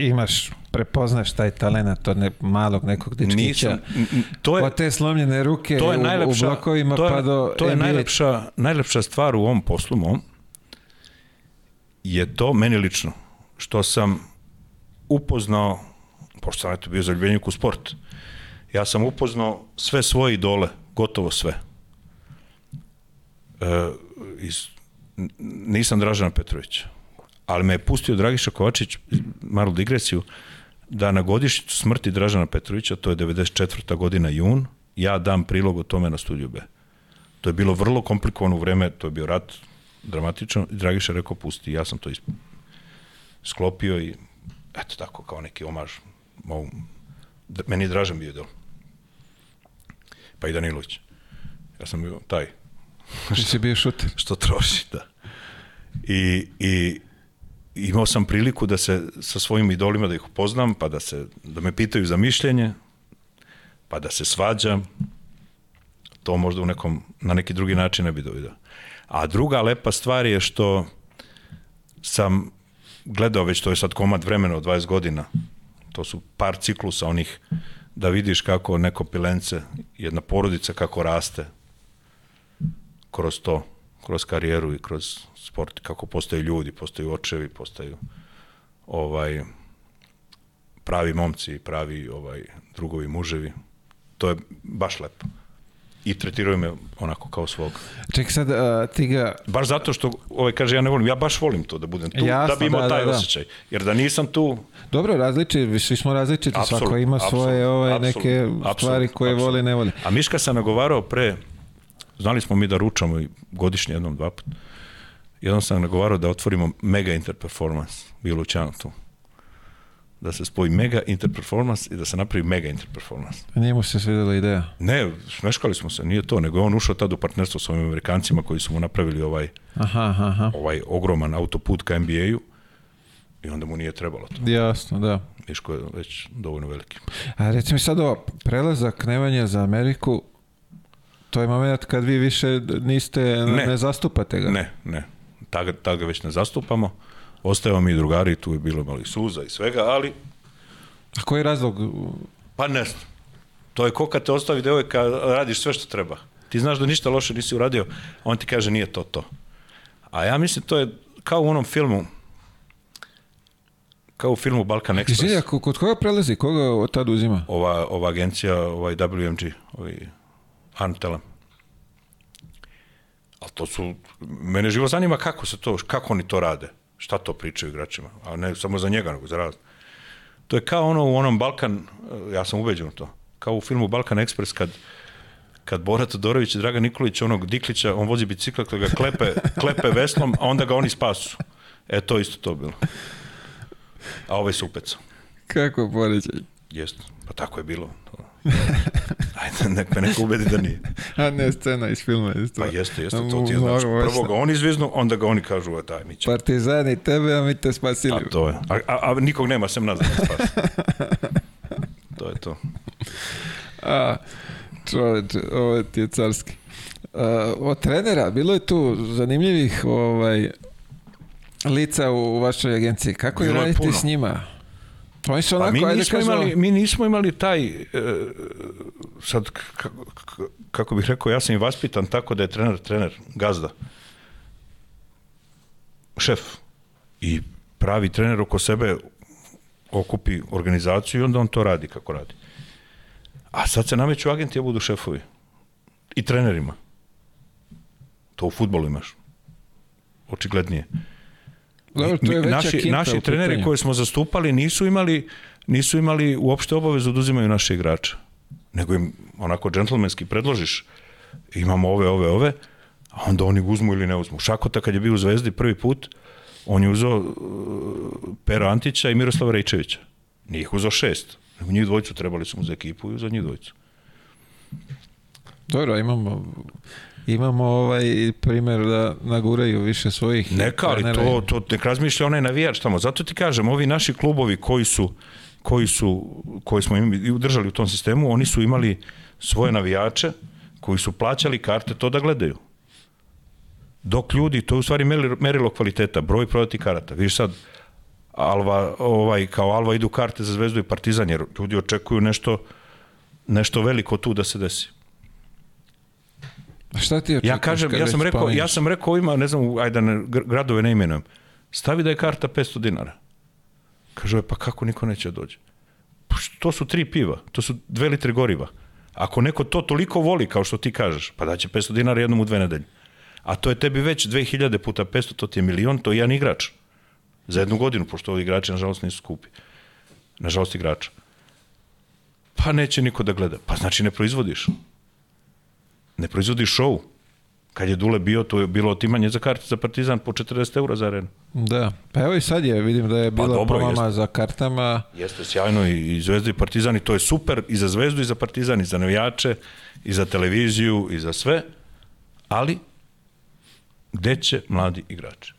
imaš, prepoznaš taj talent od ne, malog nekog dečkića, Nisam, to je, od te slomljene ruke to je u, najlepša, u blokovima to je, pa do to je NBA. najlepša, najlepša stvar u ovom poslu mom je to meni lično što sam upoznao pošto sam eto bio zaljubljenik u sport ja sam upoznao sve svoje idole gotovo sve. E, iz, nisam Dražana Petrovića ali me je pustio Dragiša Kovačić malu digresiju da na godišnjicu smrti Dražana Petrovića, to je 94. godina jun, ja dam prilog o tome na studiju B. To je bilo vrlo komplikovano vreme, to je bio rat dramatično, i Dragiša rekao pusti, ja sam to isp... sklopio i eto tako, kao neki omaž. Mou... D- Meni je Dražan bio idol. Pa i Danilović. Ja sam bio taj Ti si bio šuter. što troši, da. I, i imao sam priliku da se sa svojim idolima da ih upoznam, pa da se da me pitaju za mišljenje, pa da se svađam. To možda u nekom na neki drugi način ne bi dovidio. A druga lepa stvar je što sam gledao već to je sad komad vremena od 20 godina. To su par ciklusa onih da vidiš kako neko pilence, jedna porodica kako raste kroz to, kroz karijeru i kroz sport, kako postaju ljudi, postaju očevi, postaju ovaj pravi momci, pravi ovaj drugovi muževi. To je baš lepo. i tretiraju me onako kao svog. Ček sad, a, ti ga... Baš zato što ovaj kaže ja ne volim, ja baš volim to da budem tu, Jasno, da bi imao da, taj da, da. osjećaj. Jer da nisam tu, Dobro, različiti, svi smo različiti, Apsolutno, svako ima svoje apsolutno, ovaj, apsolutno, neke apsolutno, stvari koje apsolutno. voli, ne voli. A Miška sam nagovarao pre, znali smo mi da ručamo i godišnje jednom, dva put. Jednom sam nagovarao da otvorimo Mega Interperformance, bilo u Čanotu. Da se spoji Mega Interperformance i da se napravi Mega Interperformance. Nije mu se svidjela ideja. Ne, smeškali smo se, nije to, nego je on ušao tad u partnerstvo sa ovim Amerikancima koji su mu napravili ovaj, Aha, aha, aha. ovaj ogroman autoput ka NBA-u i onda mu nije trebalo to. Jasno, da. Miško je već dovoljno veliki. A reci mi sad ovo, prelazak Nemanja za Ameriku, to je moment kad vi više niste, ne, Ne. zastupate ga. Ne, ne. Tad, tad ga već ne zastupamo. Ostajemo mi drugari, tu je bilo malo i suza i svega, ali A koji je razlog? pa ne znam. To je ko kad te ostavi devojka, radiš sve što treba. Ti znaš da ništa loše nisi uradio, on ti kaže nije to to. A ja mislim to je kao u onom filmu kao u filmu Balkan Express. Izvini, kod koga prelazi? Koga od tad uzima? ova, ova agencija, ovaj WMG, ovaj Antelem. Ali to su, mene živo zanima kako se to, kako oni to rade, šta to pričaju igračima, a ne samo za njega, nego za raz. To je kao ono u onom Balkan, eh, ja sam ubeđen u to, kao u filmu Balkan Express kad kad Bora Todorović i Dragan Nikolić onog Diklića, on vozi bicikla kad ga klepe, klepe veslom, a onda ga oni spasu. E, to isto to bilo. A ovaj se upecao. Kako poređaj? Jeste, pa tako je bilo. To. Ajde, nek me neko ubedi da nije. A ne, scena iz filma. Isto. Pa jeste, jeste, to ti je znači. Prvo ga oni izviznu, onda ga oni kažu, "A daj, mi ćemo. Partizani tebe, a mi te spasili. A to je. A, a, a nikog nema sem nas da nas spasi. to je to. A, čoveče, ovo ti je carski. A, od trenera, bilo je tu zanimljivih ovaj, lica u, u vašoj agenciji. Kako je raditi puno. s njima? Oni su Pa onako, mi ajde nismo, kažemo, imali, mi nismo imali taj, e, sad, kako bih rekao, ja sam i vaspitan tako da je trener, trener, gazda, šef i pravi trener oko sebe okupi organizaciju i onda on to radi kako radi. A sad se nameću agenti da budu šefovi. I trenerima. To u futbolu imaš. Očiglednije. Dobro, to je naši, naši u treneri koje smo zastupali nisu imali nisu imali uopšte obavezu da uzimaju naše igrače. Nego im onako džentlmenski predložiš imamo ove, ove, ove, a onda oni uzmu ili ne uzmu. Šakota kad je bio u Zvezdi prvi put, on je uzeo uh, Pera Antića i Miroslava Rejčevića. Nije ih uzeo šest. Nego njih dvojicu trebali su mu za ekipu i uzeo njih dvojicu. Dobro, imamo imamo ovaj primjer da naguraju više svojih Neka, ali trenera. to, to nek razmišlja onaj navijač tamo. Zato ti kažem, ovi naši klubovi koji su koji su koji smo im držali u tom sistemu, oni su imali svoje navijače koji su plaćali karte to da gledaju. Dok ljudi, to je u stvari merilo, merilo kvaliteta, broj prodatih karata. Vidiš sad, Alva, ovaj, kao Alva idu karte za Zvezdu i Partizan, jer ljudi očekuju nešto, nešto veliko tu da se desi. A Šta ti Ja očekuješ kažem, kad ja sam rekao, ja sam rekao ima, ne znam, ajde da ne, gr- gradove ne imenujem. Stavi da je karta 500 dinara. Kaže, "E, pa kako niko neće da dođe? Pa što- to su tri piva, to su dve litre goriva. Ako neko to toliko voli, kao što ti kažeš, pa daće 500 dinara jednom u dve nedelje. A to je tebi već 2000 puta 500, to ti je milion, to je jedan igrač. Za jednu godinu, pošto ovi igrači, nažalost, nisu skupi. Nažalost, igrača. Pa neće niko da gleda. Pa znači ne proizvodiš ne proizvodiš show. Kad je Dule bio, to je bilo otimanje za karte za Partizan po 40 eura za arenu. Da, pa evo i sad je, vidim da je bila Pa dobro, pomama za kartama. Jeste sjajno i, i Zvezda i Partizan i to je super i za Zvezdu i za Partizan i za navijače i za televiziju i za sve, ali gde će mladi igrači?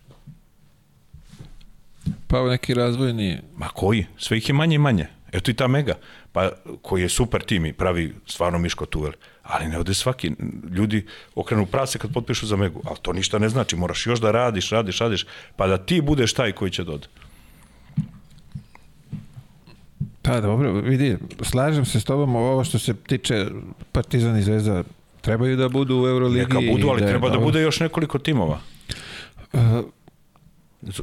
Pa neki razvojni Ma koji? Sve ih je manje i manje. Eto i ta Mega, pa koji je super tim i pravi stvarno Miško Tuvel. Ali ne ode svaki. Ljudi okrenu prase kad potpišu za Megu. Ali to ništa ne znači. Moraš još da radiš, radiš, radiš, pa da ti budeš taj koji će doda. Pa dobro, vidi, slažem se s tobom ovo što se tiče Partizan i Zvezda trebaju da budu u Euroligi. Neka budu, ali je treba da bude još nekoliko timova.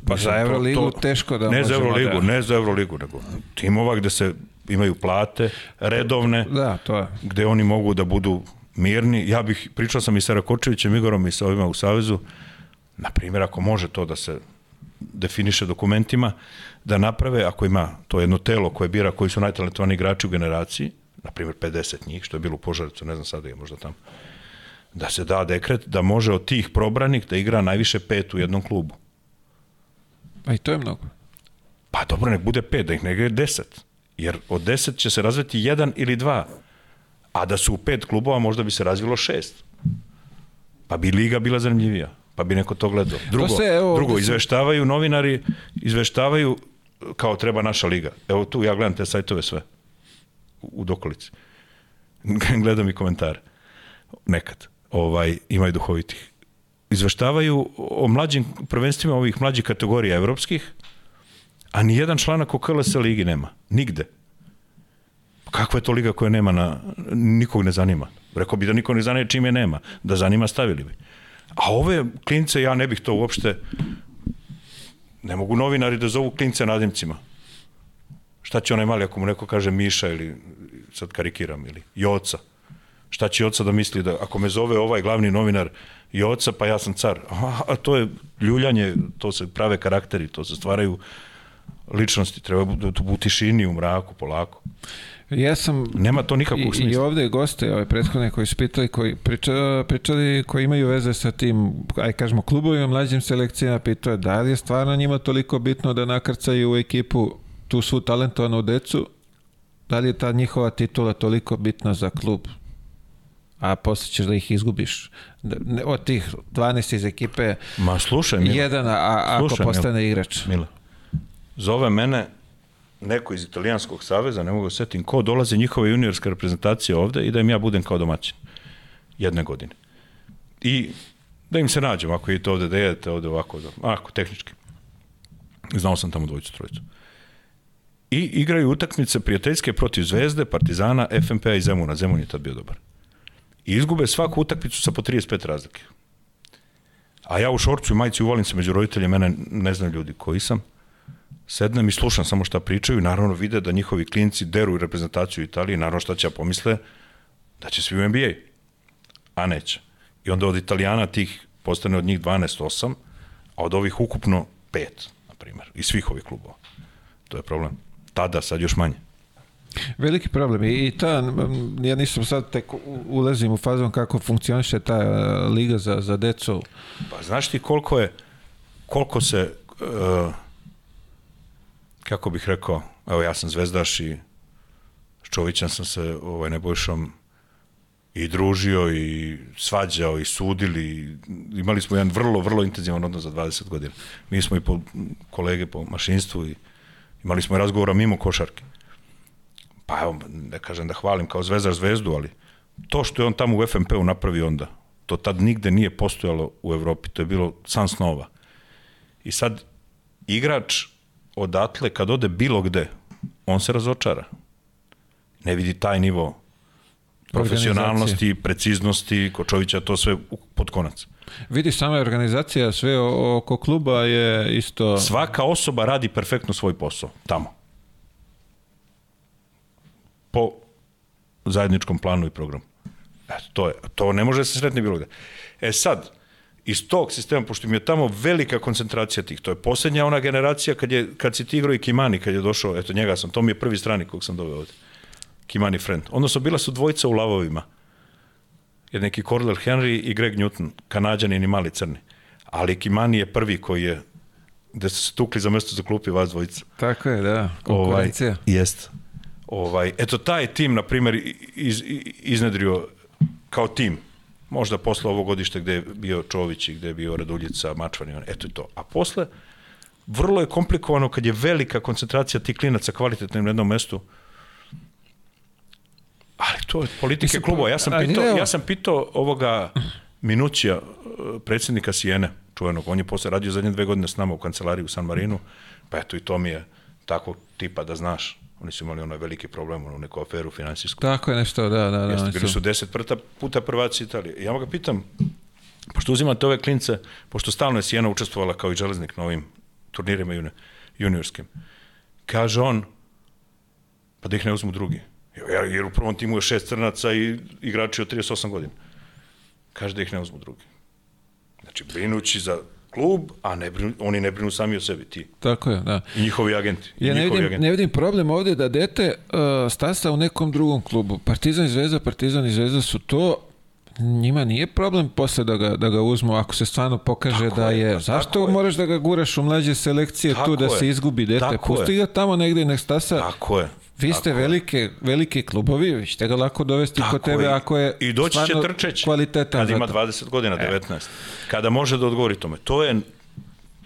Pa za Euroligu teško da Ne za možemo Euroligu, da- ne za Euroligu, nego timova gde se imaju plate redovne, Da, to je. gde oni mogu da budu mirni. Ja bih, pričao sam i sa Rakočevićem Igorom i sa ovima u Savezu, na primjer, ako može to da se definiše dokumentima, da naprave, ako ima to jedno telo koje bira koji su najtalentovaniji igrači u generaciji, na primjer 50 njih, što je bilo u Požarevcu, ne znam sada je možda tamo, da se da dekret da može od tih probranih da igra najviše pet u jednom klubu. Pa i to je mnogo. Pa dobro, nek bude pet, da ih ne igra deset. Jer od deset će se razviti jedan ili dva. A da su u pet klubova možda bi se razvilo šest. Pa bi liga bila zanimljivija. Pa bi neko to gledao. Drugo, se, evo, drugo se- izveštavaju novinari, izveštavaju kao treba naša liga. Evo tu ja gledam te sajtove sve u, u dokolici. gledam i komentare. Nekad. Ovaj, imaju duhovitih. Izveštavaju o mlađim prvenstvima ovih mlađih kategorija evropskih, a ni jedan članak o KLS ligi nema. Nigde. Kakva je to liga koja nema na, nikog ne zanima. Rekao bi da niko ne zanima čime nema. Da zanima stavili bi. A ove klince, ja ne bih to uopšte, ne mogu novinari da zovu klince nadimcima. Šta će onaj mali ako mu neko kaže Miša ili, sad karikiram, ili Joca. Šta će Joca da misli da, ako me zove ovaj glavni novinar Joca, pa ja sam car. A, a to je ljuljanje, to se prave karakteri, to se stvaraju ličnosti, treba da tu u tišini, u mraku, polako. Ja sam Nema to I, nikakvog I smisla. ovde goste, ove prethodne koji su pitali, koji priča, pričali, koji imaju veze sa tim, aj kažemo, klubovima, mlađim selekcijama, pitao je da li je stvarno njima toliko bitno da nakrcaju u ekipu tu svu talentovanu decu, da li je ta njihova titula toliko bitna za klub, a posle ćeš da ih izgubiš. Da- Od tih 12 iz ekipe, Ma slušaj, Mile, jedan, a, a ako Slušaj, Mile. postane igrač. Mile, zove mene neko iz Italijanskog saveza, ne mogu da setim ko, dolaze njihove juniorske reprezentacije ovde i da im ja budem kao domaćin jedne godine. I da im se nađem, ako idete ovde da jedete, ovde ovako, da, ako, tehnički. Znao sam tamo dvojicu, trojicu. I igraju utakmice prijateljske protiv Zvezde, Partizana, FNP-a i Zemuna. Zemun je tad bio dobar. I izgube svaku utakmicu sa po 35 razlike. A ja u šorcu i majici uvalim se među roditelje, mene ne znaju ljudi koji sam. Sednem i slušam samo šta pričaju i naravno vide da njihovi klinci deru reprezentaciju Italije, naravno šta će ja pomisle da će svi u NBA. A neće. I onda od Italijana tih postane od njih 12-8, a od ovih ukupno 5, na primjer, iz svih ovih klubova. To je problem. Tada, sad još manje. Veliki problem i i ta, ja nisam sad tek ulazim u fazom kako funkcioniše ta e, liga za, za decu. Pa znaš ti koliko je, koliko se, uh, kako bih rekao, evo ja sam zvezdaš i s Čovićem sam se ovaj, Nebojšom i družio i svađao i sudili. Imali smo jedan vrlo, vrlo intenzivan odnos za 20 godina. Mi smo i po, kolege po mašinstvu i imali smo i razgovora mimo košarke. Pa evo, ne kažem da hvalim kao zvezdaš zvezdu, ali to što je on tamo u FNP-u napravio onda, to tad nigde nije postojalo u Evropi, to je bilo san snova. I sad, igrač odatle, kad ode bilo gde, on se razočara. Ne vidi taj nivo profesionalnosti, preciznosti, Kočovića to sve pod konac. Vidi, sama organizacija sve oko kluba je isto... Svaka osoba radi perfektno svoj posao, tamo. Po zajedničkom planu i programu. Eto, to je. To ne može da se sretni bilo gde. E sad, iz tog sistema, pošto mi je tamo velika koncentracija tih, to je posljednja ona generacija kad, je, kad si ti igrao i Kimani, kad je došao, eto njega sam, to mi je prvi strani kog sam doveo ovde. Kimani friend. Odnosno, bila su dvojica u lavovima. Je neki Cordell Henry i Greg Newton, kanadjanin i mali crni. Ali Kimani je prvi koji je gde su se tukli za mesto za klupi vas dvojica. Tako je, da, konkurencija. Ovaj, jest. Ovaj, eto, taj tim, na primjer, iz, iznedrio kao tim, možda posle ovog godišta gde je bio Čović i gde je bio Raduljica, Mačvan i on, eto i to. A posle, vrlo je komplikovano kad je velika koncentracija tih klinaca kvalitetnim na jednom mestu, ali to je politike Mislim, klubova. Ja sam pitao, ja sam pitao ovoga Minućija, eh, predsjednika Sijene, čuvenog, on je posle radio zadnje dve godine s nama u kancelariji u San Marinu, pa eto i to mi je tako tipa da znaš. Oni su imali onaj veliki problem, onu neku aferu finansijsku. Tako je nešto, da, da, da. Jeste, bili su deset prta, puta prvaci Italije. Ja ga pitam, pošto uzimate ove klince, pošto stalno je Sijena učestvovala kao i železnik na ovim turnirima juni, juniorskim, kaže on, pa da ih ne uzmu drugi. Jer, jer u prvom timu je šest crnaca i igrači od 38 godina. Kaže da ih ne uzmu drugi. Znači, brinući za klub, a ne brinu, oni ne brinu sami o sebi, ti. Tako je, da. I njihovi agenti. Ja ne vidim, agenti. ne vidim problem ovde da dete uh, stasa u nekom drugom klubu. Partizan i Zvezda, Partizan i Zvezda su to njima nije problem posle da ga, da ga uzmu ako se stvarno pokaže Tako da je, je. pa Zašto je. moraš da ga guraš u mlađe selekcije Tako tu da je. se izgubi dete? Pusti ga tamo negde i nek stasa. Tako je. Vi ste velike, veliki klubovi, vi ćete ga lako dovesti kod tebe je. ako je I doći će trčeć kvalitetan kad ima to. 20 godina, 19. Kada može da odgovori tome. To je,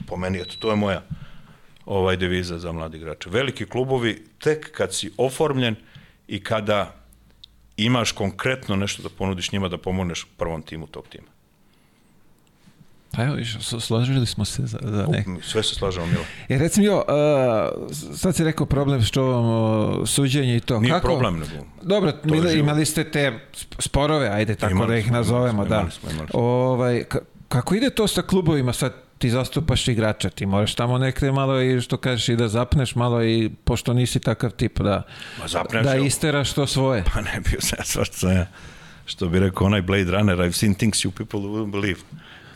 po meni, eto, to je moja ovaj deviza za mladi igrače. Veliki klubovi, tek kad si oformljen i kada imaš konkretno nešto da ponudiš njima da pomogneš prvom timu tog tima. Pa evo, složili smo se za, za nek... Sve se slažemo, Milo. E, recimo, jo, uh, sad si rekao problem što vam uh, suđenje i to. Nije Kako? problem, nego... Dobro, život. imali ste te sp- sporove, ajde tako Imali da ih smo, nazovemo, imali da. imali smo, imali smo. Ovaj, ka- kako ide to sa klubovima sad? Ti zastupaš igrača, ti moraš tamo nekde malo i što kažeš i da zapneš malo i pošto nisi takav tip da, zapneš, da isteraš to svoje. Pa ne bio sam svašta. Što bi rekao onaj Blade Runner, I've seen things you people wouldn't believe.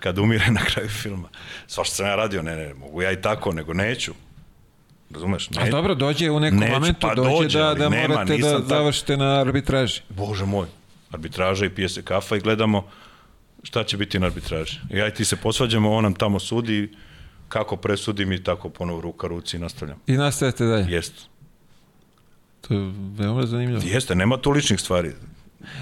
Kad umire na kraju filma. Svašta sam ja radio, ne, ne, mogu ja i tako, nego neću. Razumeš? A Ne, dobro, dođe u nekom Neću, momentu, pa dođe dođe, da, da nema, morate da nisam tak- završite na arbitraži. Bože moj, arbitraža i pije se kafa i gledamo šta će biti na arbitraži. Ja i ti se posvađamo, on nam tamo sudi, kako presudim i tako ponovo ruka ruci i nastavljam. I nastavite dalje. Jeste. To je veoma zanimljivo. Jeste, nema tu ličnih stvari.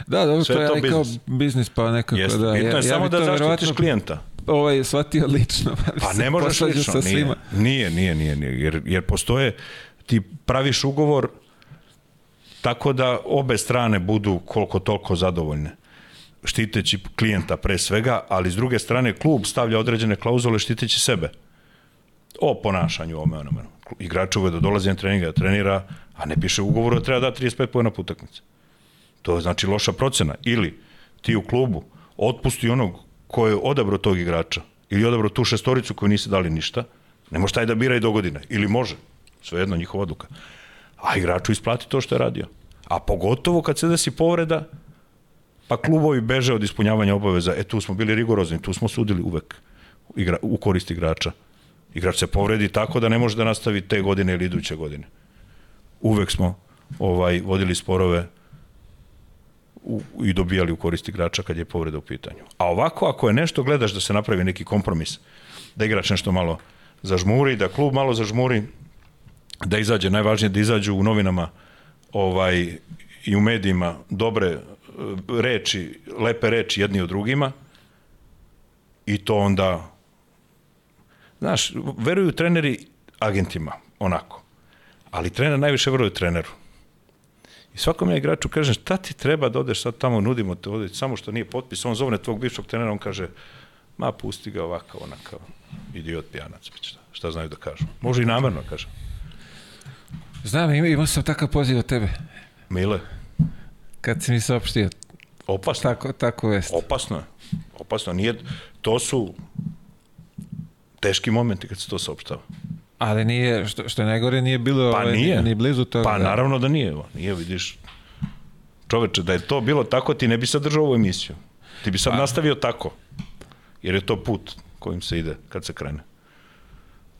Da, dobro, Sve to je to kao biznis. pa nekako Jeste. da. Bitno je ja, samo bi da zaštitiš klijenta. Ovaj, shvatio lično. pa Pa ne možeš lično, sa nije, svima. nije, nije, nije, nije, jer, jer postoje, ti praviš ugovor tako da obe strane budu koliko toliko zadovoljne štiteći klijenta pre svega, ali s druge strane klub stavlja određene klauzule štiteći sebe o ponašanju, ome, onome. Igrač uvek da dolazi na treninga, da trenira, a ne piše u ugovoru da treba da 35 pojena po utakmici. To je znači loša procena. Ili ti u klubu otpusti onog ko je odabrao tog igrača ili odabrao tu šestoricu koju nisi dali ništa, ne može taj da bira i do godine. Ili može. Svejedno njihova odluka. A igraču isplati to što je radio. A pogotovo kad se desi povreda, pa klubovi beže od ispunjavanja obaveza. E tu smo bili rigorozni, tu smo sudili uvek igra, u korist igrača. Igrač se povredi tako da ne može da nastavi te godine ili iduće godine. Uvek smo ovaj vodili sporove u, i dobijali u korist igrača kad je povreda u pitanju. A ovako, ako je nešto, gledaš da se napravi neki kompromis, da igrač nešto malo zažmuri, da klub malo zažmuri, da izađe, najvažnije da izađu u novinama ovaj, i u medijima dobre e, reči, lepe reči jedni od drugima i to onda znaš, veruju treneri agentima, onako. Ali trener najviše veruje treneru. I svakom ja igraču kažem, šta ti treba da odeš sad tamo, nudimo te ovde, samo što nije potpis, on zovne tvog bivšog trenera, on kaže, ma pusti ga ovakav, onakav, idiot pijanac, šta, šta znaju da kažu. Može i namerno da kaže. Znam, ima, imao sam takav poziv od tebe. Mile, Kad si mi saopštio opasno, tako, tako vest. opasno je, opasno, nije, to su teški momenti kad se to saopštava. Ali nije, što, što je najgore, nije bilo Pa ovaj, nije. ni blizu toga. Pa da. naravno da nije, nije, vidiš. Čoveče, da je to bilo tako, ti ne bi sad držao ovu emisiju. Ti bi sad Pa. nastavio tako. Jer je to put kojim se ide kad se krene.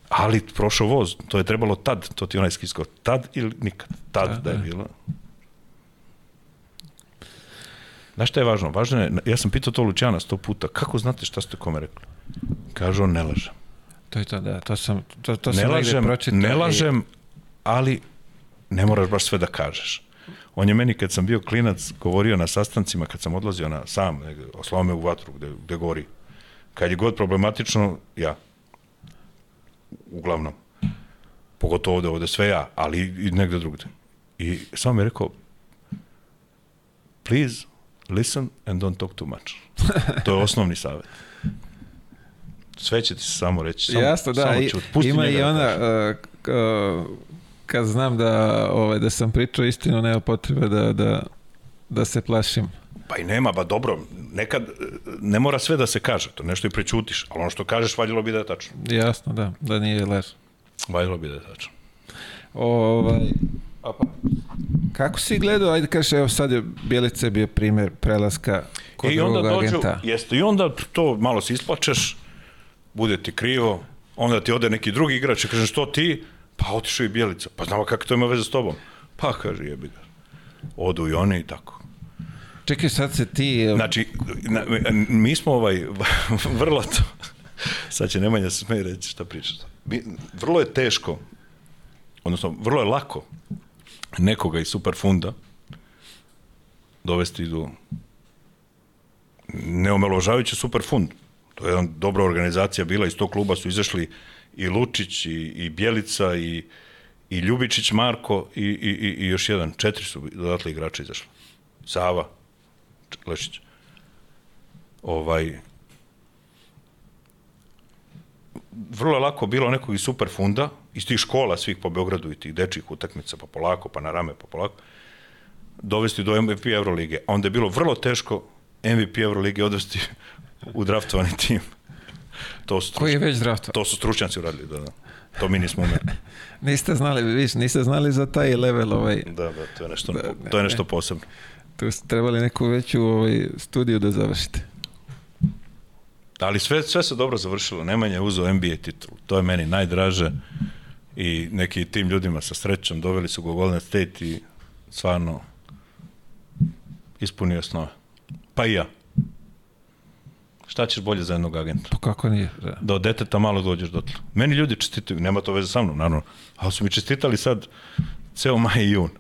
Ali prošao voz, to je trebalo tad, to ti onaj skisko, tad ili nikad. Tad da, Da, je da. bilo. Znaš šta je važno? Važno je, ja sam pitao to Lučana sto puta, kako znate šta ste kome rekli? Kaže on, ne lažem. To je to, da. To sam, to, to ne sam lažem, pročitao. ne i- lažem, ali ne moraš baš sve da kažeš. On je meni kad sam bio klinac govorio na sastancima, kad sam odlazio na sam, negde, oslao me u vatru gde, gde gori. Kad je god problematično, ja. Uglavnom. Pogotovo ovde, ovde sve ja, ali i negde drugde. I samo mi je rekao, please listen and don't talk too much. To je osnovni savjet. Sve će ti se samo reći. Samo, Jasno, da. Samo i- ćuti. Pusti ima i da ona, uh, kad znam da, ovaj, da sam pričao istinu, nema potrebe da, da, da se plašim. Pa i nema, ba dobro, nekad e, ne mora sve da se kaže, to nešto i prećutiš, ali ono što kažeš valjalo bi da je tačno. Jasno, da, da nije laž. Valjalo bi da je tačno. Ovaj, opa. Kako si gledao, ajde kažeš, evo sad je Bjelica bio primjer prelaska kod I onda drugog dođu, agenta. jeste, i onda to malo se isplačeš, bude ti krivo, onda ti ode neki drugi igrač i kaže što ti? Pa otišao i Bjelica. Pa znamo kako to ima veze s tobom. Pa kaže jebi ga. Odu i oni i tako. Čekaj, sad se ti... Znači, na, mi smo ovaj, vrlo to, sad će Nemanja se smeje reći šta pričaš. Mi, vrlo je teško, odnosno vrlo je lako nekoga iz Superfunda dovesti do neomeložavajući Superfund. To je jedna dobra organizacija bila, iz tog kluba su izašli i Lučić, i, i Bjelica, i, i Ljubičić Marko, i, i, i, i još jedan, četiri su dodatli igrača izašli. Sava, Lešić. Ovaj, vrlo lako bilo nekog iz Superfunda, iz tih škola svih po Beogradu i tih dečjih utakmica, pa polako, pa na rame, pa polako, dovesti do MVP Eurolige. A onda je bilo vrlo teško MVP Eurolige odvesti u draftovani tim. To su, Koji je već draftovan? to su stručnjaci uradili, da, da. To mi nismo umeli. Niste znali, viš, niste znali za taj level, ovaj, Da, da, to je nešto, to je nešto posebno. tu ste trebali neku veću ovaj, studiju da završite. Ali sve, sve se dobro završilo. Nemanja je uzeo NBA titul. To je meni najdraže. I neki tim ljudima sa srećom doveli su go Golden State i stvarno ispunio snove. Pa i ja. Šta ćeš bolje za jednog agenta? Pa kako nije? Da. Da od deteta malo dođeš dotle. Meni ljudi čestitaju, nema to veze sa mnom, naravno. Ali su mi čestitali sad ceo maj i jun.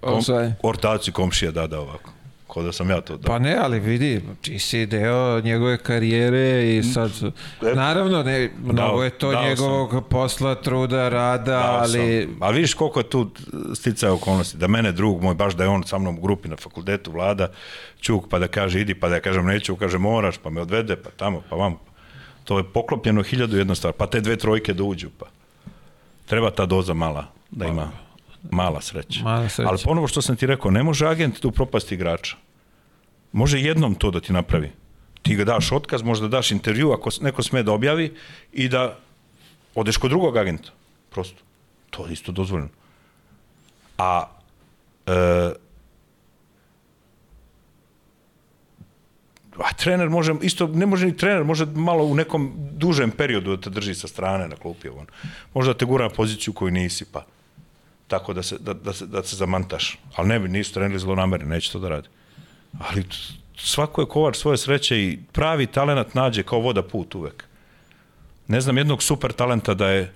Kom, ortaci komšija da, da ovako. Ko da sam ja to da. Pa ne, ali vidi, ti si deo njegove karijere i sad, naravno, ne, mnogo je to Mm. dao njegovog posla, truda, rada, Dao ali Sam. A vidiš koliko je tu sticaja okolnosti. Da mene drug moj, baš da je on sa mnom u grupi na fakultetu vlada, Ćuk, pa da kaže idi, pa da ja kažem neću, kaže moraš, pa me odvede, pa tamo, pa vam. To je poklopljeno hiljadu jedna stvar. Pa te dve trojke da uđu, pa. Treba ta doza mala, da ima mala sreća. Mala sreća. Ali ponovo što sam ti rekao, ne može agent tu propasti igrača. Može jednom to da ti napravi. Ti ga daš otkaz, možda daš intervju ako neko sme da objavi i da odeš kod drugog agenta. Prosto. To je isto dozvoljeno. A e, a trener može, isto ne može ni trener, može malo u nekom dužem periodu da te drži sa strane na klupi. On. Može da te gura na poziciju koju nisi, pa tako da se, da, da se, da se zamantaš. Ali ne nisu treneri zlonameri, neće to da radi. Ali svako je kovar svoje sreće i pravi talenat nađe kao voda put uvek. Ne znam jednog super talenta da je,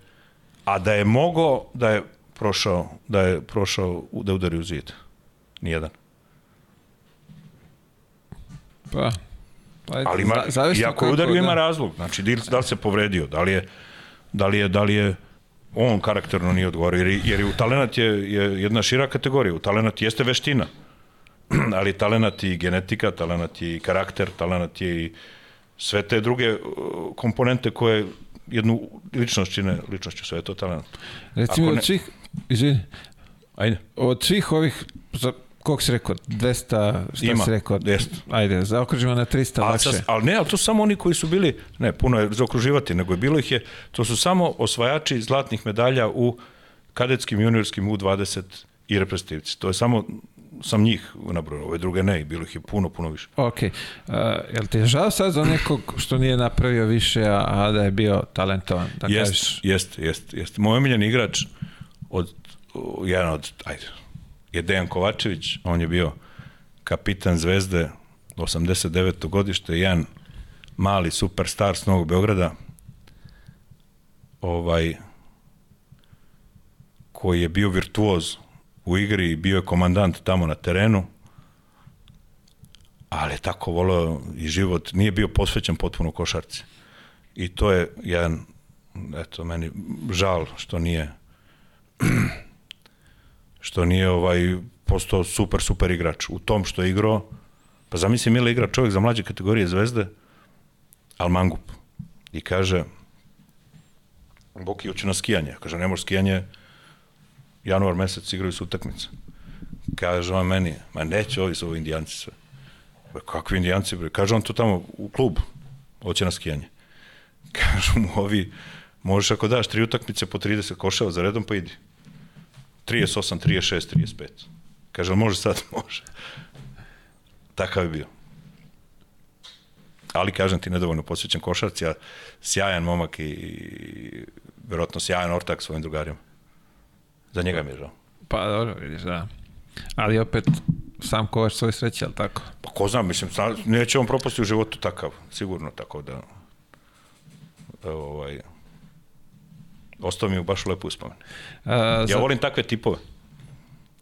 a da je mogo da je prošao, da je prošao, da udari u zid. Nijedan. pa, pa Ali ima, za- zavisno i ako je udario da. ima razlog. Znači, da da li se povredio, da li je, da li je, da li je on karakterno nije odgovorio, jer, jer je u talenat je, je jedna šira kategorija. U talenat jeste veština, ali talenat i genetika, talenat i karakter, talenat je i sve te druge uh, komponente koje jednu ličnost čine ličnošću, sve je to talenat. Recimo, Ako od ne- svih, izvini, Ajde. od svih ovih, koliko si rekao, 200, šta Ima, si rekao? jest. Ajde, zaokružimo na 300 Ali, lakše. ali ne, ali to su samo oni koji su bili, ne, puno je zaokruživati, nego je bilo ih je, to su samo osvajači zlatnih medalja u kadetskim, juniorskim U20 i reprezentativci. To je samo, sam njih nabrojao, ove druge ne, bilo ih je puno, puno više. Ok, uh, jel ti je žao sad za nekog što nije napravio više, a, a da je bio talentovan, da kažeš? Jest, jest, jest, jest. Moj omiljen igrač od, jedan od, ajde, je Dejan Kovačević, on je bio kapitan Zvezde 89. godište, jedan mali superstar s Novog Beograda, ovaj, koji je bio virtuoz u igri i bio je komandant tamo na terenu, ali tako voleo i život, nije bio posvećen potpuno košarci. I to je jedan, eto, meni žal što nije što nije ovaj postao super, super igrač. U tom što je igrao, pa zamisli Mila igra čovjek za mlađe kategorije zvezde, al mangup. I kaže, Boki hoće na skijanje. Kaže, ne može skijanje, januar mesec igraju su utakmice. Kaže on meni, ma neće, ovi su ovi indijanci sve. Ba, kakvi indijanci? Bre? Kaže on to tamo u klub, hoće na skijanje. Kažu mu ovi, možeš ako daš tri utakmice po 30 koševa za redom, pa idi. 38, 36, 35. Kaže, "Jel može sad? Može. Takav je bio. Ali, kažem ti, nedovoljno posvećen košarci, a sjajan momak i, i verovatno sjajan ortak svojim drugarima. Za njega mi je žao. Pa dobro, vidiš, da. Ali opet, sam kovač svoj sreće, ali tako? Pa ko znam, mislim, neće on propasti u životu takav, sigurno tako da, da ovaj, ostao mi je baš lepo uspomen. A, Ja za- volim takve tipove.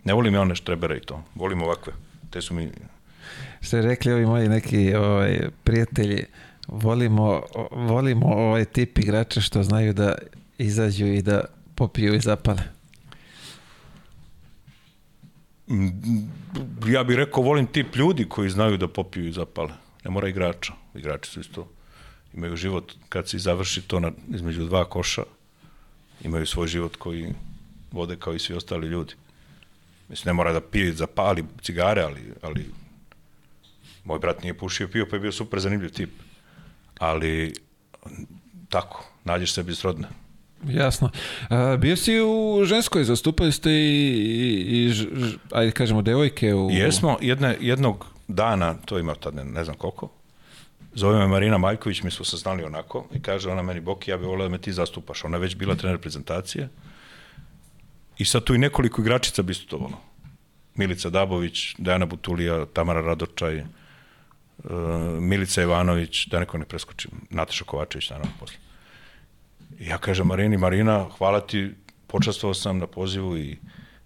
Ne volim ja one štrebere i to. Volim ovakve. Te su mi... je rekli ovi moji neki ovaj, prijatelji, volimo, volimo ovaj tip igrača što znaju da izađu i da popiju i zapale. Ja bih rekao, volim tip ljudi koji znaju da popiju i zapale. Ne mora igrača. Igrači su isto imaju život kad se završi to na, između dva koša. Imaju svoj život koji vode kao i svi ostali ljudi. Mislim, ne mora da pije zapali cigare, ali, ali moj brat nije pušio pio, pa je bio super zanimljiv tip. Ali, tako, nađeš sebi srodne. Jasno. A, bio si u ženskoj, zastupali ste i, i, i ž- ajde kažemo, devojke u... Jesmo, jedne, jednog dana, to ima tad ne, ne znam koliko, zove me Marina Maljković, mi smo se znali onako, i kaže ona meni, Boki, ja bih volio da me ti zastupaš. Ona je već bila trener reprezentacije. I sad tu i nekoliko igračica bi istutovalo. Milica Dabović, Dejana Butulija, Tamara Radočaj, uh, Milica Ivanović, da neko ne preskočim, Nataša Kovačević, naravno, posle. I ja kažem Marini, Marina, hvala ti, počastvovao sam na pozivu i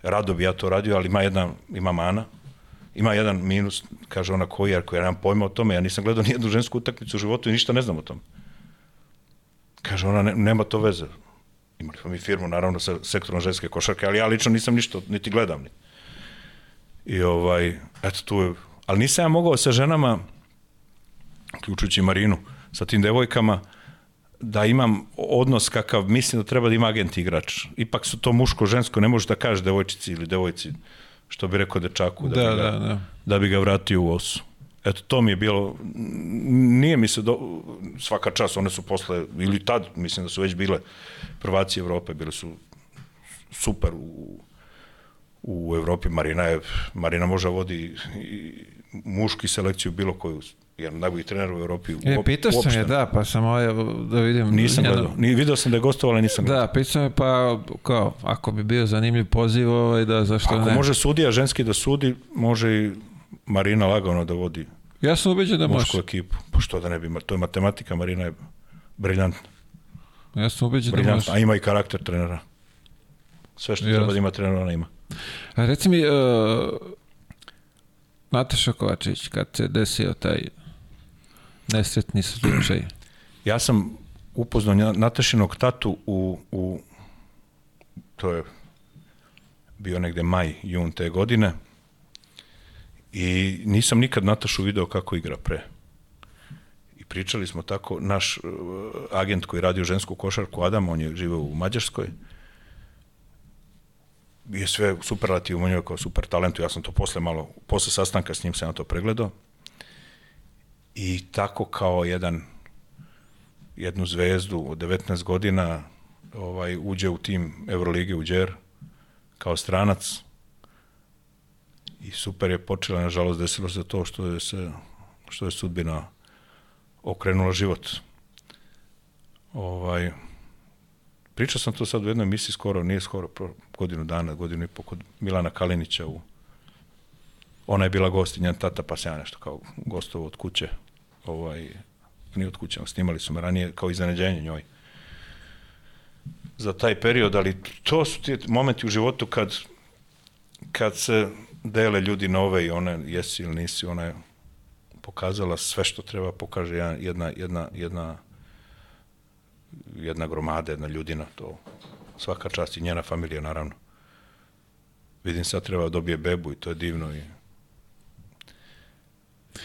rado bi ja to radio, ali ima jedna, ima mana, ima jedan minus, kaže ona koji, jer koja nemam pojma o tome, ja nisam gledao nijednu žensku utakmicu u životu i ništa ne znam o tome. Kaže ona, ne, nema to veze. Imali smo mi firmu, naravno, sa sektorom ženske košarke, ali ja lično nisam ništa, niti gledam. Ni. I ovaj, eto tu je, ali nisam ja mogao sa ženama, uključujući Marinu, sa tim devojkama, da imam odnos kakav mislim da treba da ima agent igrač. Ipak su to muško-žensko, ne možeš da kažeš devojčici ili devojci, što bi rekao dečaku, da, Da, bi, ga, da, da. da bi ga vratio u osu. Eto, to mi je bilo, nije mi se, do, svaka čas, one su posle, ili tad, mislim da su već bile prvaci Evrope, bile su super u, u Evropi. Marina, je, Marina može da vodi i muški selekciju bilo koju, jedan od najboljih trenera u Evropi. E, pitao sam je, da, pa sam ovaj, da vidim... Nisam gledao. Ni, video sam da je gostovala, nisam gledao. Da, pitao sam je, pa kao, ako bi bio zanimljiv poziv, ovaj, da zašto Ako ne. može sudija ženski da sudi, može i Marina lagano da vodi Ja sam ubeđen da može. mušku ekipu. Pa što da ne bi, to je matematika, Marina je briljantna. Ja sam ubeđen da briljantna. A može. ima i karakter trenera. Sve što Jasno. treba da ima trener, ona ima. A reci mi, uh, Nataša Kovačević, kad se desio taj nesretni slučaj, Ja sam upoznao Natašinog tatu u, u to je bio negde maj, jun te godine i nisam nikad Natašu video kako igra pre. I pričali smo tako, naš uh, agent koji radi u žensku košarku, Adam, on je živeo u Mađarskoj, je sve superlativ u njoj kao super talentu, ja sam to posle malo, posle sastanka s njim sam ja to pregledao. I tako kao jedan jednu zvezdu od 19 godina ovaj uđe u tim Evrolige u Đer kao stranac i super je počela, nažalost desilo se to što je se što je sudbina okrenula život. Ovaj pričao sam to sad u jednoj emisiji skoro, nije skoro, godinu dana, godinu i po kod Milana Kalinića u ona je bila gost i njen tata, pa se ja nešto kao gostovo od kuće ovaj, nije od kuće, snimali su me ranije kao iznenađenje njoj za taj period, ali to su ti momenti u životu kad, kad se dele ljudi nove i one jesi ili nisi, ona je pokazala sve što treba pokaže jedna, jedna, jedna, jedna, gromada, jedna ljudina, to svaka čast i njena familija naravno. Vidim sad treba da dobije bebu i to je divno i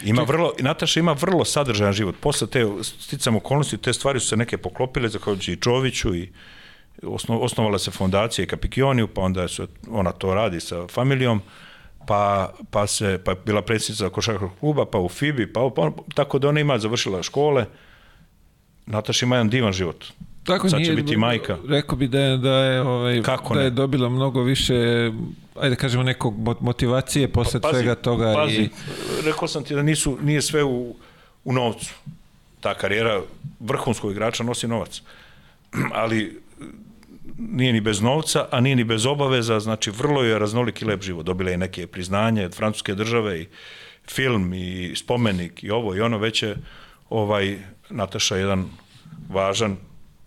Ima vrlo, Nataša ima vrlo sadržajan život. Posle te sticam okolnosti, te stvari su se neke poklopile, zahvaljujući i Čoviću i osno, osnovala se fondacija i Kapikioniju, pa onda su, ona to radi sa familijom, pa, pa, se, pa bila predsjednica košarkaškog kluba, pa u FIBI, pa, pa tako da ona ima, završila škole. Nataša ima jedan divan život. Tako Sad će nije, biti majka. Rekao bi da je, da je, ovaj, Kako da ne? je dobila mnogo više, ajde da kažemo, nekog mo- motivacije posle svega toga. Pa pazi, i, rekao sam ti da nisu, nije sve u, u novcu. Ta karijera vrhunskog igrača nosi novac. Ali nije ni bez novca, a nije ni bez obaveza, znači vrlo je raznolik i lep život. Dobila je neke priznanje od francuske države i film i spomenik i ovo i ono već je ovaj Nataša jedan važan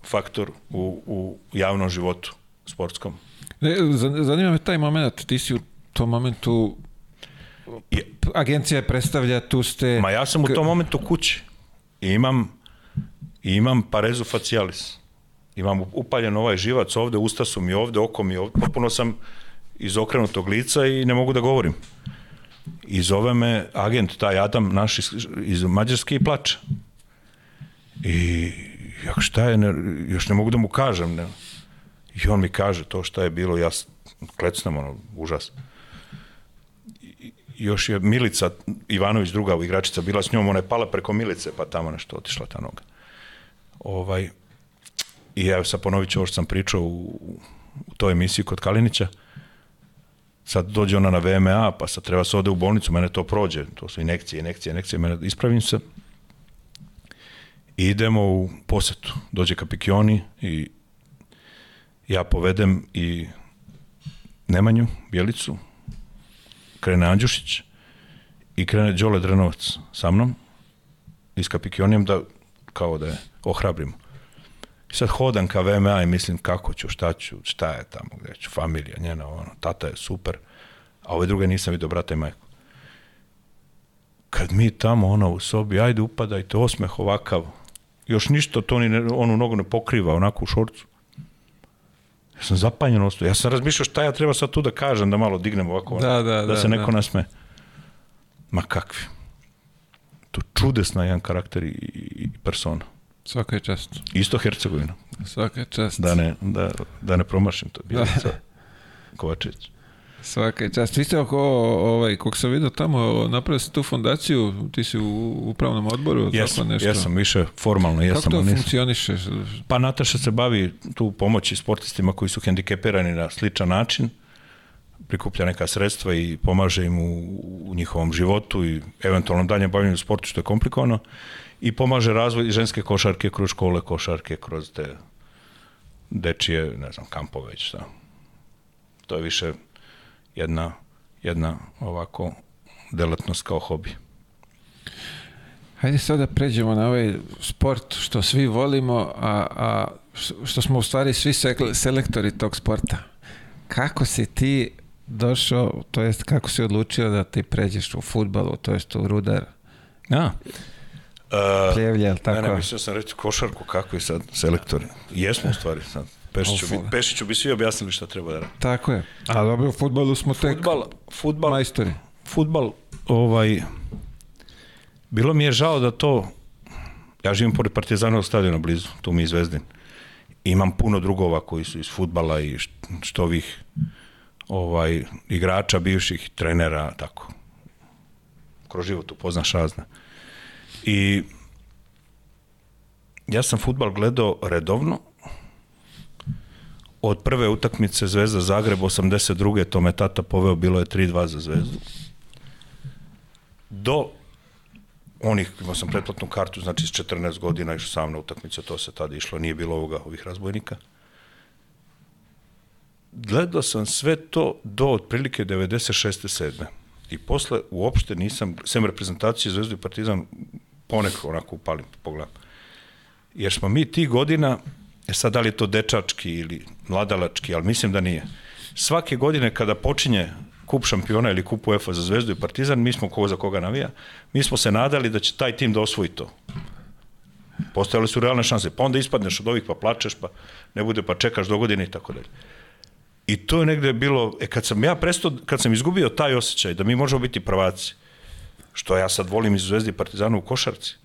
faktor u, u javnom životu sportskom. Ne, zan- zanima me taj moment, ti si u tom momentu, agencija je predstavlja, tu ste... Ma ja sam u tom momentu kući i imam, imam parezu facialis. Imam upaljen ovaj živac ovde, usta su mi ovde, oko mi ovde, potpuno sam iz okrenutog lica i ne mogu da govorim. I zove me agent, taj Adam, naš iz, iz Mađarske i plače. I jak šta je, ne, još ne mogu da mu kažem. Ne. I on mi kaže to šta je bilo, ja klecnem, ono, užas još je Milica Ivanović, druga igračica, bila s njom, ona je pala preko Milice, pa tamo nešto otišla ta noga. Ovaj, I ja sad ponovit ću ovo što sam pričao u, u toj emisiji kod Kalinića. Sad dođe ona na VMA, pa sad treba se ode u bolnicu, mene to prođe, to su inekcije, inekcije, inekcije, mene ispravim se. Idemo u posetu. Dođe Kapikioni i ja povedem i Nemanju, Bjelicu, krene Andjušić i krene Đole Drenovac sa mnom i s Kapikionijem da kao da je ohrabrim. I sad hodam ka VMA i mislim kako ću, šta ću, šta je tamo, gde ću, familija njena, ono, tata je super, a ove druge nisam vidio brata i majku. Kad mi tamo, ono, u sobi, ajde upadajte, osmeh ovakav, još ništa to ni ne, onu nogu ne pokriva, onako u šorcu. Ja sam zapanjen ostao. Ja sam razmišljao šta ja treba sad tu da kažem, da malo dignem ovako, Da, da, da da, se neko da. nasme. Ma kakvi. To čudesna jedan karakter i, i persona. Svaka je čast. Isto Hercegovina. Svaka je čast. Da ne, da, da ne promašim to. Bjelica Kovačević. Svaka čast. Vi ste oko, ovaj, kog sam vidio tamo, napravili ste tu fondaciju, ti si u upravnom odboru, tako Jesam, nešto. jesam, više formalno jesam. Kako to nisam. funkcioniše? Pa Nataša se bavi tu pomoći sportistima koji su hendikepirani na sličan način, prikuplja neka sredstva i pomaže im u, u njihovom životu i eventualnom daljem bavljanju sportu što je komplikovano i pomaže razvoj ženske košarke kroz škole košarke, kroz te dečije, ne znam, kampove već šta. To je više jedna, jedna ovako delatnost kao hobi. Hajde sad da pređemo na ovaj sport što svi volimo, a, a što smo u stvari svi selektori tog sporta. Kako si ti došao, to jest kako si odlučio da ti pređeš u futbalu, to jest u rudar. Uh, pljevlje, tako? Ne, ne, mislio sam reći košarku, kako je sad selektori. Jesmo u stvari sad. Pešiću bi. Pešiću bi svi objasnili šta treba da radi. Tako je. A dobro, u futbalu smo tek Futbal, futbal, majstori. futbal, ovaj, bilo mi je žao da to, ja živim pored Partizanovog stadiona blizu, tu mi je Zvezdin. Imam puno drugova koji su iz futbala i št- što ovih ovaj, igrača, bivših trenera, tako. Kroz život upoznaš razne. I ja sam futbal gledao redovno, od prve utakmice Zvezda Zagreb 82. to me tata poveo, bilo je 3-2 za Zvezdu. Do onih, imao sam pretplatnu kartu, znači s 14 godina išao sam na utakmice, to se tada išlo, nije bilo ovoga, ovih razbojnika. Gledao sam sve to do otprilike 96. 7. I posle uopšte nisam, sem reprezentacije Zvezdu i Partizan, ponekad onako upalim, pogledam. Jer smo mi tih godina, e sad da li je to dečački ili mladalački, ali mislim da nije. Svake godine kada počinje kup šampiona ili kup UEFA za Zvezdu i Partizan, mi smo ko za koga navija, mi smo se nadali da će taj tim da osvoji to. Postojale su realne šanse. Pa onda ispadneš od ovih pa plačeš, pa ne bude pa čekaš do godine i tako dalje. I to je negde bilo, e kad sam ja prestao, kad sam izgubio taj osjećaj da mi možemo biti prvaci, što ja sad volim iz Zvezde i Partizana u košarci,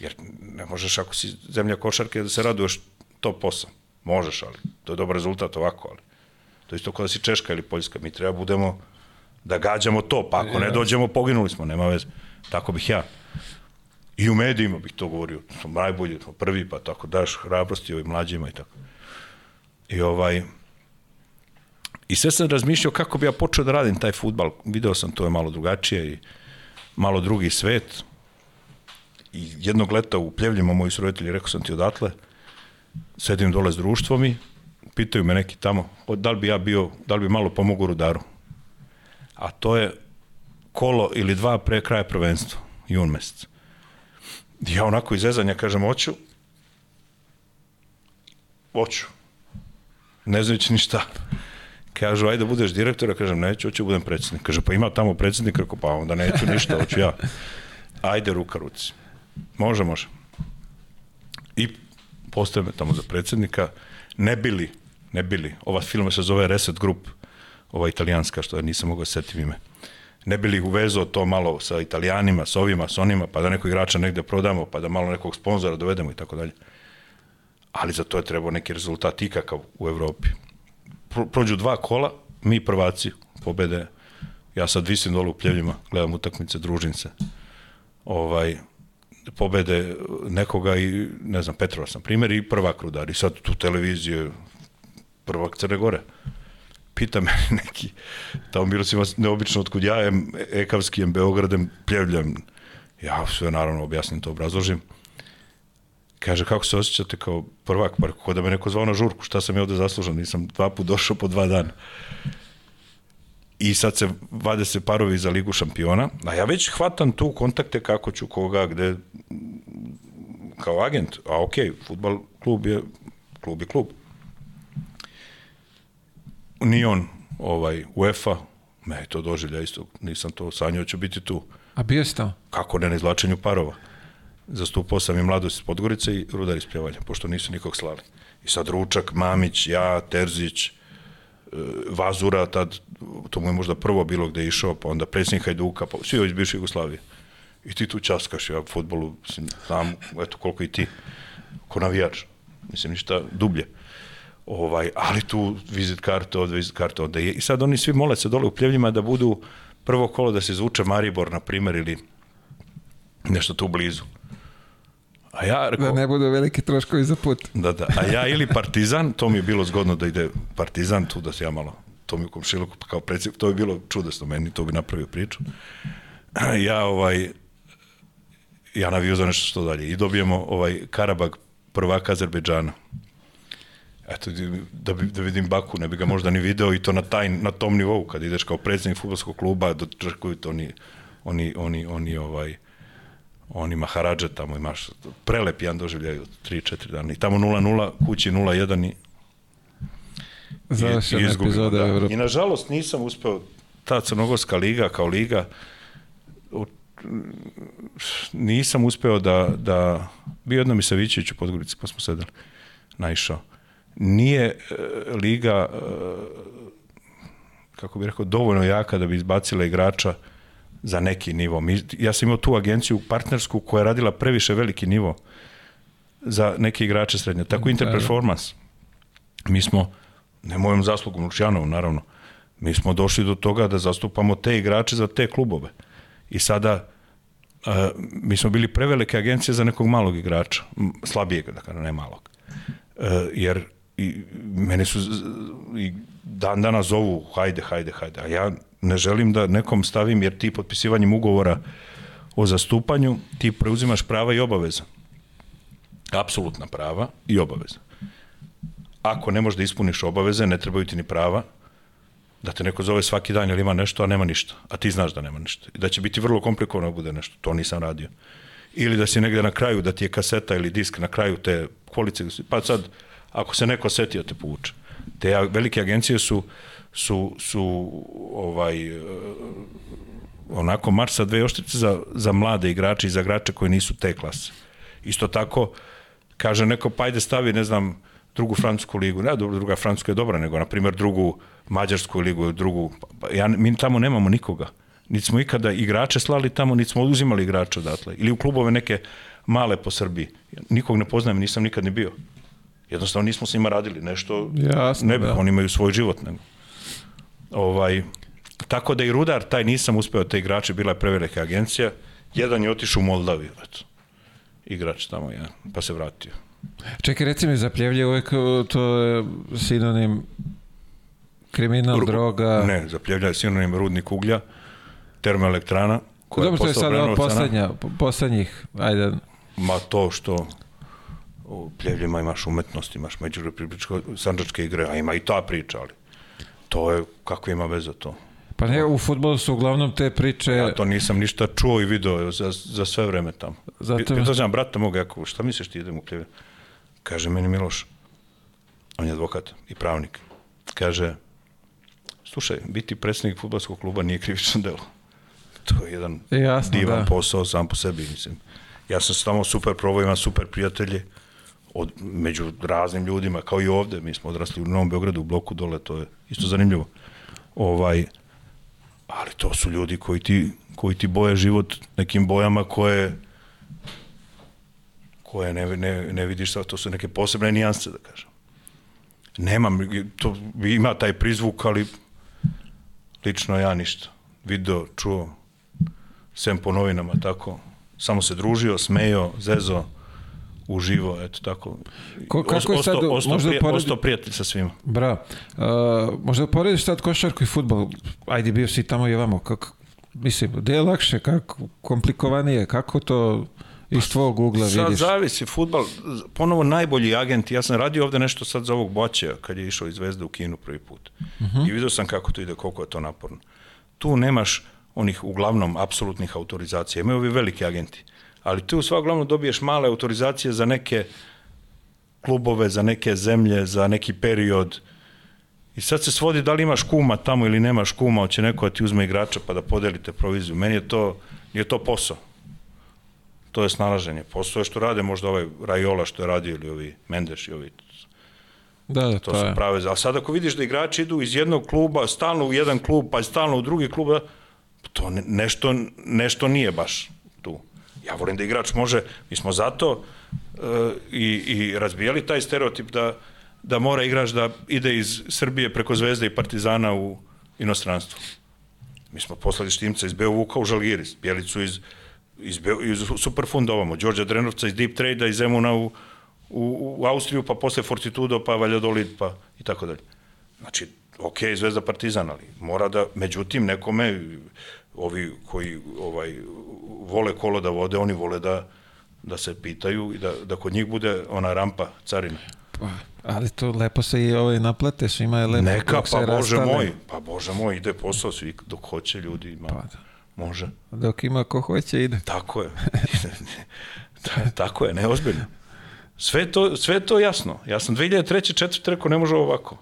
jer ne možeš ako si zemlja košarke da se raduješ top 8. Možeš, ali to je dobar rezultat ovako, ali to isto kao da si Češka ili Poljska, mi treba budemo da gađamo to, pa ako ne dođemo, poginuli smo, nema veze. Tako bih ja. I u medijima bih to govorio, smo najbolji, smo prvi, pa tako daš hrabrosti ovim mlađima i tako. I ovaj, I sve sam razmišljao kako bi ja počeo da radim taj futbal. Video sam to je malo drugačije i malo drugi svet. I jednog leta u Pljevljima moji su roditelji, rekao sam ti odatle, sedim dole s društvom i pitaju me neki tamo, da li bi ja bio, da li bi malo pomogao rudaru. A to je kolo ili dva pre kraja prvenstva, jun mesec. Ja onako iz zezanja kažem, hoću, hoću. Ne znajući ni šta. Kažu, ajde da budeš direktor, ja kažem, neću, hoću da budem predsednik. Kaže, pa ima tamo predsednik, rekao, pa onda neću ništa, hoću ja. Ajde, ruka ruci. Može, može. I me tamo za predsednika. Ne bili, ne bili. Ova firma se zove Reset Group, ova italijanska, što ja nisam mogao da setim ime. Ne bili uvezao to malo sa italijanima, sa ovima, sa onima, pa da neko igrača negde prodamo, pa da malo nekog sponzora dovedemo i tako dalje. Ali za to je trebao neki rezultat ikakav u Evropi prođu dva kola, mi prvaci pobede. Ja sad visim dole u pljevljima, gledam utakmice, družim se. Ovaj, pobede nekoga i, ne znam, Petrova sam primjer i prvak rudar. I sad tu televiziju prvak Crne Gore. Pita me neki, tamo bilo si neobično otkud ja, em, Ekavski, Beogradem, pljevljam. Ja sve naravno objasnim to, obrazložim. Kaže, kako se osjećate kao prvak, pa kako da me neko zvao na žurku, šta sam ja ovde zaslužan, nisam dva put došao po dva dana. I sad se vade se parovi za ligu šampiona, a ja već hvatam tu kontakte kako ću koga, gde, kao agent, a ok, futbal klub je, klub je klub. Ni on, ovaj, UEFA, me je to doživlja isto, nisam to sanjao, ću biti tu. A bio si tamo? Kako ne na izlačenju parova zastupao sam i mladost iz Podgorice i Rudar iz Pljevalja, pošto nisu nikog slali. I sad Ručak, Mamić, ja, Terzić, Vazura, tad, to mu je možda prvo bilo gde je išao, pa onda predsjednik Hajduka, pa svi iz bivše Jugoslavije. I ti tu časkaš, ja u futbolu znam, eto koliko i ti, ko navijač, mislim ništa dublje. Ovaj, ali tu vizit karte od vizit karte od I sad oni svi mole se dole u pljevljima da budu prvo kolo da se izvuče Maribor, na primer, ili nešto tu blizu. A ja rekao, da ne budu veliki troškovi za put. Da, da. A ja ili Partizan, to mi je bilo zgodno da ide Partizan, tu da se ja malo, to mi u komšiluku, kao predsjednik, to bi bilo čudesno meni, to bi napravio priču. Ja ovaj, ja navio za nešto što dalje. I dobijemo ovaj Karabag prvaka Azerbejdžana. Eto, da, bi, da vidim Baku, ne bi ga možda ni video i to na, taj, na tom nivou, kad ideš kao predsjednik futbolskog kluba, dočekuju to oni, oni, oni, oni ovaj, oni Maharadža tamo imaš prelep jedan doživljaj od 3-4 dana. I tamo 0-0, kući 0-1 i Završena epizoda da. I nažalost nisam uspeo ta crnogorska liga kao liga nisam uspeo da, da bio jednom Isavićević u Podgorici pa smo sedeli naišao. Nije e, liga e, kako bih rekao dovoljno jaka da bi izbacila igrača za neki nivo. Mi, ja sam imao tu agenciju partnersku koja je radila previše veliki nivo za neke igrače srednje. Tako Interperformance. Mi smo, ne mojom zaslugom Lučjanovom, naravno, mi smo došli do toga da zastupamo te igrače za te klubove. I sada uh, mi smo bili prevelike agencije za nekog malog igrača, slabijeg, da kada ne malog. Uh, jer i mene su i dan dana zovu hajde, hajde, hajde, a ja ne želim da nekom stavim, jer ti potpisivanjem ugovora o zastupanju, ti preuzimaš prava i obaveza. Apsolutna prava i obaveza. Ako ne možeš da ispuniš obaveze, ne trebaju ti ni prava, da te neko zove svaki dan ili ima nešto, a nema ništa, a ti znaš da nema ništa. I da će biti vrlo komplikovano da bude nešto, to nisam radio. Ili da si negde na kraju, da ti je kaseta ili disk na kraju te kvalice, pa sad, ako se neko setio, te povuče. Te velike agencije su uh, su, su ovaj, eh, onako marš sa dve oštrice za, za mlade igrače i za igrače koji nisu te klase. Isto tako, kaže neko, pa ajde stavi, ne znam, drugu francusku ligu, ne, druga francuska je dobra, nego, na primjer, drugu mađarsku ligu, drugu, pa ja, mi tamo nemamo nikoga. Niti smo ikada igrače slali tamo, niti smo oduzimali igrače odatle. Ili u klubove neke male po Srbiji. Nikog ne poznajem, nisam nikad ni bio. Jednostavno nismo s njima radili nešto, Jasno, ne, da. oni imaju svoj život. Nego. Ovaj, tako da i Rudar, taj nisam uspeo, te igrače, bila je prevelika agencija. Jedan je otišao u Moldaviju, eto. igrač tamo jedan, pa se vratio. Čekaj, reci mi, zapljevlje uvek uh, to je sinonim kriminal, Ru- droga... Ne, zapljevlja je sinonim rudnik uglja, termoelektrana, koja Dobro, to je sad poslednja, po- poslednjih, ajde, Ma to što u pljevljima imaš umetnost, imaš međurepubličko sanđačke igre, a ima i ta priča, ali to je, kako ima veze to? pa ne, u futbolu su uglavnom te priče... Ja to nisam ništa čuo i video za, za sve vreme tamo. Zato- Pitao sam brata moga, jako, šta misliš ti idem u pljevlje? Kaže meni Miloš, on je advokat i pravnik, kaže, slušaj, biti predsjednik futbolskog kluba nije krivično delo. To je jedan Jasno, divan da. posao sam po sebi, mislim. Ja sam tamo super probao, imam super prijatelje, od, među raznim ljudima, kao i ovde, mi smo odrasli u Novom Beogradu, u bloku dole, to je isto zanimljivo. Ovaj, ali to su ljudi koji ti, koji ti boje život nekim bojama koje koje ne, ne, ne vidiš sad, to su neke posebne nijanse, da kažem. Nemam, to ima taj prizvuk, ali lično ja ništa. Video, čuo, sem po novinama, tako. Samo se družio, smejo, zezo, uživo, eto tako. Ko- kako je sad, ostao, ostao, možda prije, poredi- ostao prijatelj sa svima. Bra, uh, možda porediš sad košarku i futbol, ajde bio si tamo i ovamo, kako, mislim, gde je lakše, kako, komplikovanije, kako to iz tvog ugla Sad vidiš? zavisi, futbal, ponovo najbolji agent, ja sam radio ovde nešto sad za ovog Boćeja, kad je išao iz Zvezde u Kinu prvi put. I vidio sam kako to ide, koliko je to naporno. Tu nemaš onih uglavnom apsolutnih autorizacija, imaju ovi veliki agenti, ali tu sva uglavnom dobiješ male autorizacije za neke klubove, za neke zemlje, za neki period. I sad se svodi da li imaš kuma tamo ili nemaš kuma, hoće neko da ti uzme igrača pa da podelite proviziju. Meni je to, nije to posao to je snalaženje. Posao je što rade možda ovaj Rajola što je radio ili ovi Mendeš i ovi. Da, da, To to, su je. prave. A sad ako vidiš da igrači idu iz jednog kluba, stalno u jedan klub, pa stalno u drugi klub, da, to ne, nešto, nešto nije baš. Ja volim da igrač može, mi smo zato uh, i, i razbijali taj stereotip da, da mora igrač da ide iz Srbije preko Zvezde i Partizana u inostranstvo. Mi smo poslali Štimca iz Beovuka u Žalgiris, Bjelicu iz, iz, Beo, iz Superfunda ovamo, Đorđa Drenovca iz Deep Trade-a iz Zemuna u, u, u Austriju, pa posle Fortitudo, pa Valladolid, pa i tako dalje. Znači, ok, Zvezda Partizan, ali mora da, međutim, nekome, ovi koji ovaj, vole kolo da vode, oni vole da, da se pitaju i da, da kod njih bude ona rampa carina. Pa, ali to lepo se i ovaj naplate, svima je lepo. Neka, pa bože rastave. moj, pa bože moj, ide posao svi dok hoće ljudi, ima, Pa da. može. Dok ima ko hoće, ide. Tako je. Ta- Tako je, neozbiljno. Sve to, sve to jasno. Ja sam 2003. četvrte rekao, ne može ovako.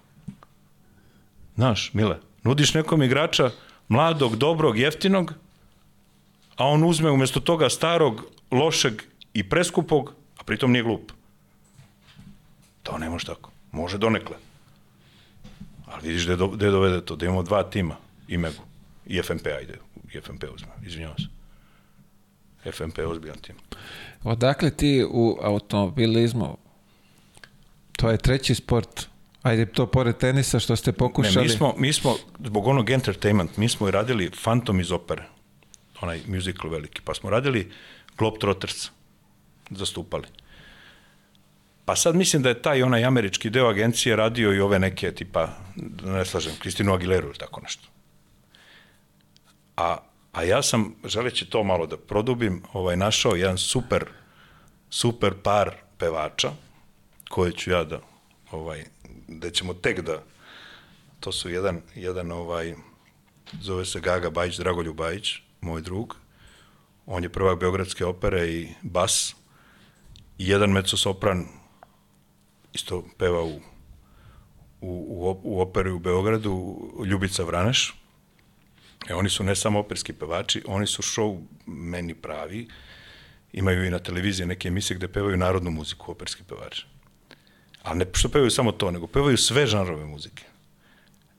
Znaš, Mile, nudiš nekom igrača mladog, dobrog, jeftinog, a on uzme umjesto toga starog, lošeg i preskupog, a pritom nije glup. To ne može tako. Može donekle. Ali vidiš gde, do, gde dovede to, da imamo dva tima, Imegu i FNP, ajde, i FNP uzme, izvinjavam se. FNP je ozbiljan tim. Odakle ti u automobilizmu? To je treći sport. Ajde, to pored tenisa što ste Ne, pokušali. mi smo, mi smo, zbog onog entertainment, mi smo i radili Phantom iz opere, onaj musical veliki, pa smo radili Globetrotters, zastupali. Pa sad mislim da je taj onaj američki deo agencije radio i ove neke tipa, da ne slažem, Kristinu Aguileru ili tako nešto. A, a ja sam, želeći to malo da produbim, ovaj, našao jedan super, super par pevača, koje ću ja da, ovaj, da ćemo tek da, to su jedan, jedan ovaj, zove se Gaga Bajić, Dragoljub Bajić, moj drug, on je prvak Beogradske opere i bas, i jedan mezzo-sopran isto peva u, u, u, op- u operi u Beogradu, Ljubica Vraneš, E, oni su ne samo operski pevači, oni su show meni pravi, imaju i na televiziji neke emisije gde pevaju narodnu muziku operski pevači. A ne što pevaju samo to, nego pevaju sve žanrove muzike.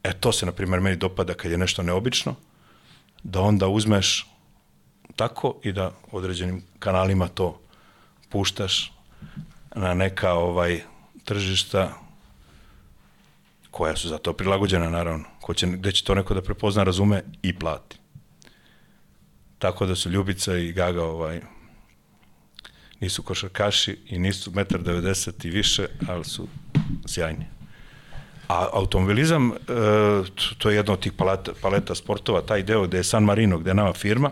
E, to se, na primjer, meni dopada kad je nešto neobično, da onda uzmeš tako i da određenim kanalima to puštaš na neka ovaj tržišta koja su za to prilagođena, naravno, ko će, gde će to neko da prepozna, razume i plati. Tako da su Ljubica i Gaga ovaj, nisu košarkaši i nisu 1,90 i više, ali su sjajni. A automobilizam, e, to je jedno od tih paleta, paleta sportova, taj deo gde je San Marino, gde je nama firma,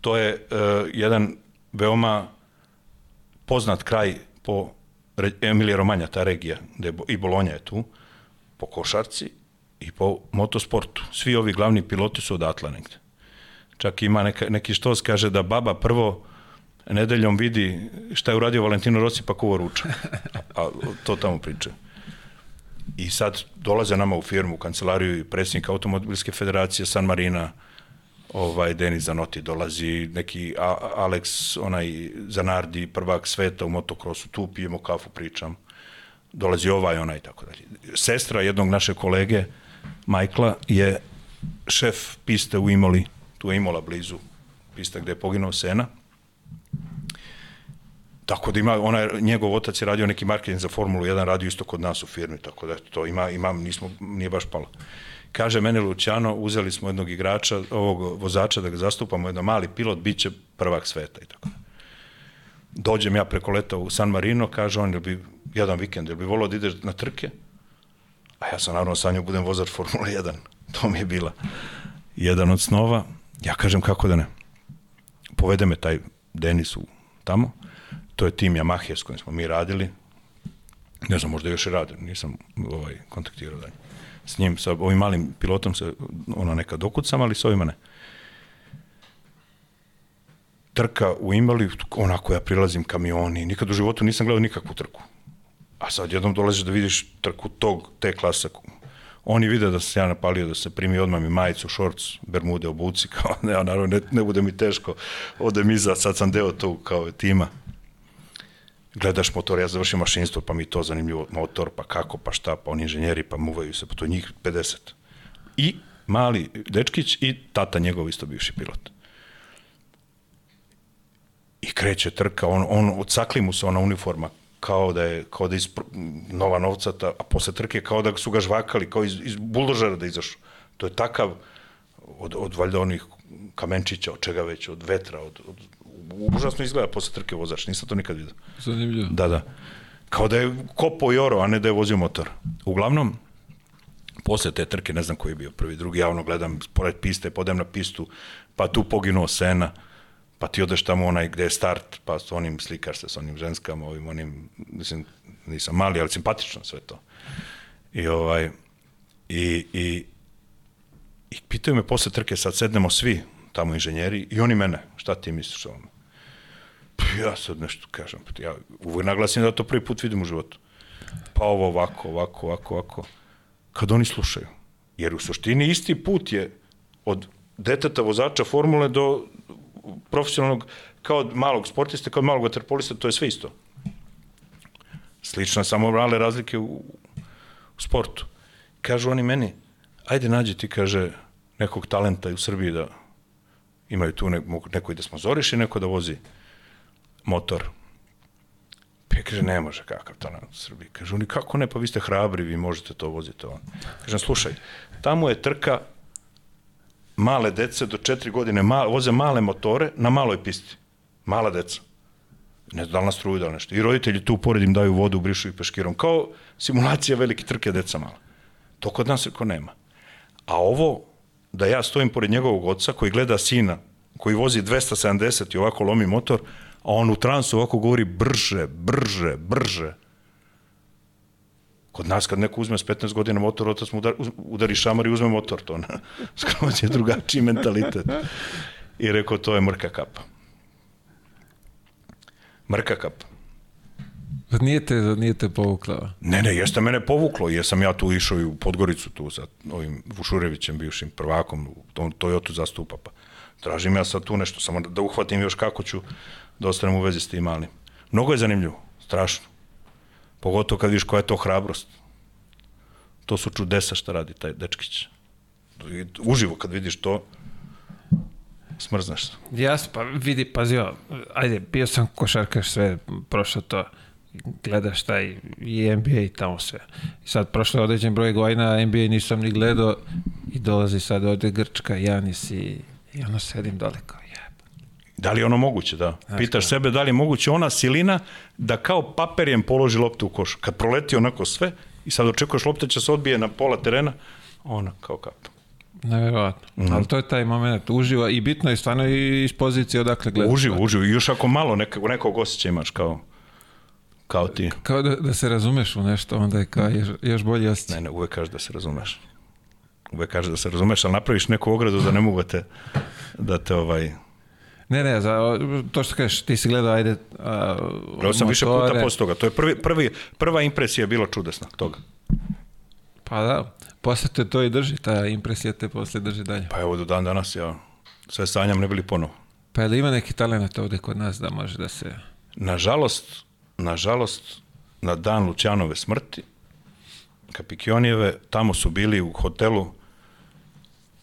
to je e, jedan veoma poznat kraj po Emilija Romanja, ta regija, gde je, i Bolonja je tu, po košarci i po motosportu. Svi ovi glavni piloti su odatle negde. Čak ima neka, neki štos kaže da baba prvo nedeljom vidi šta je uradio Valentino Rossi pa kuvo ruča. A to tamo pričaju. I sad dolaze nama u firmu, u kancelariju i predsjednik Automobilske federacije San Marina, ovaj Denis Zanotti dolazi, neki A Alex, onaj Zanardi, prvak sveta u motokrosu, tu pijemo kafu, pričam. Dolazi ovaj, onaj tako dalje. Sestra jednog naše kolege, Majkla, je šef piste u Imoli, tu je Imola blizu, pista gde je poginuo Sena. Tako da ima, ona, njegov otac je radio neki marketing za Formulu 1, radio isto kod nas u firmi, tako da to ima, ima nismo, nije baš palo. Kaže mene Luciano, uzeli smo jednog igrača, ovog vozača da ga zastupamo, jedan mali pilot, bit će prvak sveta i tako. Dođem ja preko leta u San Marino, kaže on, bi jedan vikend, jel bi volao da ideš na trke? A ja sam naravno sanjao budem vozač Formula 1. To mi je bila jedan od snova. Ja kažem kako da ne. Povede me taj Denis u tamo. To je tim Yamaha s kojim smo mi radili. Ne znam, možda još rade, nisam ovaj, kontaktirao dalje s njim, sa ovim malim pilotom se ono neka dokucam, ali s ovima ne. Trka u Imali, onako ja prilazim kamioni, nikad u životu nisam gledao nikakvu trku. A sad jednom dolaziš da vidiš trku tog, te klase. Oni vide da se ja napalio, da se primi odmah mi majicu, šorc, bermude, obuci, kao ne, naravno ne, ne bude mi teško, odem iza, sad sam deo tog kao tima gledaš motor, ja završim mašinstvo, pa mi to zanimljivo, motor, pa kako, pa šta, pa oni inženjeri, pa muvaju se, pa to njih 50. I mali dečkić i tata njegov isto bivši pilot. I kreće trka, on, on odsakli mu se ona uniforma, kao da je, kao da je iz nova novcata, a posle trke kao da su ga žvakali, kao iz, iz buldožera da izašu. To je takav, od, od valjda onih kamenčića, od čega već, od vetra, od, od užasno izgleda posle trke vozač, nisam to nikad vidio. Zanimljivo. Da, da. Kao da je kopo i oro, a ne da je vozio motor. Uglavnom, posle te trke, ne znam koji je bio prvi, drugi, javno gledam, pored piste, podem na pistu, pa tu poginuo Sena, pa ti odeš tamo onaj gde je start, pa s onim slikaš se s onim ženskama, ovim onim, mislim, nisam mali, ali simpatično sve to. I ovaj, i, i, i pitaju me posle trke, sad sednemo svi, tamo inženjeri, i oni mene, šta ti misliš o ovome? Ja sad nešto kažem, ja uvijek naglasim da to prvi put vidim u životu. Pa ovo ovako, ovako, ovako, ovako. Kad oni slušaju. Jer u suštini isti put je od deteta vozača formule do profesionalnog, kao od malog sportiste, kao od malog vaterpolista, to je sve isto. Slično, samo male razlike u, u sportu. Kažu oni meni, ajde nađi ti, kaže, nekog talenta u Srbiji da imaju tu ne, neko i da smozoriš i neko da vozi motor. Pa ja kaže, ne može, kakav to na Srbiji. Kaže, oni, kako ne, pa vi ste hrabri, vi možete to voziti. On. Kažem, slušaj, tamo je trka male dece do četiri godine, ma, voze male motore na maloj pisti. Mala deca. Ne da li na struju, da li nešto. I roditelji tu pored im daju vodu, brišu i peškirom. Kao simulacija velike trke deca mala. To kod nas ko nema. A ovo, da ja stojim pored njegovog oca koji gleda sina, koji vozi 270 i ovako lomi motor, a on u transu ovako govori brže, brže, brže. Kod nas kad neko uzme s 15 godina motor, otac mu udari, udari šamar i uzme motor, to na, skroz je drugačiji mentalitet. I rekao, to je mrka kapa. Mrka kapa. Pa nije te, nije te povukla? Ne, ne, jeste mene povuklo, jesam ja tu išao i u Podgoricu tu sa ovim Vušurevićem, bivšim prvakom, to, Toyota zastupa, pa tražim ja sad tu nešto, samo da, da uhvatim još kako ću da ostanem u vezi s tim malim. Mnogo je zanimljivo, strašno. Pogotovo kad vidiš koja je to hrabrost. To su čudesa šta radi taj dečkić. Uživo kad vidiš to, smrznaš se. Jas, pa vidi, pazi, ajde, bio sam košarkaš sve, prošlo to, gledaš taj i NBA i tamo sve. I sad prošlo je određen broj godina, NBA nisam ni gledao i dolazi sad ovde Grčka, Janis i, i ono sedim dole kao Da li je ono moguće, da. Pitaš sebe da li je moguće ona silina da kao paperjem položi loptu u koš. Kad proleti onako sve i sad očekuješ lopta će se odbije na pola terena, ona kao kap. Nevjerojatno. Mhm. Ali to je taj moment uživa i bitno je stvarno i iz pozicije odakle gledaš. Uživo, uživo. I još ako malo nekog, nekog osjećaja imaš kao, kao ti. Kao da, da se razumeš u nešto, onda je kao još, još bolji osjećaj. Ne, ne, uvek kažeš da se razumeš. Uvek kažeš da se razumeš, ali napraviš neku ogradu da ne mogu da te, da te ovaj... Ne, ne, za, to što kažeš, ti si gledao, ajde, a, Gledao sam više puta motore. posle toga. To je prvi, prvi, prva impresija bila čudesna toga. Pa da, posle te to i drži, ta impresija te posle drži dalje. Pa evo do dan danas ja sve sanjam ne bili ponovo. Pa je li ima neki talent ovde kod nas da može da se... Nažalost, nažalost, na dan Lučanove smrti, Kapikionijeve, tamo su bili u hotelu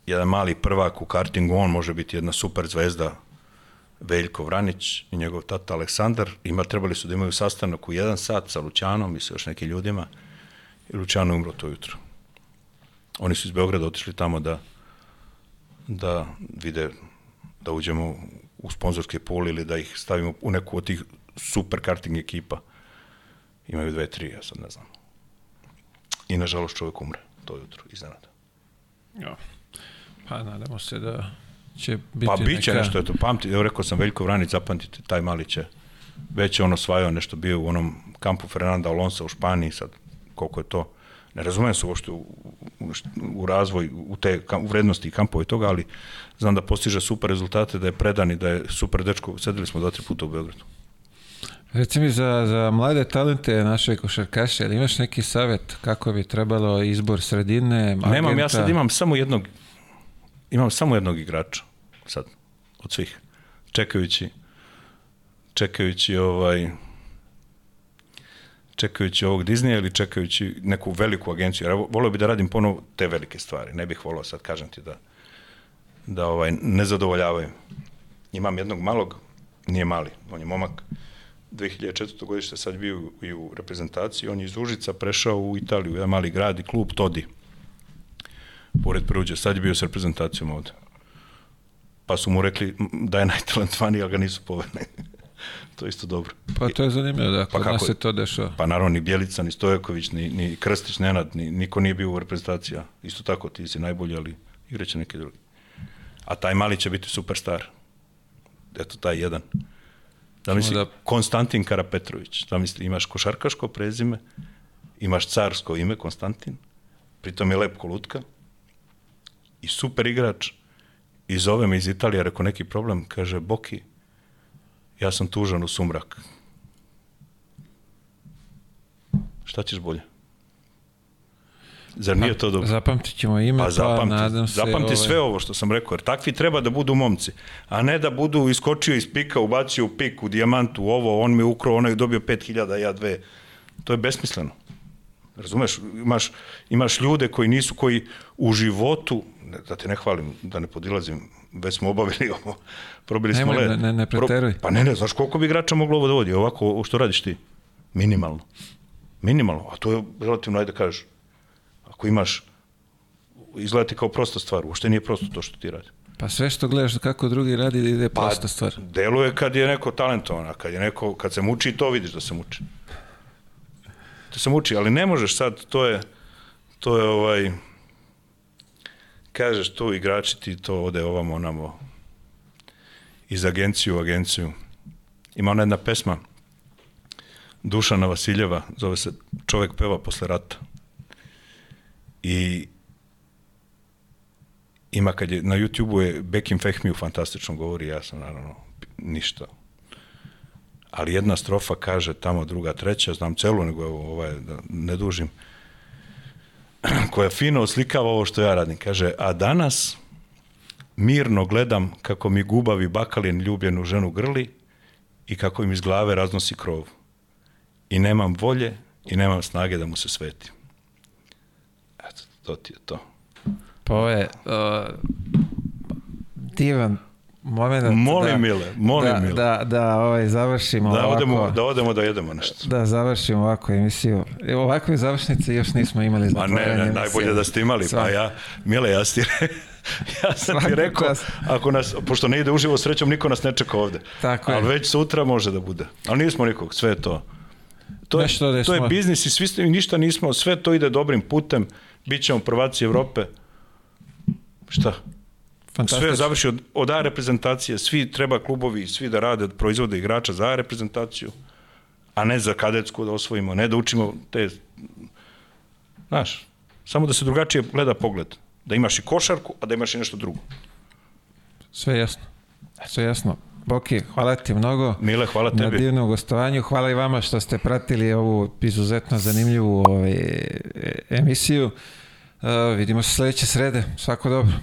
jedan mali prvak u kartingu, on može biti jedna super zvezda, Veljko Vranić i njegov tata Aleksandar. Ima, trebali su da imaju sastanak u jedan sat sa Lučanom i sa još nekim ljudima i Lučano je umro to jutro. Oni su iz Beograda otišli tamo da da vide da uđemo u sponzorski pool ili da ih stavimo u neku od tih super karting ekipa. Imaju dve, tri, ja sad ne znam. I nažalost čovjek umre to jutro, iznenada. Ja. Pa nadamo se da će biti Pa bit će neka... nešto, eto, pamti, evo rekao sam Veljko Vranić, zapamtite, taj mali će, već je on osvajao nešto bio u onom kampu Fernanda Alonso u Španiji, sad koliko je to, ne razumem se uopšte u, u, u razvoj, u te u vrednosti i kampove toga, ali znam da postiže super rezultate, da je predan i da je super dečko, sedeli smo dva, tri puta u Beogradu. Reci mi za, za mlade talente naše košarkaše, ali imaš neki savjet kako bi trebalo izbor sredine, agenta? Nemam, ja sad imam samo jednog, imam samo jednog igrača, sad, od svih, čekajući, čekajući ovaj, čekajući ovog Disneya ili čekajući neku veliku agenciju. Jer ja volio bi da radim ponovo te velike stvari. Ne bih volio sad, kažem ti, da, da ovaj, ne zadovoljavaju. Imam jednog malog, nije mali, on je momak, 2004. godište sad bio i u reprezentaciji, on je iz Užica prešao u Italiju, jedan mali grad i klub Todi, pored Peruđe, sad je bio s reprezentacijom ovde. Pa su mu rekli da je najtalentovaniji, ali ga nisu povedali. to je isto dobro. Pa to je zanimljivo da kod kako nas se to dešava. Pa naravno ni Bjelica, ni Stojaković, ni, ni Krstić, Nenad, ni, niko nije bio u reprezentaciji. a Isto tako, ti si najbolji, ali igraće neki drugi. A taj mali će biti superstar. Eto, taj jedan. Da misli, da... Konstantin Karapetrović. Da misli, imaš košarkaško prezime, imaš carsko ime, Konstantin, pritom je lep kolutka i super igrač i zove me iz Italije, rekao neki problem, kaže, Boki, ja sam tužan u sumrak. Šta ćeš bolje? Zar nije to dobro? Zapamtit ćemo ime, Pa pa, zapamti, nadam se... zapamti ovaj, sve ovo što sam rekao, jer takvi treba da budu momci, a ne da budu iskočio iz pika, ubacio u pik, u dijamantu, ovo, on mi je ukrao, onaj je dobio 5000, ja dve. To je besmisleno. Razumeš, imaš, imaš ljude koji nisu, koji u životu, da te ne hvalim, da ne podilazim, već smo obavili ovo, probili smo Nemoj, led. ne- ne preteruj. pa ne, ne, znaš koliko bi igrača moglo ovo da vodi, ovako, što radiš ti? Minimalno. Minimalno, a to je relativno, ajde da kažeš, ako imaš izgleda ti kao prosta stvar, uopšte nije prosto to što ti radi. Pa sve što gledaš kako drugi radi da ide Pa, prosta stvar. Deluje kad je neko talentovan, a kad je neko, kad se muči, to vidiš da se muči. To se muči, ali ne možeš sad, to je, to je ovaj, kažeš tu igrači ti to ode ovamo onamo iz agenciju u agenciju. Ima ona jedna pesma Dušana Vasiljeva, zove se Čovek peva posle rata. I ima kad je, na YouTube-u je Bekim Fehmiju fantastično govori, ja sam naravno ništa. Ali jedna strofa kaže tamo druga, treća, znam celu, nego ovaj, da ne dužim, koja fino oslikava ovo što ja radim. Kaže, a danas mirno gledam kako mi gubavi bakalin ljubljenu ženu grli i kako im iz glave raznosi krov. I nemam volje i nemam snage da mu se svetim. Eto, to ti je to. Pa ovo je uh, divan moment Molim da, Mile, molim da, Mile. Da, da ovaj, završimo Da ovako. odemo, da odemo da jedemo nešto. Da završimo ovako emisiju. Evo, Ovakve završnice još nismo imali. Ma ne, ne, najbolje da ste imali. Pa Svakako. ja, Mile, ja ti, ja sam ti Svaka rekao, čast. ako nas, pošto ne ide uživo srećom, niko nas ne čeka ovde. Tako je. Ali već sutra može da bude. Ali nismo nikog, sve je to. To je, Nešto da to je biznis i svi ništa nismo, sve to ide dobrim putem, bit ćemo prvaci Evrope. Šta? Fantastično. Sve završi od, od A reprezentacije, svi treba klubovi, svi da rade, proizvode igrača za A reprezentaciju, a ne za kadetsku da osvojimo, ne da učimo te, znaš, samo da se drugačije gleda pogled. Da imaš i košarku, a da imaš i nešto drugo. Sve jasno. Sve jasno. Boki, hvala ti mnogo. Mile, hvala na tebi. divnom gostovanju. Hvala i vama što ste pratili ovu izuzetno zanimljivu ovaj, e- emisiju. Uh, vidimo se sledeće srede. Svako dobro.